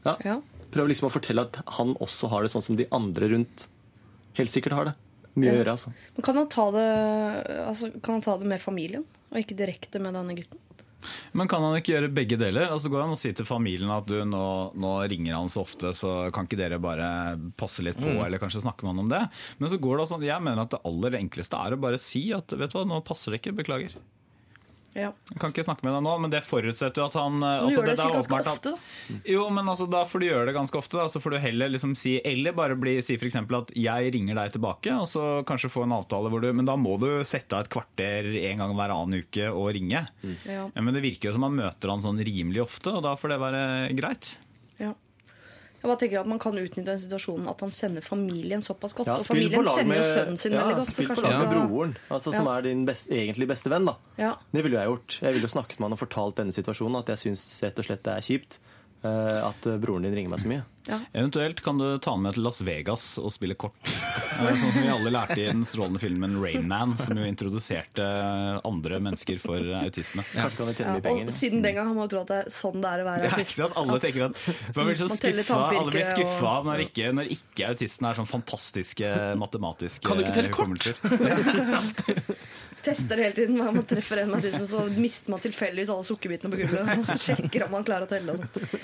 S9: Ja.
S3: Ja.
S9: Prøv liksom å fortelle at han også har det sånn som de andre rundt helt sikkert har det. Mye å gjøre, altså.
S3: Men kan han, ta det, altså, kan han ta det med familien, og ikke direkte med denne gutten?
S8: Men kan han ikke gjøre begge deler? Altså Går han og sier til familien at du, nå, nå ringer han så ofte, så kan ikke dere bare passe litt på,
S10: Mm.
S8: eller kanskje snakke med han om det? Men så går det sånn, jeg mener at det aller enkleste er å bare si at vet du hva, nå passer det ikke, beklager.
S3: Ja.
S8: Jeg kan ikke snakke med deg nå, men det forutsetter jo at han altså,
S3: gjør det
S8: er
S3: ganske ofte, da.
S8: Jo, men altså, da får du gjøre det ganske ofte. Da. Så får du heller liksom si Eller bare bli, si f.eks. at jeg ringer deg tilbake, og så kanskje få en avtale hvor du Men da må du sette av et kvarter en gang hver annen uke og ringe.
S3: Ja.
S8: Ja, men det virker jo som man møter han sånn rimelig ofte, og da får det være greit.
S3: Jeg bare tenker at Man kan utnytte den situasjonen at han sender familien såpass godt.
S9: Ja,
S3: og familien sender jo sønnen sin
S9: ja,
S3: veldig godt.
S9: Spill på lag med broren, altså, som er din best, egentlig beste venn. da.
S3: Ja.
S9: Det ville jeg gjort. Jeg ville jo snakket med han og fortalt denne situasjonen, at jeg syns rett og slett det er kjipt at eh, broren din ringer meg så mye.
S8: Eventuelt kan du ta han med til Las Vegas og spille kort. Eh, Sånn som vi alle lærte i den strålende filmen Rain Man, som jo introduserte andre mennesker for autisme.
S9: Kanskje kan vi tjene
S3: Ja,
S9: mye penger.
S3: og siden den gang har man trodd at det er sånn det er å være
S8: Det er
S3: autist.
S8: ikke sånn at alle tenker at Man blir så skuffa alle blir skuffa
S3: og-
S8: når ikke, når ikke autisten er sånn fantastiske matematiske
S10: Kan du ikke telle kort?
S3: Tester hele tiden. Man treffer en autisme, så mister man tilfeldigvis alle sukkerbitene på gulvet. Sjekker om man klarer å telle. og.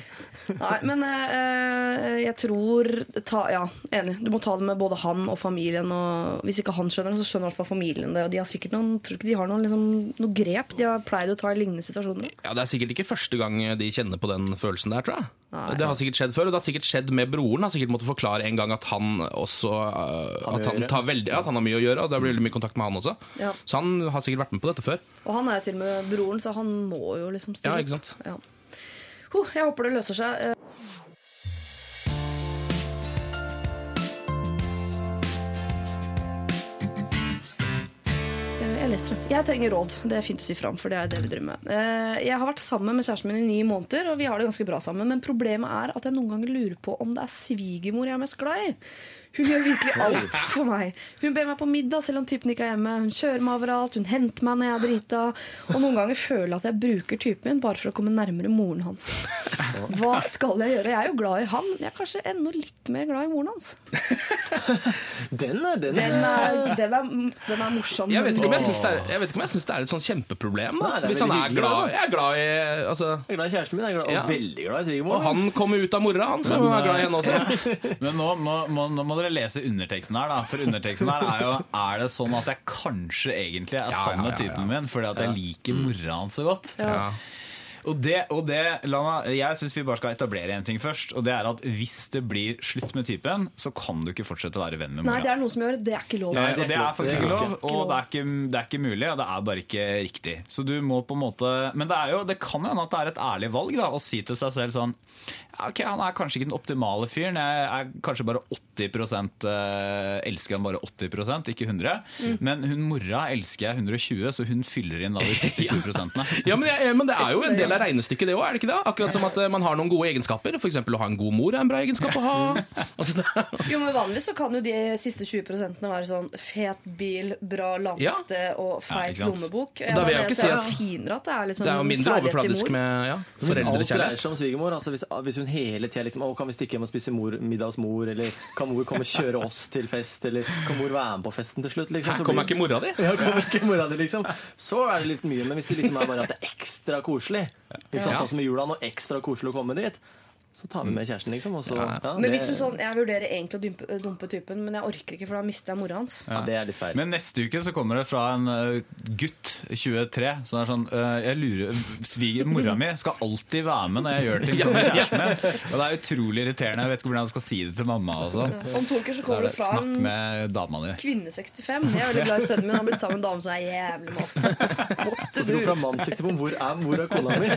S3: Nei, men eh, jeg tror ta, Ja, enig. Du må ta det med både han og familien. Og hvis ikke han skjønner det, så skjønner i hvert fall familien det. Og de har sikkert noen, tror ikke de har noen, liksom, noen grep de har pleid å ta i lignende situasjoner.
S10: Ja, Det er sikkert ikke første gang de kjenner på den følelsen der, tror jeg.
S3: Nei.
S10: Det har sikkert skjedd før, og det har sikkert skjedd med broren. Har sikkert måttet forklare en gang at han også
S9: uh,
S10: at, han tar veldig, ja, at han har mye å gjøre, og det blir veldig mye kontakt med han også.
S3: Ja.
S10: Så han har sikkert vært med på dette før.
S3: Og han er til og med broren, så han må jo liksom stille
S10: Ja, ikke sant?
S3: Ja. Huh, jeg håper det løser seg. Jeg leser det. Jeg trenger råd. Det er fint å si fram, for det er det vi med. Eh, Jeg har vært sammen med kjæresten min i ni måneder, og vi har det ganske bra sammen. Men problemet er at jeg noen ganger lurer på om det er svigermor jeg er mest glad i. Hun gjør virkelig alt for meg. Hun ber meg på middag selv om typen ikke er hjemme. Hun kjører meg overalt, hun henter meg når jeg er drita. Og noen ganger føler jeg at jeg bruker typen min bare for å komme nærmere moren hans. Hva skal jeg gjøre? Jeg er jo glad i han, men jeg er kanskje enda litt mer glad i moren hans.
S9: Den er den.
S3: Den er, den er, den er morsom.
S10: Jeg vet ikke om jeg syns det, er- jeg vet ikke om jeg syns det er et sånn kjempeproblem. Da.
S9: Er
S10: Hvis han er glad. Jeg er glad i altså,
S9: Jeg er glad i kjæresten min, jeg er glad,
S10: Ja.
S9: og veldig glad i svigermor.
S10: Og han kommer ut av mora, han, så hun er glad i henne også.
S8: Men nå må, må, nå må dere lese underteksten her, da. For underteksten her er jo Er det sånn at jeg kanskje egentlig er
S10: Ja,
S8: sammen
S10: ja,
S8: med
S10: ja, ja.
S8: typen min fordi at jeg liker mora hans så godt?
S10: Ja.
S8: Og det, og det Lana, Jeg syns vi bare skal etablere en ting først. Og det er at Hvis det blir slutt med typen, så kan du ikke fortsette å være venn med mora.
S3: Nei, det er noe som gjør det. Er ikke lov.
S8: Nei,
S9: det er
S8: og det er faktisk
S9: er
S8: ikke lov, og det er ikke, det er ikke mulig, og det er bare ikke riktig. Så du må på en måte Men det, er jo, det kan hende at det er et ærlig valg da, å si til seg selv sånn Ok, han er kanskje ikke den optimale fyren. Jeg er kanskje bare 80 eh, elsker han bare 80% ikke 100
S3: Mm.
S8: Men hun mora elsker jeg 120, så hun fyller inn da de siste 20 prosentene.
S10: Ja, men, jeg, men det er jo en del av regnestykket, det òg, er det ikke det? Akkurat som at eh, man har noen gode egenskaper. F.eks. å ha en god mor er en bra egenskap å ha. *laughs* Altså,
S3: Jo, men Vanligvis så kan jo de siste 20% være sånn fet bil, bra landsted og
S8: Ja,
S3: feit
S8: ikke sant.
S3: lommebok.
S10: Da vil jeg ikke si
S3: det
S10: at-
S3: finere at det er liksom
S10: det er jo mindre overfladisk med ja,
S9: Hvis alt dreier
S10: foreldrekjærlighet.
S9: seg om svigermor, altså hvis, hvis hun hele tida liksom, å, kan vi stikke hjem og spise mor, middag hos mor, eller kan mor komme og kjøre oss til fest, eller kan mor være med på festen til slutt? Liksom,
S10: Her kommer
S9: blir-
S10: ikke mora di? *laughs*
S9: Ja, kommer ikke mora di, liksom. Så er det litt mye. Men hvis det liksom er bare at det er ekstra koselig?
S10: Ja.
S9: Sånn som i jula noe ekstra koselig å komme dit, så tar vi med kjæresten, liksom. Og så, ja,
S3: Men hvis du sånn, Jeg vurderer egentlig å dumpe, dumpe typen, men jeg orker ikke, for da mister jeg mora hans.
S9: ja, det er litt feil.
S8: Men neste uke så kommer det fra en gutt, 23, som er sånn Jeg lurer Sviger mora mi skal alltid være med når jeg gjør ting sammen med kjæresten min. Og det er utrolig irriterende. Jeg vet ikke hvordan jeg skal si det til mamma og sånn.
S3: Om to uker så kommer
S8: er
S3: det
S8: det
S3: fra
S8: Snakk
S3: en
S8: med dama di.
S3: kvinne 65. Jeg er veldig glad i sønnen min. Han har blitt sammen med en dame som er jævlig masete. Måtte
S9: Så går
S3: du
S9: fra mann 65, hvor er mor og kona mi?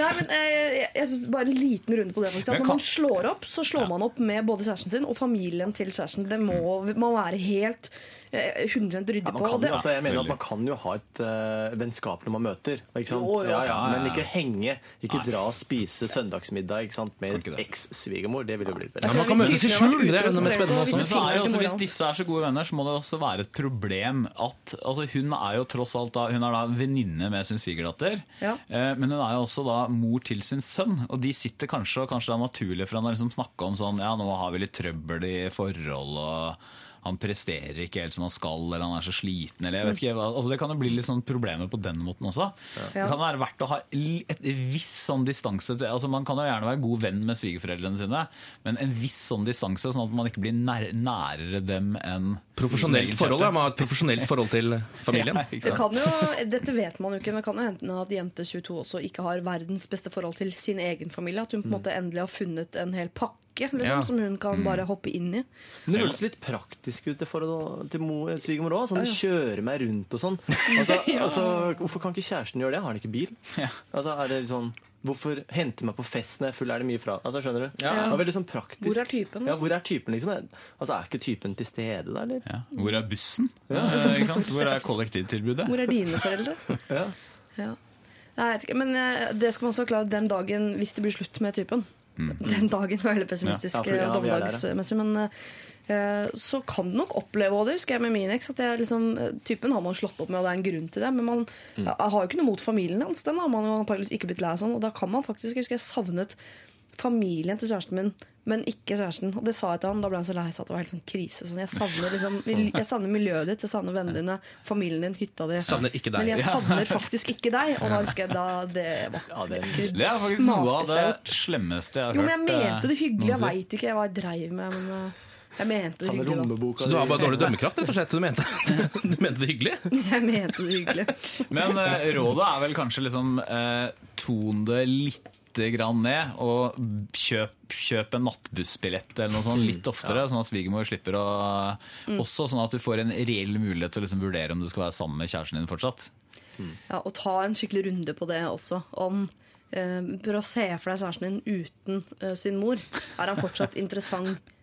S3: Nei, men eh, jeg, jeg synes Bare en liten runde på det. faktisk at Når man slår opp, så slår man opp med både kjæresten sin og familien til kjæresten. Det må man være helt 100 ryddig
S9: Ja, man
S3: på.
S9: kan
S3: det,
S9: altså, jeg mener at man kan jo ha et uh, vennskap når man møter. Ikke sant?
S3: Jo, jo.
S9: Ja, ja,
S8: Ja, ja,
S9: men ikke henge. Ikke dra og spise søndagsmiddag ikke sant? med eks-svigermor. Det ville blitt
S10: Ja,
S9: veldig
S10: man kan møtes i skjul. Det er enda
S3: trenger
S10: spennende også.
S8: så er også, hvis disse er så gode venner, så må det også være et problem at altså Hun er jo tross alt da, hun er da venninne med sin svigerdatter,
S3: Ja.
S8: eh, men hun er jo også da mor til sin sønn. Og de sitter kanskje, og kanskje det er naturlig for henne å liksom snakke om sånn Ja, nå har vi litt trøbbel i forhold, og han presterer ikke helt som han skal, eller han er så sliten, eller jeg vet ikke. Altså, det kan jo bli litt sånn problemer på den måten også. Det kan være verdt å ha et viss sånn distanse til altså Man kan jo gjerne være god venn med svigerforeldrene sine, men en viss sånn distanse, sånn at man ikke blir nær, nærere dem enn
S10: Profesjonelt forhold, ja. Man har et profesjonelt forhold til *laughs* familien.
S8: Ja,
S3: Det kan jo, dette vet man jo ikke, men det kan jo hende at jente 22 også ikke har verdens beste forhold til sin egen familie. At hun på en måte endelig har funnet en hel pakke liksom,
S10: Ja.
S3: som hun kan bare hoppe inn i.
S9: Men det høres litt praktisk ut til mo- svigermor òg. Sånn kjøre meg rundt og sånn. Altså, *laughs* altså, hvorfor kan ikke kjæresten gjøre det? Har han ikke bil?
S8: Ja.
S9: Altså, er det sånn Hvorfor hente meg på fest når jeg er full? Er det mye fra Altså, skjønner du?
S10: Ja.
S9: Det var veldig sånn praktisk.
S3: Hvor er typen,
S9: Ja,
S3: altså?
S9: hvor er typen, liksom? Altså, Er ikke typen til stede der, eller?
S8: Ja. Hvor er bussen? Ja. ikke sant? Hvor er kollektivtilbudet?
S3: Hvor er dine foreldre?
S9: Ja.
S3: Ja. Nei, jeg vet ikke, men eh, det skal man også klare den dagen hvis det blir slutt med typen. Den dagen var veldig pessimistisk
S9: Ja, ja,
S3: dommedagsmessig, men uh, så kan du nok oppleve, og det husker jeg med min eks, at jeg liksom, eh, typen har man slått opp med, og det er en grunn til det. Men man mm. har jo ikke noe mot familien hans. Den har man jo antakeligvis ikke blitt lei av sånn. Og da kan man faktisk, jeg husker jeg savnet familien til kjæresten min, men ikke kjæresten. Og det sa jeg til han, da ble han så lei seg at det var helt sånn krise. Sånn, jeg, savner liksom, *laughs* jeg savner miljøet ditt, jeg savner vennene dine, familien din, hytta di.
S10: Savner ikke deg.
S3: Men jeg savner *laughs* faktisk ikke deg. Og da husker jeg da det var
S9: Ja, det
S8: Det er faktisk noe av det slemmeste jeg har
S3: Jo, men jeg mente det hyggelig. Jeg veit ikke hva jeg dreiv med, men uh, jeg mente det hyggelig.
S10: Så du har bare dårlig dømmekraft, rett og slett? Du mente, *laughs* du mente det hyggelig?
S3: Jeg mente det hyggelig.
S8: Men uh, rådet er vel kanskje liksom uh, ton det litt grann ned, og kjøp, kjøp en nattbussbillett eller noe sånt litt oftere, sånn at svigermor slipper å Også sånn at du får en reell mulighet til å liksom vurdere om du skal være sammen med kjæresten din fortsatt.
S3: Ja, og ta en skikkelig runde på det også. Om uh, Prøv å se for deg kjæresten din uten eh, sin mor. Er han fortsatt *laughs* interessant eh,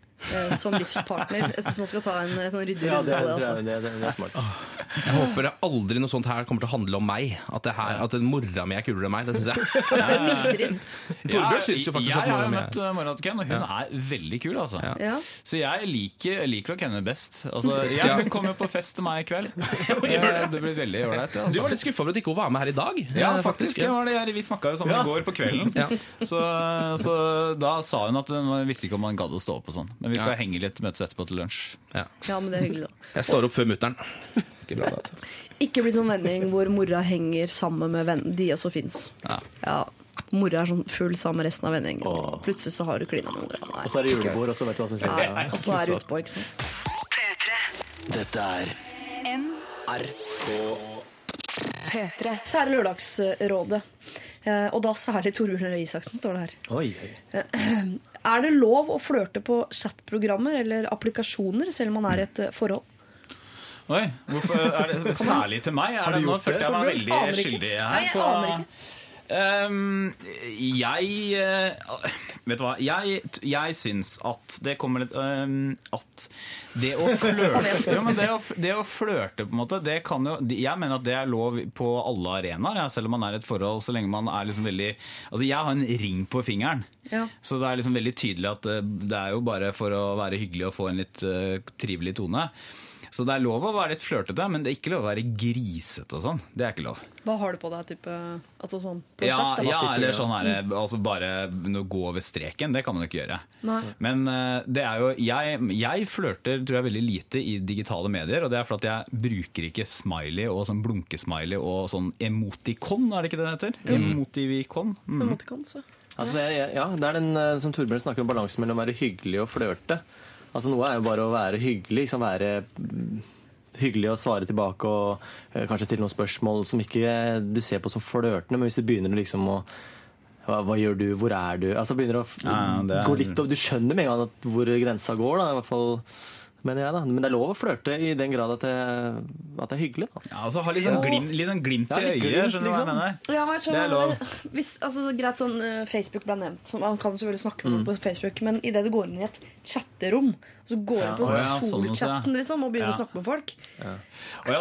S3: som livspartner? Jeg syns man skal ta en eh, sånn ryddig runde
S9: det,
S3: på
S9: er-
S3: det. Altså.
S9: er- det, det smart.
S10: Jeg håper aldri noe sånt her kommer til å handle om meg. At, det her, at mora mi er kulere enn meg. Det syns jeg. *laughs*
S3: Det er trist.
S10: Torbjørn syns jo faktisk
S8: jeg,
S10: at
S8: jeg har
S10: er
S8: Jeg
S10: har
S8: møtt eh, mora til Ken, og hun er veldig kul, altså.
S3: Ja.
S8: Så jeg liker, liker nok henne best. Altså, jeg, hun *laughs* kommer på fest til meg i kveld. *laughs*
S10: det.
S8: blir veldig ålreit. Altså.
S10: Du
S8: Altså.
S10: var litt skuffa over at ikke hun var med her i dag.
S8: Ja,
S10: eh,
S8: faktisk. Det var det jeg, vi snakka jo sammen i går på kvelden.
S10: Ja.
S8: Så, så da sa hun at hun visste ikke om han gadd å stå opp og sånn. Men vi skal
S10: Ja.
S8: henge litt, møtes etterpå til lunsj.
S10: Ja.
S3: ja, men det er hyggelig, da.
S10: Jeg står opp før mutter'n. Ikke bra, det. *laughs*
S3: Ikke bli sånn vending hvor mora henger sammen med venn de også fins.
S10: Ja.
S3: Ja. Mora er sånn full sammen med resten av vennegjengen. Og Plutselig så har du klina med mora. Nei.
S9: Og så er det julebord, og så vet du hva som skjer.
S3: Nei.
S9: Ja.
S3: Og så er det utpå, ikke sant.
S1: Dette er NRK
S2: P3.
S3: Kjære Lørdagsrådet, og da særlig Torbjørn Røe Isaksen, står det her.
S9: Oi, oi. *clears throat*
S3: Er det lov å flørte på chatprogrammer eller applikasjoner selv om man er i et eh, forhold?
S8: Oi, hvorfor er det særlig til meg? Er det, nå følte jeg meg veldig skyldig
S3: Nei, jeg aner ikke.
S8: Ehm, jeg uh, Vet du hva? Jeg, jeg syns at det kommer litt um, At det å *laughs* flørte ja, det, å, det å flørte, på en måte, det kan jo Jeg mener at det er lov på alle arenaer, ja, selv om man er i et forhold, så lenge man er liksom veldig Altså, jeg har en ring på fingeren.
S3: Ja.
S8: Så det er liksom veldig tydelig at det, det er jo bare for å være hyggelig og få en litt uh, trivelig tone. Så det er lov å være litt flørtete, men det er ikke lov å være grisete og sånn. Det er ikke lov.
S3: Hva har du på deg? Type, altså sånn prosjekt?
S8: Ja, ja eller sånn her,
S3: Mm.
S8: altså bare gå over streken, det kan man ikke gjøre.
S3: Nei.
S8: Men eh, det er jo, jeg, jeg flørter tror jeg veldig lite i digitale medier, og det er fordi jeg bruker ikke smiley og sånn blunkesmiley og sånn emotikon, er det ikke det det heter? Emotivikon Mm.
S3: Emotikon, ja.
S9: Altså, ja, det er den eh, som Torbjørn snakker om balansen mellom å være hyggelig og flørte. Altså, noe er jo bare å være hyggelig, liksom være hyggelig å svare tilbake og eh, kanskje stille noen spørsmål som ikke eh, du ser på som flørtende, men hvis du begynner liksom å hva, hva gjør du, hvor er du? Altså begynner å
S8: Ja, er-
S9: gå litt over, Du skjønner med en gang at hvor grensa går, da, i hvert fall mener jeg. da. Men det er lov å flørte i den grad at det, at det er hyggelig. da.
S8: Ja, altså ha litt sånn glimt, litt sånn glimt
S9: Ja,
S8: i
S9: litt
S8: øyet,
S9: glimt,
S8: skjønner du hva jeg
S9: liksom.
S8: mener?
S3: Ja, men jeg
S8: Det
S3: skjønner,
S8: er lov.
S3: hvis, altså, så greit sånn eh, Facebook ble nevnt, så man kan selvfølgelig snakke med noen på Facebook, men idet du går inn i et chatterom, så går du på
S8: ja, sånn ja.
S3: Sol-chatten liksom, og begynner
S8: Ja.
S3: å snakke med folk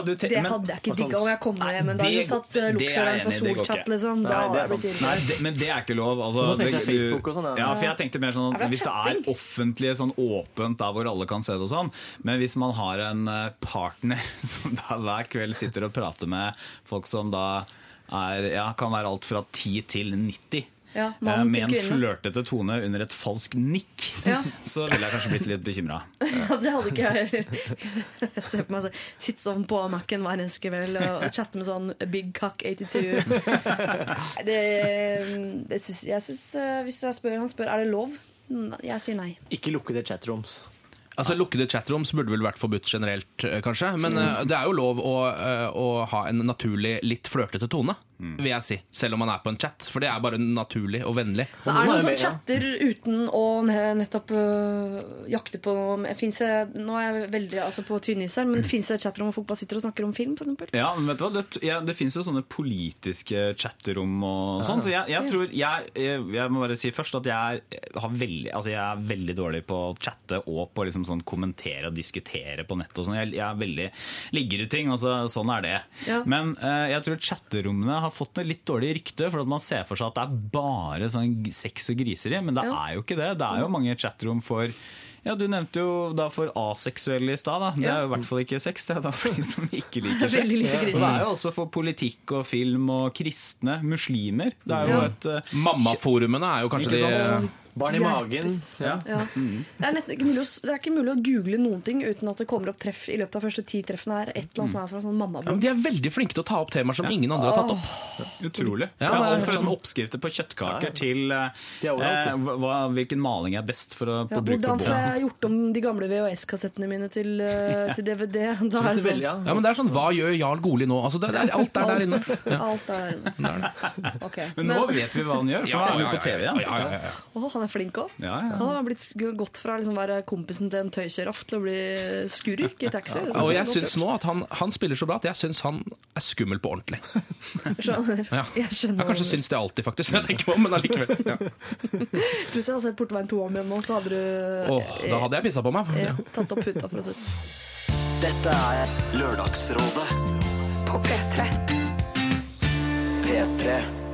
S8: du te-
S3: Det
S8: men-
S3: hadde jeg ikke
S9: sånn-
S3: digga om jeg kom hjem en dag og satt eh,
S8: er jeg
S3: lokføreren på Sol-chat, liksom.
S9: Nei, det er sant.
S8: Nei, det, men det er ikke lov. Altså,
S9: Nå må jeg
S8: du-
S9: Facebook og sånn, ja.
S8: ja. For jeg tenkte mer sånn
S3: at
S8: Hvis det er offentlig sånn åpent der hvor alle kan se det og sånn, men hvis man har en eh, partner *laughs* som da hver kveld sitter og prater med folk som da er, ja, kan være alt fra 10 til 90
S3: Ja,
S8: eh, med en flørtete tone under et falsk nikk,
S3: Ja. *laughs*
S8: så ville jeg kanskje blitt litt bekymra. *laughs*
S3: Ja, det hadde ikke jeg Jeg *laughs* ser på meg sånn Sitte sånn på Mac-en hver eneste kveld og chatte med sånn Big Cock 82. Det, det synes, jeg syns eh, Hvis jeg spør, han spør er det lov, jeg sier nei.
S9: Ikke lukkede chatrooms.
S10: Altså Lukkede chatrooms burde vel vært forbudt generelt, eh, kanskje. Men uh, det er jo lov å, uh, å ha en naturlig, litt flørtete tone, vil jeg si. Selv om man er på en chat. For det er bare naturlig og vennlig.
S3: Det er det noen som
S9: med, ja.
S3: chatter uten å nettopp uh, jakte på noe finnes jeg, Nå er jeg veldig altså, på tynnis her, men fins det chatrom hvor folk bare sitter og snakker om film, f.eks.?
S8: Ja, men vet du hva? Det, ja, det finnes jo sånne politiske chatterom og sånn. Så jeg, jeg tror jeg, jeg, jeg må bare si først at jeg er, har veldig, altså jeg er veldig dårlig på å chatte og på liksom sånn kommentere og diskutere på nett og sånn. Jeg, jeg er veldig ligger i ting, altså sånn er det.
S3: Ja.
S8: Men eh, jeg tror chatterommene har fått et litt dårlig rykte, for at man ser for seg at det er bare sånn sex og griseri, men det
S3: Ja.
S8: er jo ikke det. Det er jo mange chatterom for ja, Du nevnte jo da for aseksuelle i stad. Det er jo i hvert fall ikke sex. Det er da for de som ikke *laughs* liker sex. Og det er jo også for politikk og film og kristne. Muslimer. Det er jo et eh,
S10: Mammaforumene er jo kanskje de?
S9: Barn i magen.
S8: Ja.
S3: Ja. Det, er nesten ikke mulig å, det er ikke mulig å google noen ting uten at det kommer opp treff i løpet av første ti treffene. er et eller annet som er fra sånn
S10: ja, men
S3: mammablogg.
S10: De er veldig flinke til å ta opp temaer som ingen andre har tatt opp.
S8: Utrolig.
S10: Ja,
S8: Ja, alt fra
S10: sånn.
S8: oppskrifter på kjøttkaker til eh,
S9: er overalt,
S8: eh, hva, hvilken maling er best for å
S3: Ja,
S8: på bruk på
S3: hvordan får jeg gjort om de gamle VHS-kassettene mine til, øh, til DVD? *laughs* Da er det sånn,
S9: ja.
S10: Ja, men det er sånn, Hva gjør Jarl Goli nå? Altså, det, det er, alt er der inne. Ja.
S3: Alt er der inne. Ok.
S8: Men nå vet vi hva han gjør, for
S10: Ja,
S8: nå er han jo på TV igjen.
S10: ja, ja, ja.
S3: Å, han er flink òg.
S8: Ja, ja.
S3: Han har blitt gått fra å liksom være kompisen til en tøyseraff til å bli skurk i taxi. Er
S10: Og jeg
S3: godt
S10: syns nå at han, han spiller så bra at jeg syns han er skummel på ordentlig.
S3: Skjønner.
S10: Ja.
S3: Jeg skjønner.
S10: Jeg kanskje syns det alltid, faktisk, når jeg tenker på, men allikevel. Ja. *laughs*
S3: Hvis jeg hadde sett Portveien 2 om igjen nå, så hadde du
S10: Åh, da hadde jeg pissa på meg.
S3: eh,
S10: Ja.
S3: tatt opp puta, for å si det sånn.
S1: Dette er Lørdagsrådet
S2: På P3.
S1: P3.